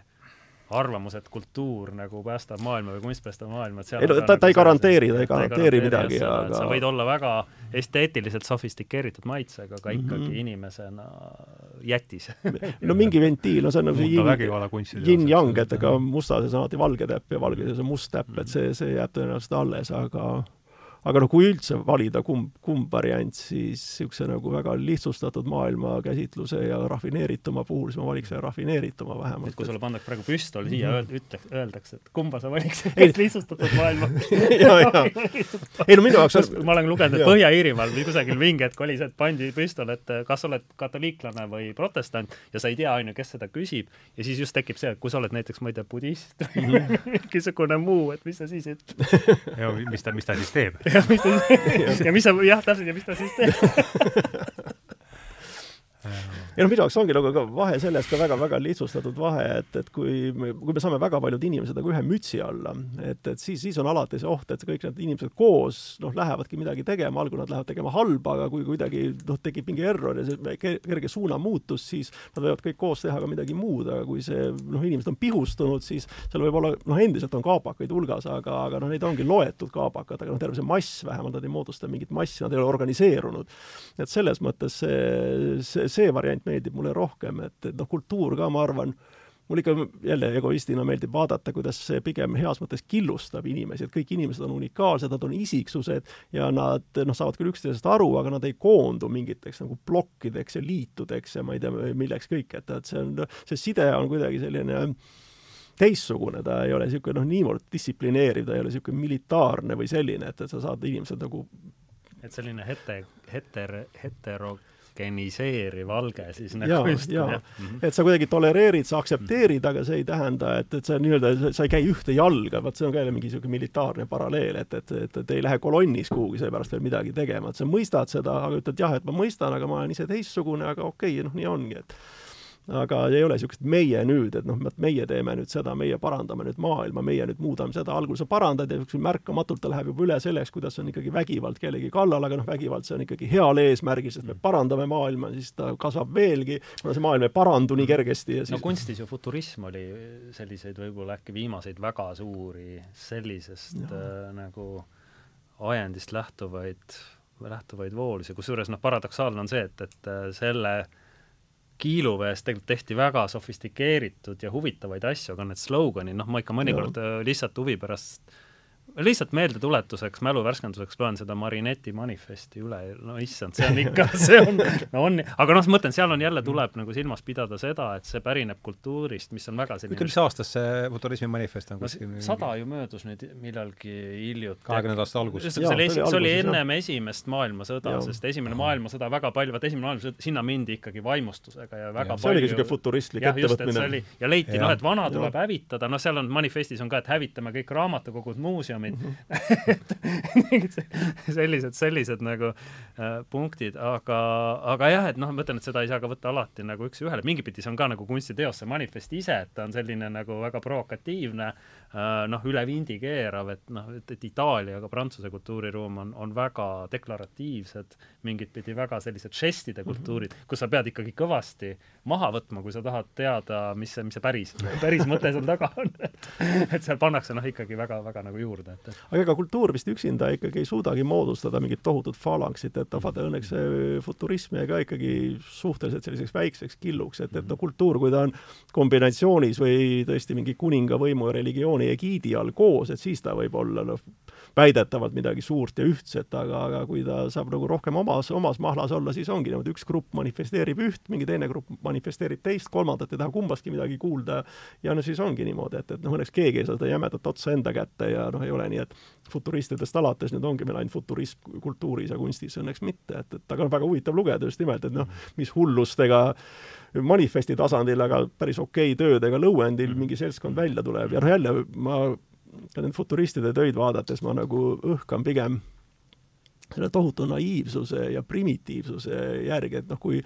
arvamus, et kultuur nagu päästab maailma või kunst päästab maailma, et seal ei no ta, ta ei garanteeri, ta ei garanteeri midagi, aga sa võid olla väga esteetiliselt sofistikeeritud maitsega, aga ikkagi mm -hmm. inimesena jätis no mingi ventiil, no see on nagu see yin-yang, et ega musta sees on alati valge täpp ja valge sees on must täpp, et see, see jääb tõenäoliselt alles, aga aga noh, kui üldse valida kumb, kumb variant, siis niisuguse nagu väga lihtsustatud maailmakäsitluse ja rafineerituma puhul, siis ma valiks selle rafineerituma vähemalt. et kui sulle pandaks praegu püstol siia mm, -hmm. ütleks, öeldakse, et kumba sa valiksid, kas lihtsustatud maailma ei no minu jaoks on ma olen lugenud, et Põhja-Iirimaal või kusagil mingi hetk oli see, et pandi püstol, et kas oled katoliiklane või protestant ja sa ei tea, on ju, kes seda küsib ja siis just tekib see, et kui sa oled näiteks, ma ei tea, budist või -hmm. mingisugune muu, et mis sa siis ütled ja mis ta, mis ta siis teeb ja mis ta siis ja mis sa, jah, täpselt, ja mis ta siis teeb ja noh, minu jaoks ongi nagu ka vahe selles ka väga-väga lihtsustatud vahe, et, et kui me, kui me saame väga paljud inimesed nagu ühe mütsi alla, et, et siis, siis on alati see oht, et kõik need inimesed koos noh, lähevadki midagi tegema, algul nad lähevad tegema halba, aga kui kuidagi noh, tekib mingi error ja see kerge suunamuutus, siis nad võivad kõik koos teha ka midagi muud, aga kui see noh, inimesed on pihustunud, siis seal võib olla noh, endiselt on kaabakaid hulgas, aga, aga noh, neid ongi loetud kaabakad, aga noh, terve see mass vähemalt, nad ei moodusta mingit massi, nad ei ole organiseerunud. et selles mõttes see, see, see variant meeldib mulle rohkem, et, et noh, kultuur ka, ma arvan, mul ikka jälle egoistina meeldib vaadata, kuidas see pigem heas mõttes killustab inimesi, et kõik inimesed on unikaalsed, nad on isiksused ja nad noh, saavad küll üksteisest aru, aga nad ei koondu mingiteks nagu plokkideks ja liitudeks ja ma ei tea, milleks kõik, et, et see on, see side on kuidagi selline teistsugune, ta ei ole niisugune noh, niivõrd distsiplineeriv, ta ei ole niisugune militaarne või selline, et, et sa saad inimesed nagu et selline hete, heter, hetero homogeniseeriv alge siis nagu just. jaa, -hmm. et sa kuidagi tolereerid, sa aktsepteerid, aga see ei tähenda, et, et sa nii-öelda, sa ei käi ühte jalga, vot see on ka jälle mingi niisugune militaarne paralleel, et, et, et, et ei lähe kolonnis kuhugi seepärast veel midagi tegema, et sa mõistad seda, aga ütled jah, et ma mõistan, aga ma olen ise teistsugune, aga okei okay,, noh, nii ongi, et aga ei ole niisugust meie nüüd, et noh, meie teeme nüüd seda, meie parandame nüüd maailma, meie nüüd muudame seda, algul sa parandad ja niisugune märkamatult ta läheb juba üle selleks, kuidas on ikkagi vägivald kellegi kallal, aga noh, vägivald see on ikkagi heal eesmärgil, sest me parandame maailma, siis ta kasvab veelgi, kuna see maailm ei parandu nii kergesti ja siis no kunstis ju futurism oli selliseid võib-olla äkki viimaseid väga suuri sellisest äh, nagu ajendist lähtuvaid, lähtuvaid voolusi, kusjuures noh, paradoksaalne on see, et, et äh, selle äh, kiiluvees tegelikult tehti väga sofistikeeritud ja huvitavaid asju, aga need sloganid, noh, ma ikka mõnikord. Äh, lihtsalt huvi pärast lihtsalt meeldetuletuseks, mälu värskenduseks loen seda Marineti manifesti üle, no issand, see on ikka, see on, no on, aga noh, ma mõtlen, seal on jälle, tuleb nagu silmas pidada seda, et see pärineb kultuurist, mis on väga selline ütle, mis aastast see futurismi manifest on kuskil no, sada ju möödus nüüd millalgi hiljuti. kahekümnenda aasta algus. see oli, see oli ennem esimest maailmasõda, sest esimene maailmasõda väga palju, vaata esimene maailmasõda, sinna mindi ikkagi vaimustusega ja väga ja, see palju see oligi niisugune futuristlik ettevõtmine. ja leiti, noh, et vana tuleb ja. hävitada, noh, seal on manifestis on ka, et hävitame kõik raamatukogud, muuseumid, mm, -hmm. sellised, sellised nagu äh, punktid, aga, aga jah, et noh, ma mõtlen, et seda ei saa ka võtta alati nagu üks-ühele, mingipidi see on ka nagu kunstiteos, see manifest ise, et ta on selline nagu väga provokatiivne noh, üle vindi keerav, et noh, et, et Itaalia, aga Prantsuse kultuuriruum on, on väga deklaratiivsed, mingit pidi väga sellised žestide mhm. kultuurid mm, -hmm. kus sa pead ikkagi kõvasti maha võtma, kui sa tahad teada, mis see, mis see päris, päris mõte seal taga on, et et seal pannakse noh, ikkagi väga-väga nagu juurde et, et aga ega kultuur vist üksinda ikkagi ei suudagi moodustada mingit tohutut falanksit, et vaata õnneks see futurism jäi ka ikkagi suhteliselt selliseks väikseks killuks, et, et no kultuur, kui ta on kombinatsioonis või tõesti mingi kuningavõimu ja religiooni egiidi all koos, et siis ta võib olla noh, väidetavalt midagi suurt ja ühtset, aga, aga kui ta saab nagu rohkem omas, omas mahlas olla, siis ongi niimoodi, üks grupp manifesteerib üht, mingi teine grupp manifesteerib teist, kolmandat ei taha kumbastki midagi kuulda ja no siis ongi niimoodi, et, et noh, õnneks keegi ei saa seda jämedat otsa enda kätte ja noh, ei ole nii, et futuristidest alates nüüd ongi meil ainult futurism kultuuris ja kunstis, õnneks mitte, et, et aga noh, väga huvitav lugeda just nimelt, et noh, mis hullustega manifesti tasandil, aga päris okei okay töödega lõuendil mingi seltskond välja tuleb. Ja noh, jälle ma ka nende futuristide töid vaadates ma nagu õhkan pigem selle tohutu naiivsuse ja primitiivsuse järgi, et noh, kui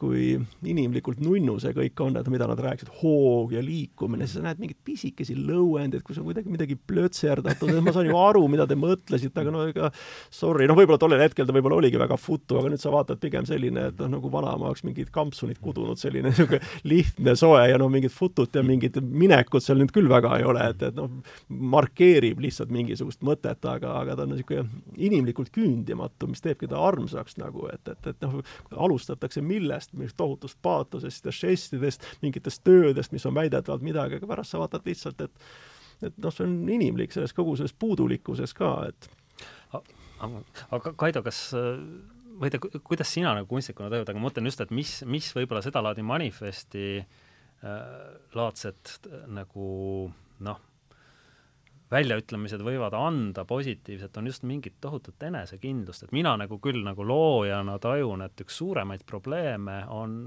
kui inimlikult nunnu see kõik on, et mida nad rääkisid, hoog ja liikumine, siis sa näed mingeid pisikesi lõuendeid, kus on kuidagi midagi plötserdatud, ma saan ju aru, mida te mõtlesite, aga no ega sorry, noh, võib-olla tollel hetkel ta võib-olla oligi väga futu, aga nüüd sa vaatad pigem selline, et noh, nagu vanaema oleks mingid kampsunid kudunud, selline niisugune lihtne, soe ja noh, mingit futut ja mingit minekut seal nüüd küll väga ei ole, et, et noh, markeerib lihtsalt mingisugust mõtet, aga, aga ta on niisugune inimlikult küündimatu, mis teebki ta armsaks nagu, et, et, et noh, alustatakse millest, mingist tohutust paatosest ja žestidest, mingitest töödest, mis on väidetavalt midagi, aga pärast sa vaatad lihtsalt, et et noh, see on inimlik selles kogu selles puudulikkuses ka, et aga Kaido, kas või tea, kuidas sina nagu kunstnikuna tajud, aga ma mõtlen just, et mis, mis võib-olla sedalaadi manifesti äh, laadset nagu noh, väljaütlemised võivad anda positiivset, on just mingit tohutut enesekindlust, et mina nagu küll nagu loojana tajun, et üks suuremaid probleeme on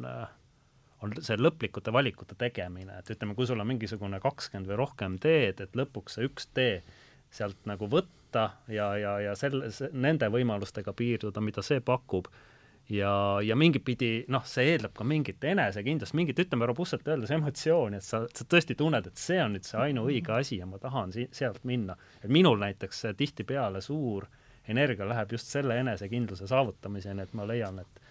on see lõplikute valikute tegemine, et ütleme, kui sul on mingisugune kakskümmend või rohkem teed, et lõpuks see üks tee sealt nagu võtta ja, ja, ja selle, nende võimalustega piirduda, mida see pakub ja, ja mingit pidi noh, see eeldab ka mingit enesekindlust, mingit, ütleme robustselt öeldes emotsiooni, et sa, sa tõesti tunned, et see on nüüd see ainuõige asi ja ma tahan si-, sealt minna. et minul näiteks tihtipeale suur energia läheb just selle enesekindluse saavutamiseni, et ma leian, et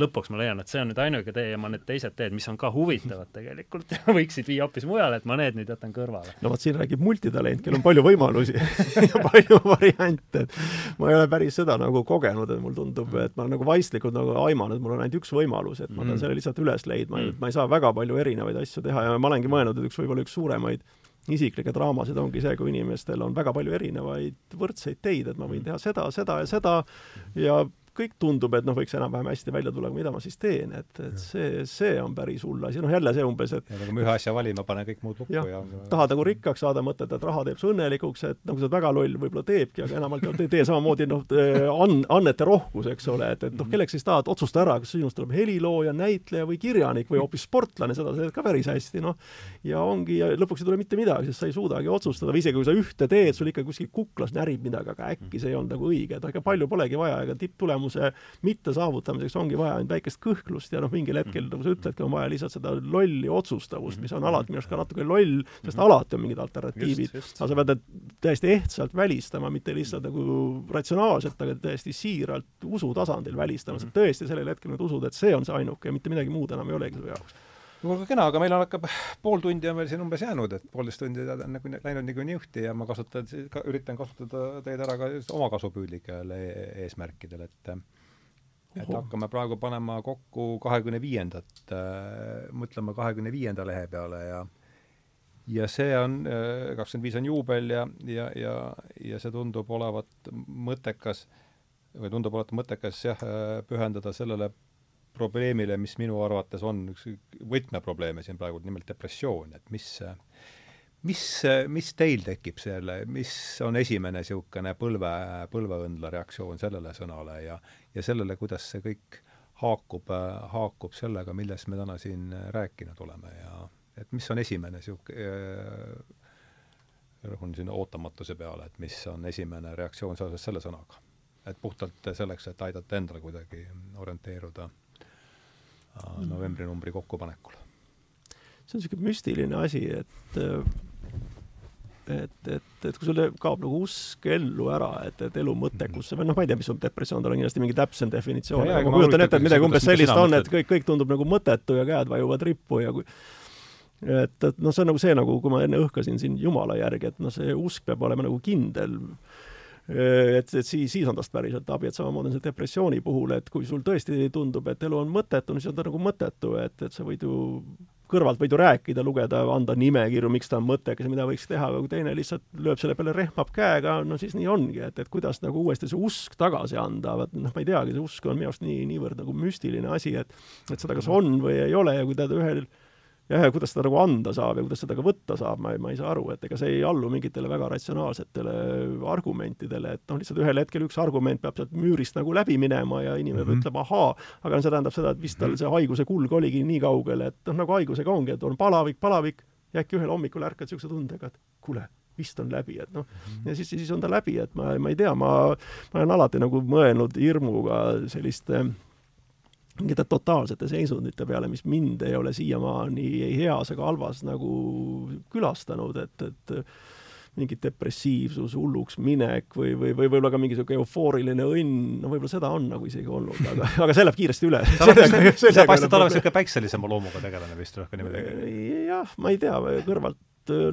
lõpuks ma leian, et see on nüüd ainuke tee ja ma need teised teed, mis on ka huvitavad tegelikult võiksid viia hoopis mujale, et ma need nüüd jätan kõrvale. no vot, siin räägib multitalent, kellel on palju võimalusi ja palju variante, et ma ei ole päris seda nagu kogenud, et mulle tundub, et ma nagu vaistlikult nagu aiman, et mul on ainult üks võimalus, et ma pean mm. selle lihtsalt üles leidma mm., et ma ei saa väga palju erinevaid asju teha ja ma olengi mõelnud, et üks võib-olla üks suuremaid isiklikke draamasid ongi see, kui inimestel on väga palju erinevaid võrdseid teid, et ma võin mm. teha seda, seda ja seda ja kõik tundub, et noh, võiks enam-vähem hästi välja tulla, mida ma siis teen, et, et see, see on päris hull asi, noh jälle see umbes, et ja kui ma ühe asja valin, ma panen kõik muud lukku ja, ja tahad nagu rikkaks saada, mõtled, et raha teeb su õnnelikuks, et nagu sa oled väga loll, võib-olla teebki, aga enamalt ei tee samamoodi noh, an-, annete rohkus, eks ole, et, et noh, kelleks siis tahad, otsusta ära, kas sinust tuleb helilooja, näitleja või kirjanik või hoopis sportlane, seda teed ka päris hästi, noh. ja ongi, ja lõpuks ei tule mitte midagi, sest sa ei suudagi otsustada või isegi kui sa ühte teed, sul ikka kuskil kuklas närib midagi, aga äkki see ei olnud nagu õige, et ega palju polegi vaja, ega tipptulemuse mitte mitte saavutamiseks ongi vaja ainult väikest kõhklust ja noh, mingil hetkel, mm. nagu sa ütledki, on vaja lihtsalt seda lolli otsustavust, mis on mm. alati minu arust ka natuke loll, sest mm. alati on mingid alternatiivid. aga sa pead täiesti ehtsalt välistama, mitte lihtsalt nagu ratsionaalselt, aga täiesti siiralt usu tasandil välistama, sa tõesti sellel hetkel nüüd usud, et see on see ainuke ja mitte midagi muud enam ei olegi su jaoks kuulge kena, aga meil on hakkab, pool tundi on veel siin umbes jäänud, et poolteist tundi on nagu läinud niikuinii õhti ja ma kasutan, üritan kasutada teid ära ka just omakasupüüdlikel e-, eesmärkidel, et et hakkame praegu panema kokku kahekümne viiendat, äh, mõtlema kahekümne viienda lehe peale ja ja see on, äh, kakskümmend viis on juubel ja, ja, ja, ja see tundub olevat mõttekas või tundub olevat mõttekas jah, äh, pühendada sellele probleemile, mis minu arvates on üks võtmeprobleeme siin praegu, nimelt depressioon, et mis mis, mis teil tekib selle, mis on esimene niisugune põlve, põlveõndla reaktsioon sellele sõnale ja, ja sellele, kuidas see kõik haakub, haakub sellega, millest me täna siin rääkinud oleme ja et mis on esimene niisugune rõhun siin ootamatuse peale, et mis on esimene reaktsioon seoses selle sõnaga. et puhtalt selleks, et aidata endale kuidagi orienteeruda äh, novembrinumbri kokkupanekul. see on niisugune müstiline asi, et et, et, et kui sul kaob nagu usk ellu ära, et, et elu mõttekusse või noh, ma ei tea, mis on depressioon, tal on kindlasti mingi täpsem definitsioon, aga ma kujutan ette, et midagi umbes sellist on, et kõik, kõik tundub nagu mõttetu ja käed vajuvad rippu ja kui et, et noh, see on nagu see, nagu kui ma enne õhkasin siin Jumala järgi, et noh, see usk peab olema nagu kindel et, et siis, siis on tast päriselt abi, et samamoodi on see depressiooni puhul, et kui sul tõesti tundub, et elu on mõttetu, siis on ta nagu mõttetu, et, et sa võid ju kõrvalt võid ju rääkida, lugeda, anda nimekirju, miks ta on mõttekas ja mida võiks teha, aga kui teine lihtsalt lööb selle peale, rehmab käega, no siis nii ongi, et, et kuidas nagu uuesti see usk tagasi anda, vot noh, ma ei teagi, see usk on minu arust nii, niivõrd nagu müstiline asi, et et seda kas on või ei ole ja kui ta ühel jah, ja kuidas seda nagu anda saab ja kuidas seda ka võtta saab, ma ei, ma ei saa aru, et ega see ei allu mingitele väga ratsionaalsetele argumentidele, et noh, lihtsalt ühel hetkel üks argument peab sealt müürist nagu läbi minema ja inimene mm -hmm. ütleb ahaa, aga see tähendab seda, et vist tal see haiguse kulg oligi nii kaugel, et noh, nagu haigusega ongi, et on palavik, palavik, ja äkki ühel hommikul ärkad niisuguse tundega, et kuule, vist on läbi, et noh -hmm. ja siis, siis on ta läbi, et ma, ma ei tea, ma, ma olen alati nagu mõelnud hirmuga selliste äh, mingite totaalsete seisundite peale, mis mind ei ole siiamaani ei heas ega halvas nagu külastanud, et, et mingi depressiivsus, hulluks minek või, või, või võib-olla ka mingi niisugune eufooriline õnn, no võib-olla seda on nagu isegi olnud, aga, aga see läheb kiiresti üle. sa paistad olema niisugune päikselisema loomuga tegelane vist rohkem niimoodi? jah, ma ei tea, kõrvalt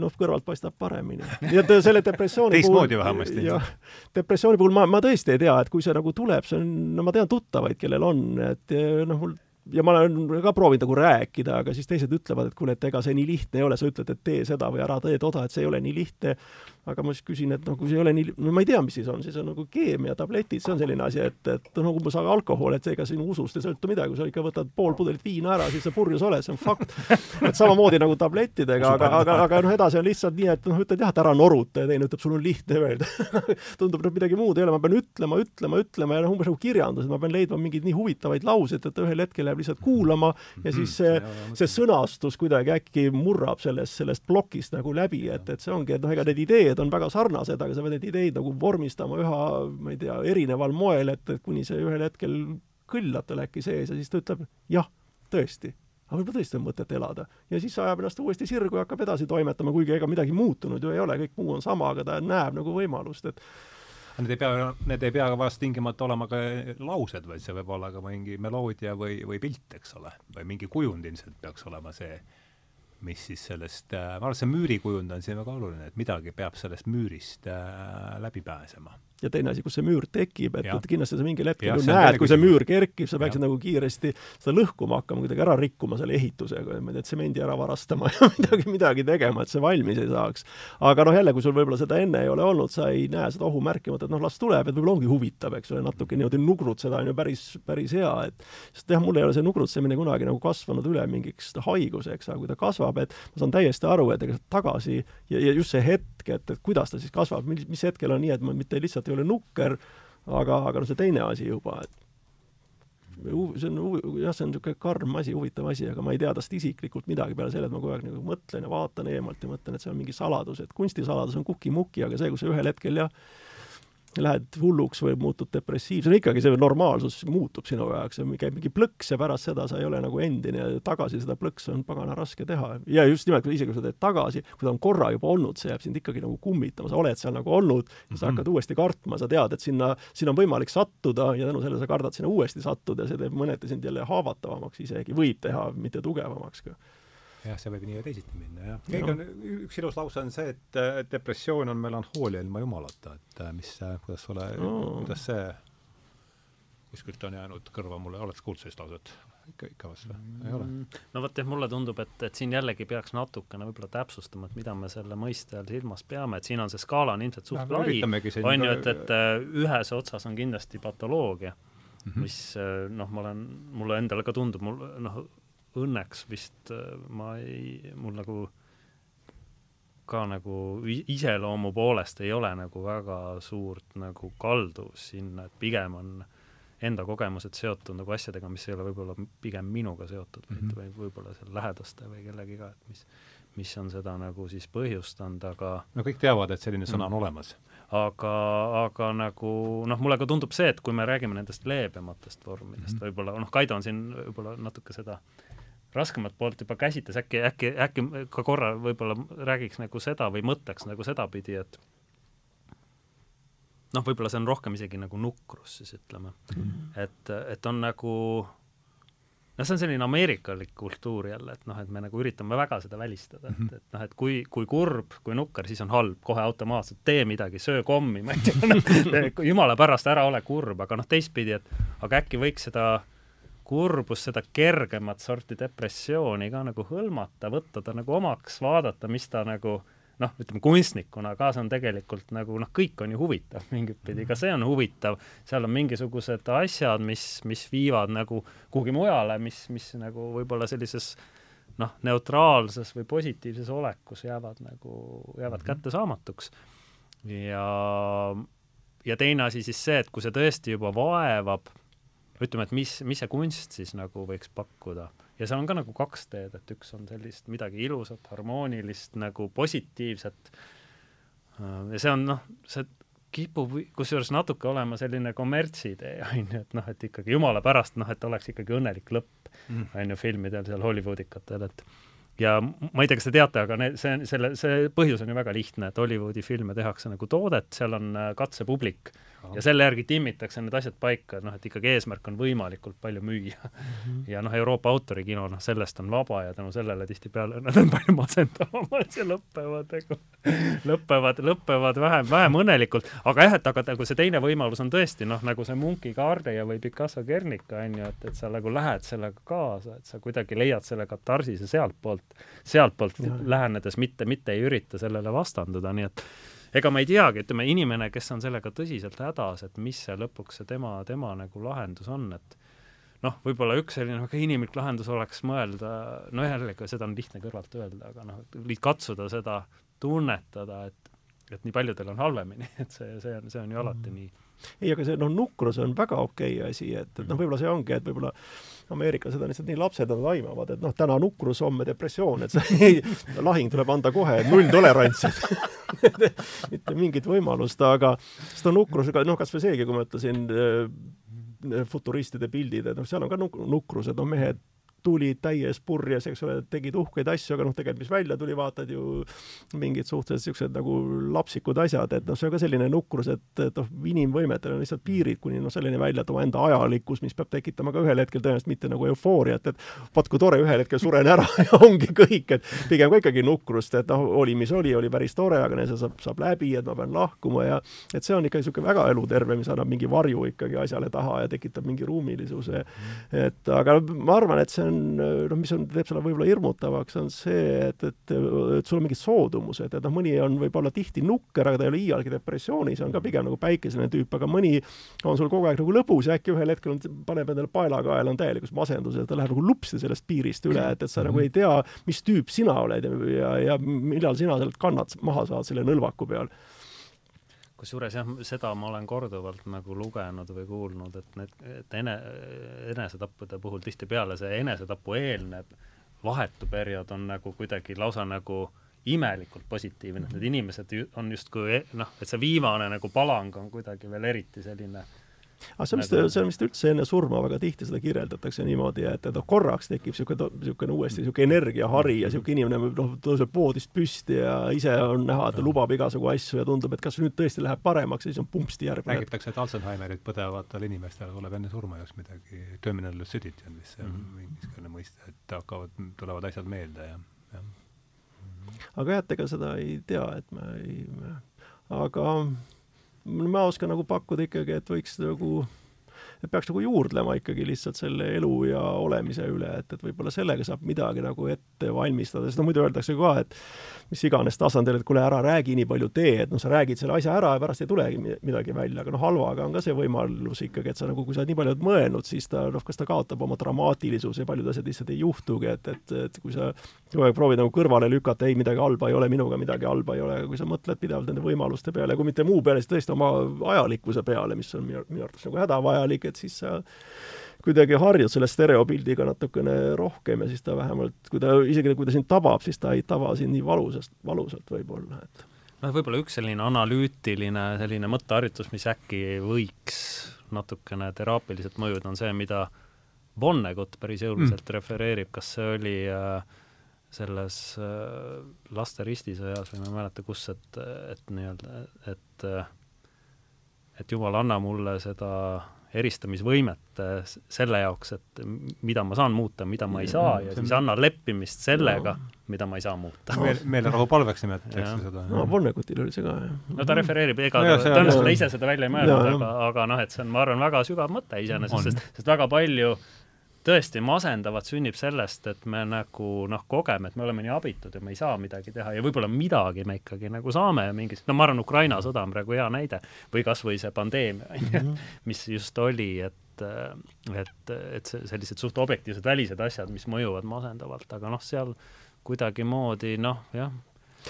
noh, kõrvalt paistab paremini. nii et selle depressiooni teistmoodi vähemasti. jah, depressiooni puhul ma, ma tõesti ei tea, et kui see nagu tuleb, see on, no ma tean tuttavaid, kellel on, et noh, mul ja ma olen ka proovinud nagu rääkida, aga siis teised ütlevad, et kuule, et ega see nii lihtne ei ole, sa ütled, et tee seda või ära tee toda, et see ei ole nii lihtne aga ma siis küsin, et noh, kui see ei ole nii, no ma ei tea, mis siis on, siis on nagu keemiatabletid, see on selline asi, et, et noh, umbes aga alkohol, et ega sinu usust ei sõltu midagi, kui sa ikka võtad pool pudelit viina ära, siis sa purjus oled, see on fakt. et samamoodi nagu tablettidega, aga, aga, aga noh, edasi on lihtsalt nii, et noh, ütled jah, et ära noruta ja teine ütleb, sul on lihtne öelda tundub, et midagi muud ei ole, ma pean ütlema, ütlema, ütlema ja noh, umbes nagu kirjanduses, ma pean leidma mingeid nii huvitavaid lauseid, et ühel hetkel jääb lihtsalt kuulama ja mhm, siis see, see sõnastus kuidagi äkki murrab sellest, sellest plokist nagu läbi, et, et see ongi, et noh, ega need ideed ideed on väga sarnased, aga sa pead neid ideid nagu vormistama üha, ma ei tea, erineval moel, et, et kuni see ühel hetkel kõllab tal äkki sees ja siis ta ütleb jah, tõesti aga võib-olla tõesti on mõtet elada. ja siis ajab ennast uuesti sirgu ja hakkab edasi toimetama, kuigi ega midagi muutunud ju ei ole, kõik muu on sama, aga ta näeb nagu võimalust, et Need ei pea, need ei pea vast tingimata olema ka laused, vaid see võib olla ka mingi meloodia või, või pilt, eks ole, või mingi kujund ilmselt peaks olema see mis siis sellest äh,, ma arvan, see müüri kujund on siin väga oluline, et midagi peab sellest müürist äh, läbi pääsema ja teine asi, kus see müür tekib, et, et kindlasti sa mingil hetkel ju näed, kui see müür kerkib, sa peaksid nagu kiiresti seda lõhkuma hakkama, kuidagi ära rikkuma selle ehitusega, ma ei tea, tsemendi ära varastama ja midagi, midagi tegema, et see valmis ei saaks. aga noh, jälle, kui sul võib-olla seda enne ei ole olnud, sa ei näe seda ohumärki, mõtled, noh, las tuleb, et võib-olla ongi huvitav, eks ole, natuke niimoodi nugrutseda on ju päris, päris hea, et sest jah, mul ei ole see nugrutsemine kunagi nagu kasvanud üle mingiks haiguseks, aga kui ta kasvab, et ma saan täiesti aru, et ega tagasi ja, ja just see hetk, et, et kuidas ta siis kasvab, mis, hetkel on nii, et ma mitte lihtsalt ei ole nukker, aga, aga noh, see teine asi juba, et see on, jah, see on niisugune karm asi, huvitav asi, aga ma ei tea tast isiklikult midagi peale selle, et ma kogu aeg nagu mõtlen ja vaatan eemalt ja mõtlen, et see on mingi saladus, et kunstisaladus on kuki-muki, aga see, kui sa ühel hetkel jah, lähed hulluks või muutud depressiivseks, ikkagi see normaalsus muutub sinu jaoks, käib mingi plõks ja pärast seda sa ei ole nagu endine ja tagasi seda plõksu on pagana raske teha. ja just nimelt, isegi kui sa teed tagasi, kui ta on korra juba olnud, see jääb sind ikkagi nagu kummitama, sa oled seal nagu olnud ja sa mm -hmm. hakkad uuesti kartma, sa tead, et sinna, sinna on võimalik sattuda ja tänu sellele sa kardad sinna uuesti sattuda ja see teeb mõneti sind jälle haavatavamaks isegi, võib teha, mitte tugevamaks ka jah, see võib nii ja teisiti minna, jah. keegi on, üks ilus lause on see, et äh, depressioon on melanhoolia ilma jumalata, et äh, mis, äh, kuidas ole oh., kuidas see kuskilt on jäänud kõrva mulle, oled sa kuulnud sellist lauset? ikka, ikka vast või? ei ole? Mm, no vot jah, mulle tundub, et, et siin jällegi peaks natukene võib-olla täpsustama, et mida me selle mõiste all silmas peame, et siin on see skaala on ilmselt suht lai, on ju, et, et ühes otsas on kindlasti patoloogia mm, -hmm. mis noh, ma olen, mulle endale ka tundub, mul noh, õnneks vist äh, ma ei, mul nagu ka nagu iseloomu poolest ei ole nagu väga suurt nagu kalduvust sinna, et pigem on enda kogemused seotud nagu asjadega, mis ei ole võib-olla pigem minuga seotud mm, -hmm. või võib-olla seal lähedaste või kellegiga, et mis, mis on seda nagu siis põhjustanud, aga no kõik teavad, et selline sõna on mm. olemas. aga, aga nagu noh, mulle ka tundub see, et kui me räägime nendest leebematest vormidest mm -hmm. võib-olla, noh, Kaido on siin võib-olla natuke seda äh, raskemat poolt juba käsitles, äkki, äkki, äkki ka korra võib-olla räägiks nagu seda või mõtleks nagu sedapidi, et noh, võib-olla see on rohkem isegi nagu nukrus siis ütleme mm. -hmm. et, et on nagu noh, see on selline ameerikalik kultuur jälle, et noh, et me nagu üritame väga seda välistada, et, mhm. et noh, et kui, kui kurb, kui nukker, siis on halb, kohe automaatselt tee midagi, söö kommi, ma ei tea, noh, jumala pärast ära ole kurb, aga noh, teistpidi, et aga äkki võiks seda kurbust, seda kergemat sorti depressiooni ka nagu hõlmata, võtta ta nagu omaks, vaadata, mis ta nagu noh, ütleme kunstnikuna ka see on tegelikult nagu noh, kõik on ju huvitav mingit pidi, ka see on huvitav, seal on mingisugused asjad, mis, mis viivad nagu kuhugi mujale, mis, mis nagu võib-olla sellises noh, neutraalses või positiivses olekus jäävad nagu, jäävad mm -hmm. kättesaamatuks. ja, ja teine asi siis see, et kui see tõesti juba vaevab, ütleme, et mis, mis see kunst siis nagu võiks pakkuda. Ja seal on ka nagu kaks teed, et üks on sellist midagi ilusat, harmoonilist, nagu positiivset, ja see on noh, see kipub kusjuures natuke olema selline kommertsidee, on ju, et noh, et ikkagi jumala pärast, noh, et oleks ikkagi õnnelik lõpp, mm. on ju, filmidel seal Hollywoodikatel, et ja ma ei tea, kas te teate, aga need, see, selle, see põhjus on ju väga lihtne, et Hollywoodi filme tehakse nagu toodet, seal on äh, katsepublik ja selle järgi timmitakse need asjad paika, et noh, et ikkagi eesmärk on võimalikult palju müüa mm. -hmm. ja noh, Euroopa autorikino, noh, sellest on vaba ja tänu sellele tihtipeale nad on palju masendavamad ja lõpevad nagu, lõpevad, lõpevad vähem, vähem õnnelikult, aga jah, et aga nagu see teine võimalus on tõesti noh, nagu see Munki Gardia või Picasso Guernica on ju, et, et sa nagu lähed sellega kaasa, et sa kuidagi leiad selle katarsise sealtpoolt, sealtpoolt lähenedes, mitte, mitte ei ürita sellele vastanduda, nii et ega ma ei teagi, ütleme inimene, kes on sellega tõsiselt hädas, et mis see lõpuks see tema, tema nagu lahendus on, et noh, võib-olla üks selline väga inimlik lahendus oleks mõelda, no jällegi, seda on lihtne kõrvalt öelda, aga noh, katsuda seda tunnetada, et et nii paljudel on halvemini, et see, see on, see on ju alati mm. nii ei, aga see noh, nukrus on väga okei okay asi, et, et noh, võib-olla see ongi, et võib-olla ameeriklased on lihtsalt nii lapsed, nad aimavad, et noh, täna nukrus, homme depressioon, et see ei, lahing tuleb anda kohe, nulltolerants, mitte mingit võimalust, aga seda nukrusega, noh, kas või seegi, kui ma ütlesin, äh, futuristide pildid, et noh, seal on ka nuk-, nukrus, et noh, mehed tulid täies purjes, eks ole, tegid uhkeid asju, aga noh, tegelikult mis välja tuli, vaatad ju mingid suhteliselt niisugused nagu lapsikud asjad, et noh, see on ka selline nukrus, et, et noh, inimvõimetel on lihtsalt piirid kuni noh, selleni välja, et omaenda ajalikkus, mis peab tekitama ka ühel hetkel tõenäoliselt mitte nagu eufooriat, et vaat kui tore, ühel hetkel suren ära ja ongi kõik, et pigem ka ikkagi nukrust, et noh, oli mis oli, oli päris tore, aga see saab, saab läbi, et ma pean lahkuma ja et see on ikka niisugune väga eluterve, mis annab mingi varju ikkagi asjale taha ja tekitab mingi ruumilisuse. et aga ma arvan, et see on on, noh, mis on, teeb selle võib-olla hirmutavaks, on see, et, et, et sul on mingid soodumused, et noh, mõni on võib-olla tihti nukker, aga ta ei ole iialgi depressioonis, on ka pigem nagu päikeseline tüüp, aga mõni on sul kogu aeg nagu lõbus ja äkki ühel hetkel on, paneb endale paela kaela, on täielikus masenduses, ta läheb nagu lupsti sellest piirist üle, et, et sa nagu ei tea, mis tüüp sina oled ja, ja, ja millal sina sealt kannad maha saad selle nõlvaku peal kusjuures jah, seda ma olen korduvalt nagu lugenud või kuulnud, et need, et ene-, enesetappude puhul tihtipeale see enesetapu eelnev vahetu periood on nagu kuidagi lausa nagu imelikult positiivne, et need inimesed on justkui noh, et see viimane nagu palang on kuidagi veel eriti selline aga see on vist, see on vist üldse enne surma väga tihti seda kirjeldatakse niimoodi, et, et noh, korraks tekib niisugune, niisugune uuesti niisugune energiahari ja niisugune inimene noh, tõuseb voodist püsti ja ise on näha, et ta lubab igasugu asju ja tundub, et kas nüüd tõesti läheb paremaks ja siis on pumpsti järgmine. räägitakse, et Alžeimerit põdevatel inimestel tuleb enne surma just midagi, terminal lucidity on vist see mm -hmm. mingi niisugune mõiste, et hakkavad, tulevad asjad meelde ja, jah. aga jah, et ega seda ei tea, et me ei, aga ma oskan nagu pakkuda ikkagi, et võiks nagu et peaks nagu juurdlema ikkagi lihtsalt selle elu ja olemise üle, et, et võib-olla sellega saab midagi nagu ette valmistada, sest no muidu öeldakse ka, et mis iganes tasandil, et kuule, ära räägi nii palju tee, et noh, sa räägid selle asja ära ja pärast ei tulegi midagi välja, aga noh, halvaga on ka see võimalus ikkagi, et sa nagu, kui sa nii palju oled mõelnud, siis ta noh, kas ta kaotab oma dramaatilisuse ja paljud asjad lihtsalt ei juhtugi, et, et, et kui sa kogu aeg proovid nagu kõrvale lükata, ei, midagi halba ei ole, minuga midagi halba ei ole, aga kui sa mõtled pidevalt nende võimaluste peale, kui mitte muu peale, siis tõesti oma ajalikkuse peale, mis on minu, minu arvates nagu hädavajalik, et siis sa kuidagi harjud selle stereopildiga natukene rohkem ja siis ta vähemalt, kui ta, isegi kui ta sind tabab, siis ta ei taba sind nii valusast, valusalt võib-olla, et noh, võib-olla üks selline analüütiline selline mõtteharjutus, mis äkki võiks natukene teraapiliselt mõjuda, on see, mida Vonnegut päris jõuliselt mm. refereerib, kas see oli äh, selles äh, laste ristisõjas või ma ei mäleta, kus, et, et nii-öelda, et äh, et jumal, anna mulle seda eristamisvõimet äh, selle jaoks, et mida ma saan muuta, mida ma ei saa ja siis anna leppimist sellega mida ma ei saa muuta Meel,. meelerahu palveks nimetatakse seda. no Vonnegutil oli see ka, jah. no ta refereerib, ega no, tõenäoliselt ta ise seda välja ei mõelnud, aga, aga noh, et see on, ma arvan, väga sügav mõte iseenesest, sest, sest väga palju tõesti, masendavad sünnib sellest, et me nagu noh, kogeme, et me oleme nii abitud ja me ei saa midagi teha ja võib-olla midagi me ikkagi nagu saame mingist, no ma arvan, Ukraina sõda on praegu hea näide või kas või see pandeemia, on ju, mhm. mis just oli, et et, et see, sellised suht objektiivsed välised asjad, mis mõjuvad masendavalt, aga noh, seal kuidagimoodi noh, jah,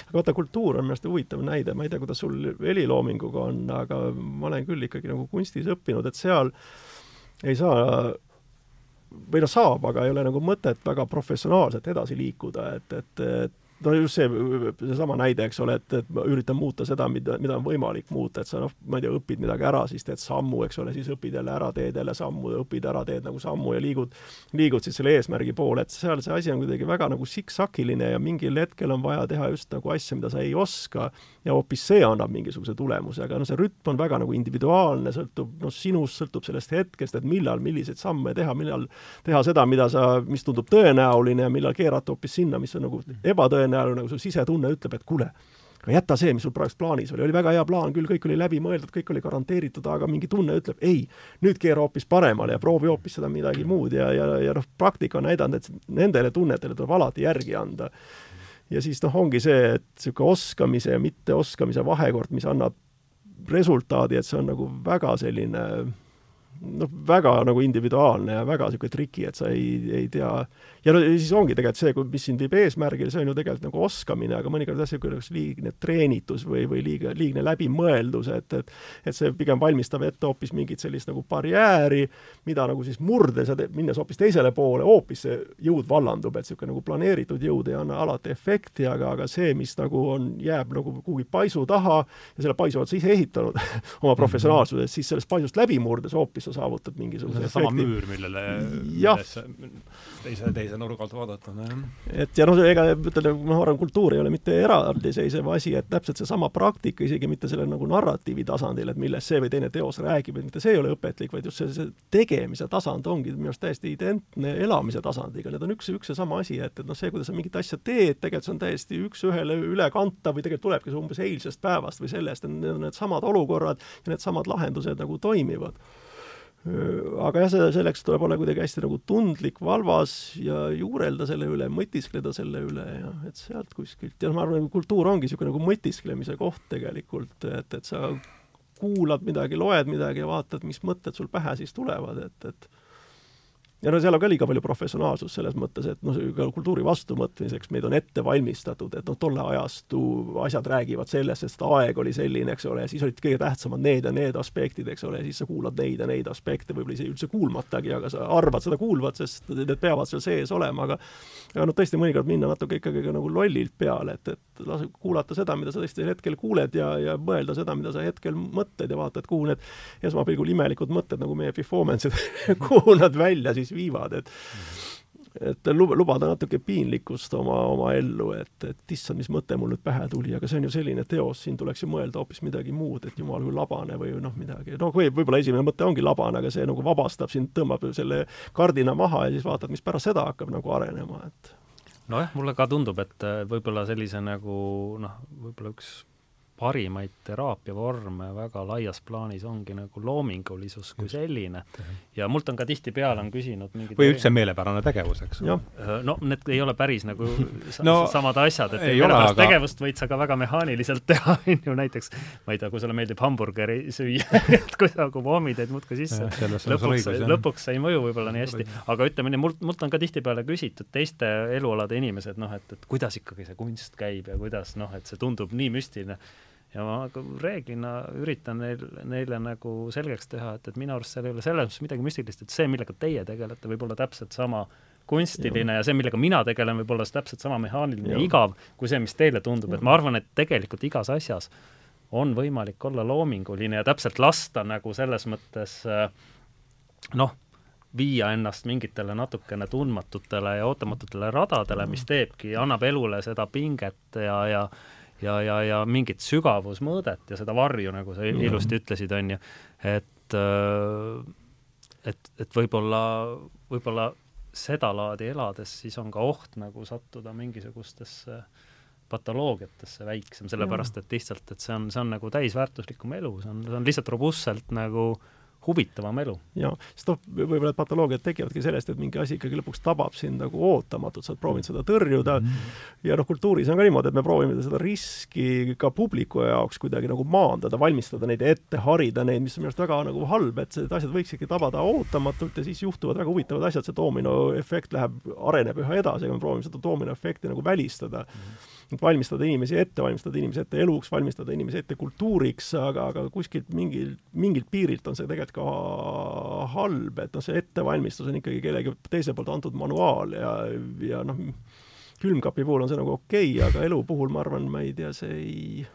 aga vaata, kultuur on minu arust huvitav näide, ma ei tea, kuidas sul heliloominguga on, aga ma olen küll ikkagi nagu kunstis õppinud, et seal ei saa või noh, saab, aga ei ole nagu mõtet väga professionaalselt edasi liikuda, et, et, et no just see, seesama näide, eks ole, et, et ma üritan muuta seda, mida, mida on võimalik muuta, et sa noh, ma ei tea, õpid midagi ära, siis teed sammu, eks ole, siis õpid jälle ära, teed jälle sammu, õpid ära, teed nagu sammu ja liigud, liigud siis selle eesmärgi poole, et seal see asi on kuidagi väga nagu siksakiline ja mingil hetkel on vaja teha just nagu asja, mida sa ei oska ja hoopis see annab mingisuguse tulemuse, aga noh, see rütm on väga nagu individuaalne, sõltub noh, sinust, sõltub sellest hetkest, et millal milliseid samme teha, millal teha seda, mida sa, mis tundub tõenäoline ja millal keerata hoopis sinna, mis on nagu ebatõenäoline, tõenäoline, nagu su sisetunne ütleb, et kuule, aga jäta see, mis sul praegu plaanis oli, oli väga hea plaan küll, kõik oli läbimõeldud, kõik oli garanteeritud, aga mingi tunne ütleb ei, nüüd keera hoopis paremale ja proovi hoopis seda midagi muud ja, ja, ja noh, praktika on näidanud, et nendele tunnetele tuleb alati järgi anda. ja siis noh, ongi see, et niisugune oskamise ja mitteoskamise vahekord, mis annab resultaadi, et see on nagu väga selline noh, väga nagu individuaalne ja väga niisugune triki, et sa ei, ei tea, ja no siis ongi tegelikult see, mis sind viib eesmärgile, see on ju tegelikult nagu oskamine, aga mõnikord jah, niisugune liigne treenitus või, või liiga, liigne läbimõeldus, et, et et see pigem valmistab ette hoopis mingit sellist nagu barjääri, mida nagu siis murdes ja minnes hoopis teisele poole, hoopis see jõud vallandub, et niisugune nagu planeeritud jõud ei anna alati efekti, aga, aga see, mis nagu on, jääb nagu kuhugi paisu taha ja selle paisu oled sa ise ehitanud oma professionaalsuses, siis sellest paisust läbi murdes hoopis sa saavutad mingisuguse sama müür, millele, millesse teise, teise nurga alt vaadata, et ja noh, ega ütleme, ma arvan, kultuur ei ole mitte eraldiseisev asi, et täpselt seesama praktika, isegi mitte selle nagu narratiivi tasandil, et millest see või teine teos räägib, et mitte see ei ole õpetlik, vaid just see, see tegemise tasand ongi minu arust täiesti identne elamise tasandiga, need on üks, üks ja sama asi, et, et noh, see, kuidas sa mingit asja teed, tegelikult see on täiesti üks-ühele ülekantav või tegelikult tulebki see umbes eilsest päevast või sellest, need on needsamad olukorrad ja needsamad lahendused nagu toimivad aga jah, see, selleks tuleb olla kuidagi hästi nagu tundlik, valvas ja juurelda selle üle, mõtiskleda selle üle ja et sealt kuskilt. Ja ma arvan, kultuur ongi niisugune nagu mõtisklemise koht tegelikult, et, et sa kuulad midagi, loed midagi ja vaatad, mis mõtted sul pähe siis tulevad, et, et ja no seal on ka liiga palju professionaalsust selles mõttes, et noh, ka kultuuri vastuvõtmiseks meid on ette valmistatud, et noh, tolle ajastu asjad räägivad sellest, sest aeg oli selline, eks ole, siis olid kõige tähtsamad need ja need aspektid, eks ole, siis sa kuulad neid ja neid aspekte, võib-olla ise üldse kuulmatagi, aga sa arvad seda kuulvat, sest need peavad seal sees olema, aga aga noh, tõesti mõnikord minna natuke ikkagi ka nagu lollilt peale, et, et lase kuulata seda, mida sa tõesti hetkel kuuled ja, ja mõelda seda, mida sa hetkel mõtled ja vaatad, kuhu need esmapilgul imelikud mõtted, nagu meie performance'id kuhu nad välja siis viivad, et et lubada natuke piinlikkust oma, oma ellu, et, et issand, mis mõte mul nüüd pähe tuli, aga see on ju selline teos, siin tuleks ju mõelda hoopis midagi muud, et jumal, kui labane või noh, midagi, no kui võib-olla esimene mõte ongi labane, aga see nagu vabastab sind, tõmbab selle kardina maha ja siis vaatad, mis pärast seda hakkab nagu arenema, et nojah, mulle ka tundub, et võib-olla sellise nagu noh, võib-olla üks parimaid teraapiavorme väga laias plaanis ongi nagu loomingulisus kui selline. ja mult on ka tihtipeale on küsinud mingid või üldse meelepärane tegevus, eks ole. Äh, no need ei ole päris nagu no, samad asjad, et meelepärast aga... tegevust võid sa ka väga mehaaniliselt teha, on ju, näiteks ma ei tea, kui sulle meeldib hamburgeri süüa et kui sa nagu pommid teed muudkui sisse, lõpuks, lõpuks see ei mõju võib-olla nii hästi, aga ütleme nii, mult, mult on ka tihtipeale küsitud teiste elualade inimesed, noh, et, et kuidas ikkagi see kunst käib ja kuidas noh, et see tundub nii müstiline ja ma reeglina üritan neil, neile nagu selgeks teha, et, et minu arust seal ei ole selles mõttes midagi müstilist, et see, millega teie tegelete, võib olla täpselt sama kunstiline ja, ja see, millega mina tegelen, võib olla täpselt sama mehaaniline ja igav kui see, mis teile tundub, et ma arvan, et tegelikult igas asjas on võimalik olla loominguline ja täpselt lasta nagu selles mõttes äh, noh, viia ennast mingitele natukene tundmatutele ja ootamatutele radadele, mis teebki, annab elule seda pinget ja, ja ja, ja, ja mingit sügavusmõõdet ja seda varju, nagu sa ilusti ütlesid, on ju, et äh, et, et võib-olla, võib-olla sedalaadi elades siis on ka oht nagu sattuda mingisugustesse patoloogiatesse väiksem, sellepärast et lihtsalt, et see on, see on nagu täisväärtuslikum elu, see on, see on lihtsalt robustselt nagu huvitavam elu. jaa, sest noh, võib-olla need patoloogiad tekivadki sellest, et mingi asi ikkagi lõpuks tabab sind nagu ootamatult, sa oled proovinud seda tõrjuda mm -hmm. ja noh, kultuuris on ka niimoodi, et me proovime seda riski ka publiku jaoks kuidagi nagu maandada, valmistada neid ette, harida neid, mis on minu arust väga nagu halb, et need asjad võiksidki tabada ootamatult ja siis juhtuvad väga huvitavad asjad, see doominoefekt läheb, areneb üha edasi, aga me proovime seda doominoefekti nagu välistada mm. -hmm valmistada inimesi ette, valmistada inimesi ette eluks, valmistada inimesi ette kultuuriks, aga, aga kuskilt mingil, mingilt piirilt on see tegelikult ka halb, et noh, see ettevalmistus on ikkagi kellegi teise poolt antud manuaal ja, ja noh, külmkapi puhul on see nagu okei okay,, aga elu puhul ma arvan, ma ei tea, see ei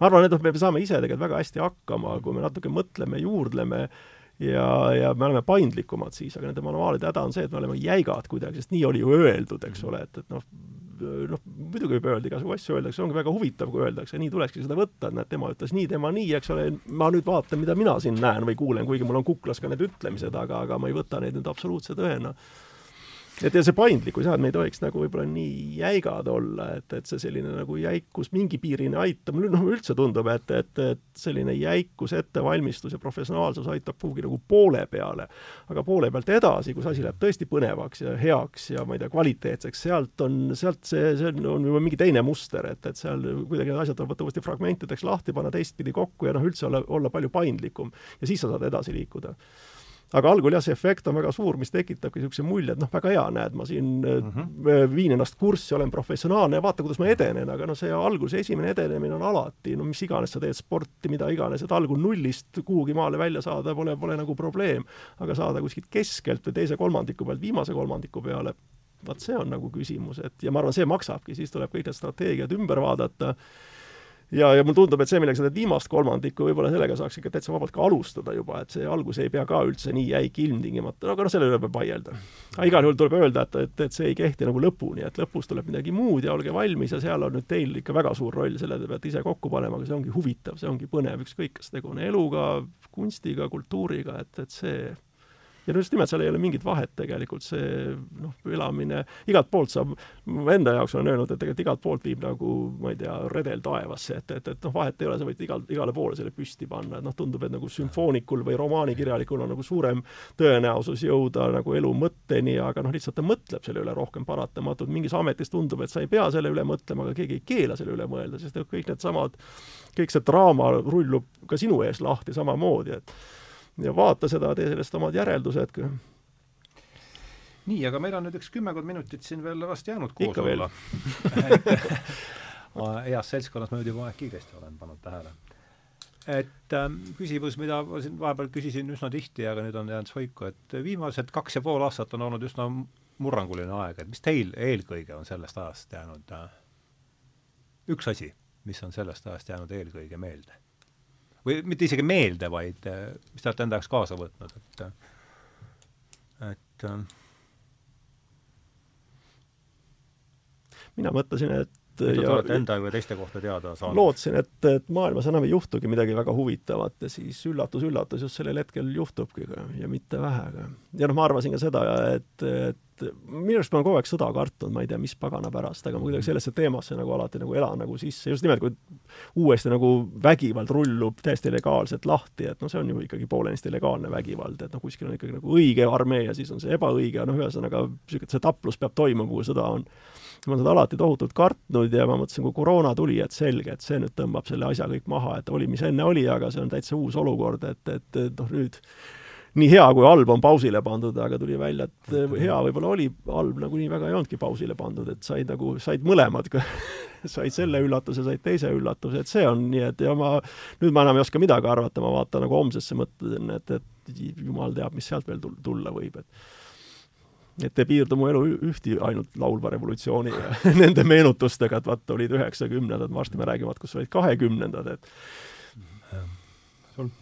ma arvan, et noh, me saame ise tegelikult väga hästi hakkama, kui me natuke mõtleme, juurdleme ja, ja me oleme paindlikumad siis, aga nende manuaalide häda on see, et me oleme jäigad kuidagi, sest nii oli ju öeldud, eks ole, et, et noh, noh, muidugi võib öelda igasugu asju öeldakse, ongi väga huvitav, kui öeldakse, nii tulekski seda võtta, et näed, tema ütles nii, tema nii, eks ole, ma nüüd vaatan, mida mina siin näen või kuulen, kuigi mul on kuklas ka need ütlemised, aga, aga ma ei võta neid nüüd absoluutse tõena et ja see paindlikkus jah, et me ei tohiks nagu võib-olla nii jäigad olla, et, et see selline nagu jäikus mingi piirini aitab, mulle noh, üldse tundub, et, et, et selline jäikus, ettevalmistus ja professionaalsus aitab kuhugi nagu poole peale. aga poole pealt edasi, kus asi läheb tõesti põnevaks ja heaks ja ma ei tea, kvaliteetseks, sealt on, sealt see, see on juba mingi teine muster, et, et seal kuidagi need asjad tuleb võtta uuesti fragmentideks lahti, panna teistpidi kokku ja noh, üldse olla, olla palju paindlikum. ja siis sa saad edasi liikuda aga algul jah, see efekt on väga suur, mis tekitabki niisuguse mulje, et noh, väga hea, näed, ma siin mm -hmm. viin ennast kurssi, olen professionaalne ja vaata, kuidas ma edenen, aga noh, see algul, see esimene edenemine on alati, no mis iganes sa teed sporti, mida iganes, et algul nullist kuhugi maale välja saada pole, pole nagu probleem. aga saada kuskilt keskelt või teise kolmandiku pealt viimase kolmandiku peale, vaat see on nagu küsimus, et ja ma arvan, see maksabki, siis tuleb kõik need strateegiad ümber vaadata ja, ja mulle tundub, et see, millega teed viimast kolmandikku, võib-olla sellega saaks ikka täitsa vabalt ka alustada juba, et see algus ei pea ka üldse nii jäik ilmtingimata, aga noh, selle üle võib vaielda. aga igal juhul tuleb öelda, et, et, et see ei kehti nagu lõpuni, et lõpus tuleb midagi muud ja olge valmis ja seal on nüüd teil ikka väga suur roll, selle te peate ise kokku panema, aga see ongi huvitav, see ongi põnev, ükskõik, kas tegu on eluga, kunstiga, kultuuriga, et, et see ja no just nimelt seal ei ole mingit vahet tegelikult, see noh, elamine igalt poolt saab, ma enda jaoks olen öelnud, et tegelikult igalt poolt viib nagu ma ei tea, redel taevasse, et, et, et noh, vahet ei ole, sa võid igal, igale poole selle püsti panna, et noh, tundub, et nagu sümfoonikul või romaanikirjanikul on nagu suurem tõenäosus jõuda nagu elu mõtteni, aga noh, lihtsalt ta mõtleb selle üle rohkem paratamatult, mingis ametis tundub, et sa ei pea selle üle mõtlema, aga keegi ei keela selle üle mõelda, sest kõik needsamad, kõik see draama rullub ka sinu ees lahti samamoodi, et ja vaata seda, tee sellest omad järeldused. nii, aga meil on nüüd üks kümmekond minutit siin veel vast jäänud koos Ikka olla. heas seltskonnas ma nüüd juba aeg kiiresti olen pannud tähele. et ähm, küsimus, mida ma siin vahepeal küsisin üsna tihti, aga nüüd on jäänud soiku, et viimased kaks ja pool aastat on olnud üsna murranguline aeg, et mis teil eelkõige on sellest ajast jäänud äh,, üks asi, mis on sellest ajast jäänud eelkõige meelde? Või mitte isegi meelde, vaid eh, mis te olete enda jaoks kaasa võtnud, et et eh, mina mõtlesin, et te olete enda või teiste kohta teada saanud? lootsin, et, et maailmas enam ei juhtugi midagi väga huvitavat ja siis üllatus-üllatus, just sellel hetkel juhtubki ja mitte vähe. ja noh, ma arvasin ka seda, et, et minu arust ma olen kogu aeg sõda kartnud, ma ei tea, mis pagana pärast, aga ma kuidagi sellesse teemasse nagu alati nagu elan nagu sisse, just nimelt, kui uuesti nagu vägivald rullub täiesti legaalselt lahti, et noh, see on ju ikkagi poolenisti legaalne vägivald, et noh, kuskil on ikkagi nagu õige armee ja siis on see ebaõige, noh, ühesõnaga, niisugune see taplus peab toimuma, kui sõda on ma olen seda alati tohutult kartnud ja ma mõtlesin, kui koroona tuli, et selge, et see nüüd tõmbab selle asja kõik maha, et oli, mis enne oli, aga see on täitsa uus olukord, et, et, et noh, nüüd nii hea kui halb on pausile pandud, aga tuli välja, et hea võib-olla oli, halb nagunii väga ei olnudki pausile pandud, et said nagu, said mõlemad said selle üllatuse, said teise üllatuse, et see on nii, et ja ma, nüüd ma enam ei oska midagi arvata, ma vaatan nagu homsesse, mõtlen, et, et jumal teab, mis sealt veel tulla võib, et et ei piirdu mu elu ühti ainult laulva revolutsiooni ja nende meenutustega, et vaata, olid üheksakümnendad, varsti me räägime, kus olid kahekümnendad, et sul?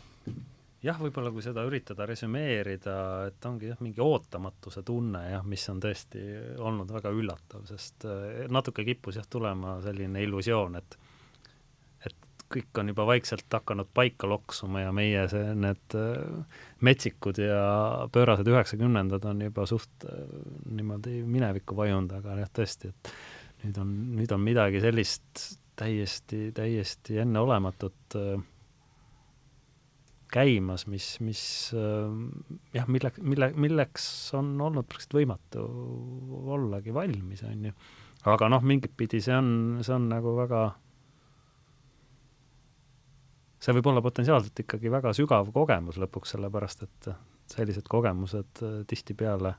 jah, võib-olla kui seda üritada resümeerida, et ongi jah, mingi ootamatuse tunne jah, mis on tõesti olnud väga üllatav, sest eh, natuke kippus jah tulema selline illusioon, et kõik on juba vaikselt hakanud paika loksuma ja meie see, need äh, metsikud ja pöörased üheksakümnendad on juba suht äh, niimoodi minevikku vajunud, aga jah, tõesti, et nüüd on, nüüd on midagi sellist täiesti, täiesti enneolematut äh, käimas, mis, mis jah, mille, mille, milleks on olnud praktiliselt võimatu ollagi valmis, on ju. aga noh, mingit pidi see on, see on nagu väga see võib olla potentsiaalselt ikkagi väga sügav kogemus lõpuks, sellepärast et sellised kogemused äh, tihtipeale,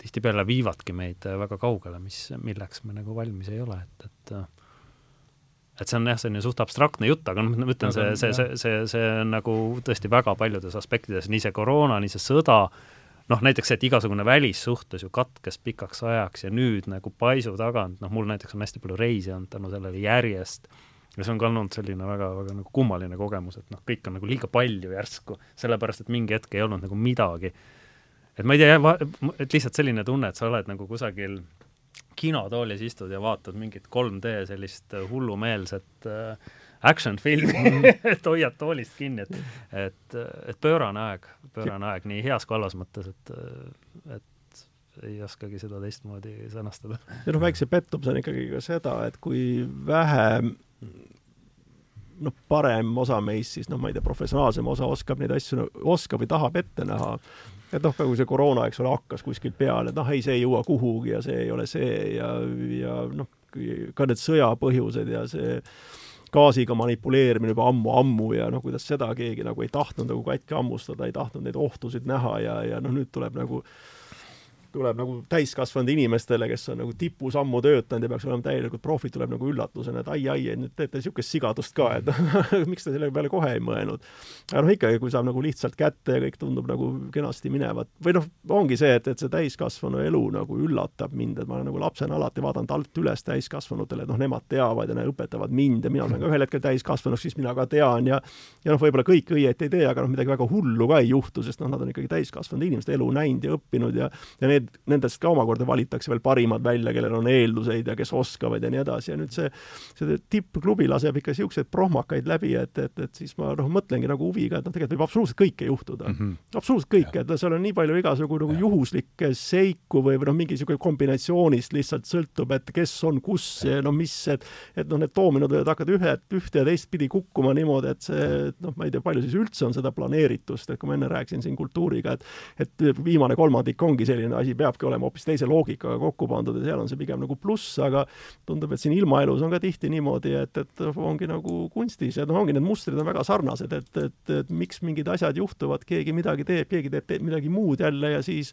tihtipeale viivadki meid äh, väga kaugele, mis, milleks me nagu valmis ei ole, et, et äh, et see on jah, selline suht abstraktne jutt, aga noh, ma ütlen, see, see, see, see, see on nagu tõesti väga paljudes aspektides, nii see koroona, nii see sõda, noh, näiteks see, et igasugune välissuhtlus ju katkes pikaks ajaks ja nüüd nagu paisu tagant, noh, mul näiteks on hästi palju reise olnud tänu sellele järjest ja see on ka olnud selline väga, väga nagu kummaline kogemus, et noh, kõik on nagu liiga palju järsku, sellepärast et mingi hetk ei olnud nagu midagi. et ma ei tea, et lihtsalt selline tunne, et sa oled nagu kusagil kinotoolis istud ja vaatad mingit 3D sellist hullumeelset äh, action filmi mm. et hoiad toolist kinni, et et, et pöörane aeg, pöörane aeg nii heas kui halvas mõttes, et, et ei oskagi seda teistmoodi sõnastada. ja noh, väikse pettumus on ikkagi ka seda, et kui vähe noh, parem osa meist siis noh, ma ei tea, professionaalsem osa oskab neid asju, oskab või tahab ette näha. et noh, kui see koroona, eks ole, hakkas kuskilt peale, et noh, ei, see ei jõua kuhugi ja see ei ole see ja, ja noh, ka need sõjapõhjused ja see gaasiga manipuleerimine juba ammu-ammu ja noh, kuidas seda keegi nagu ei tahtnud nagu katki hammustada, ei tahtnud neid ohtusid näha ja, ja noh, nüüd tuleb nagu tuleb nagu täiskasvanud inimestele, kes on nagu tipus ammu töötanud ja peaks olema täielikult profid, tuleb nagu üllatusena, et ai-ai, et nüüd teete niisugust sigadust ka, et miks te selle peale kohe ei mõelnud. aga noh, ikkagi, kui saab nagu lihtsalt kätte ja kõik tundub nagu kenasti minevat, või noh, ongi see, et, et see täiskasvanu elu nagu üllatab mind, et ma olen nagu lapsena alati vaadanud alt üles täiskasvanutele, et noh, nemad teavad ja need õpetavad mind ja mina olen ka ühel hetkel täiskasvanuks, siis mina ka tean ja ja noh, võib-olla kõik õieti ei tee, aga noh, midagi väga hullu ka ei juhtu, sest noh, nad on ikkagi täiskasvanud inimesed, elu näinud ja õppinud ja ja need need, nendest ka omakorda valitakse veel parimad välja, kellel on eelduseid ja kes oskavad ja nii edasi ja nüüd see, see tippklubi laseb ikka niisuguseid prohmakaid läbi, et, et, et siis ma noh, mõtlengi nagu huviga, et noh, tegelikult võib absoluutselt kõike juhtuda mm. -hmm. absoluutselt kõike, et seal on nii palju igasugu nagu juhuslikke seiku või, või noh, mingi niisugune kombinatsioonist lihtsalt sõltub, et kes on kus ja no mis, et et noh, need doominod võivad hakata ühe, ühte ja teistpidi kukkuma niimoodi, et see, noh, ma ei tea, palju siis üldse on seda planeeritust, et kui ma enne rääkisin siin kultuuriga, et et viimane kolmandik ongi selline asi, peabki olema hoopis teise loogikaga kokku pandud ja seal on see pigem nagu pluss, aga tundub, et siin ilmaelus on ka tihti niimoodi, et, et ongi nagu kunstis ja noh, ongi need mustrid on väga sarnased, et, et, et miks mingid asjad juhtuvad, keegi midagi teeb, keegi teeb, teeb midagi muud jälle ja siis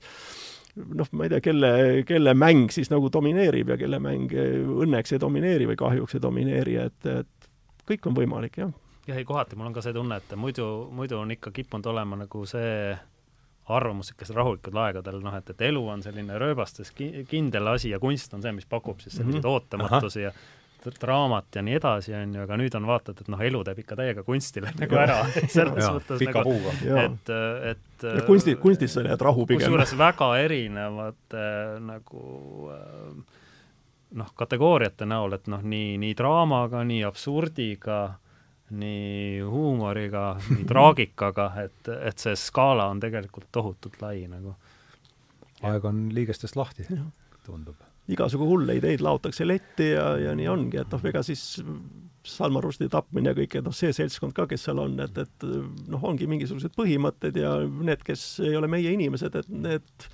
noh, ma ei tea, kelle, kelle mäng siis nagu domineerib ja kelle mäng õnneks ei domineeri või kahjuks ei domineeri, et, et kõik on võimalik, jah. jah, ei kohati mul on ka see tunne, et muidu, muidu on ikka kippunud olema nagu see arvamus niisugustel rahulikel aegadel, noh, et, et elu on selline rööbastes ki kindel asi ja kunst on see, mis pakub siis selliseid mm -hmm. ootamatusi ja draamat ja nii edasi, on ju, aga nüüd on vaatad, et noh, elu teeb ikka täiega kunstile nagu ära, et selles ja, mõttes pika nagu, et, et ja kunsti, kunstis sa jääd rahu pigem. kusjuures väga erinevate äh, nagu äh, noh, kategooriate näol, et noh, nii, nii draamaga, nii absurdiga äh,, nii huumoriga, nii traagikaga, et, et see skaala on tegelikult tohutult lai nagu. aeg on liigestest lahti, tundub. igasugu hulle ideid laotakse letti ja, ja nii ongi, et noh, ega siis Salman Rushdie tapmine ja kõik, et noh, see seltskond ka, kes seal on, et, et noh, ongi mingisugused põhimõtted ja need, kes ei ole meie inimesed, et need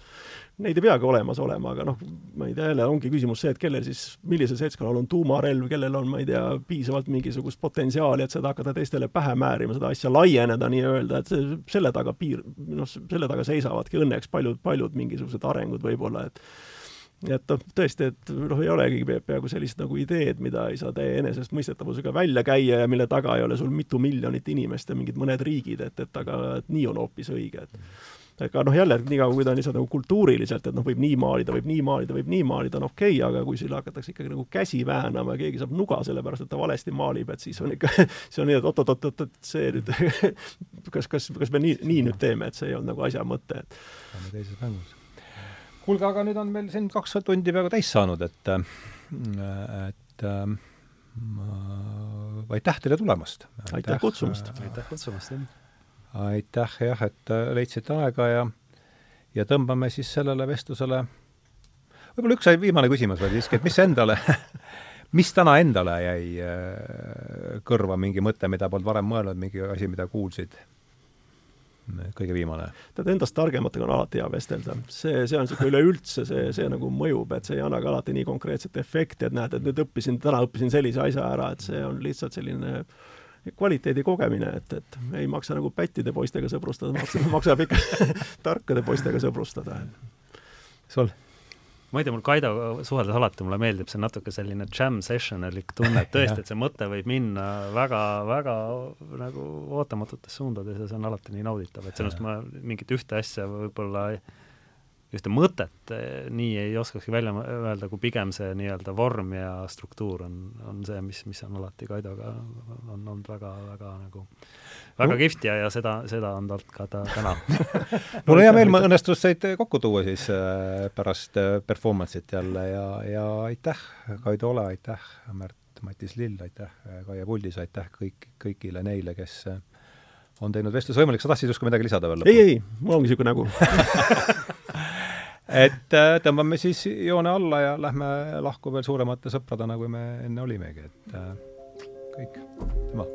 neid ei peagi olemas olema, aga noh, ma ei tea, jälle ongi küsimus see, et kellel siis, millisel seltskonnal on tuumarelv, kellel on, ma ei tea, piisavalt mingisugust potentsiaali, et seda hakata teistele pähe määrima, seda asja laieneda nii-öelda, et see, selle taga piir, noh, selle taga seisavadki õnneks paljud, paljud mingisugused arengud võib-olla, et et noh, tõesti, et noh, ei olegi peaaegu sellist nagu ideed, mida ei saa täie enesestmõistetavusega välja käia ja mille taga ei ole sul mitu miljonit inimest ja mingid mõned riigid, et, et aga et nii on hoopis õige, et aga noh, jälle niikaua, kui ta on lihtsalt nagu kultuuriliselt, et noh, võib nii maalida, võib nii maalida, võib nii maalida, on okei okay,, aga kui siin hakatakse ikkagi nagu käsi väänama ja keegi saab nuga sellepärast, et ta valesti maalib, et siis on ikka, see on nii, et oot-oot-oot, et see nüüd kas, kas, kas me nii, nii nüüd teeme, et see ei olnud nagu asja mõte, et oleme teises mängus. kuulge, aga nüüd on meil siin kaks tundi peaaegu täis saanud, et et äh, aitäh teile tulemast! aitäh kutsumast! aitäh kutsumast, jah! Aitäh jah, et äh, leidsite aega ja ja tõmbame siis sellele vestlusele võib-olla üks viimane küsimus veel siiski, et mis endale mis täna endale jäi äh, kõrva, mingi mõte, mida polnud varem mõelnud, mingi asi, mida kuulsid? kõige viimane. tead, endast targematega on alati hea vestelda. see, see on niisugune üleüldse, see, see nagu mõjub, et see ei anna ka alati nii konkreetset efekti, et näed, et nüüd õppisin, täna õppisin sellise asja ära, et see on lihtsalt selline kvaliteedi kogemine, et, et ei maksa nagu pättide poistega sõbrustada, maksab, maksab ikka tarkade poistega sõbrustada. sul? ma ei tea, mul Kaidoga suheldes alati mulle meeldib see natuke selline jam sessionalik tunne, et tõesti, et see mõte võib minna väga-väga nagu ootamatutes suundades ja see on alati nii nauditav, et sellest ma mingit ühte asja võib-olla ühte mõtet eh, nii ei oskakski välja öelda, kui pigem see nii-öelda vorm ja struktuur on, on see, mis, mis on alati Kaidoga on olnud väga, väga nagu väga kihvt ja, ja seda, seda on talt ka ta täna. Mul on hea meel, õnnestus teid kokku tuua siis äh, pärast äh, performance'it jälle ja, ja aitäh, Kaido Ole, aitäh, Märt Matis Lill, aitäh, Kaie Puldis, aitäh kõik, kõigile neile, kes on teinud vestluse võimalik, sa tahtsid justkui midagi lisada veel ei, ei, mul ongi niisugune nägu et äh, tõmbame siis joone alla ja lähme lahku veel suuremate sõpradena, kui me enne olimegi, et äh, kõik, tema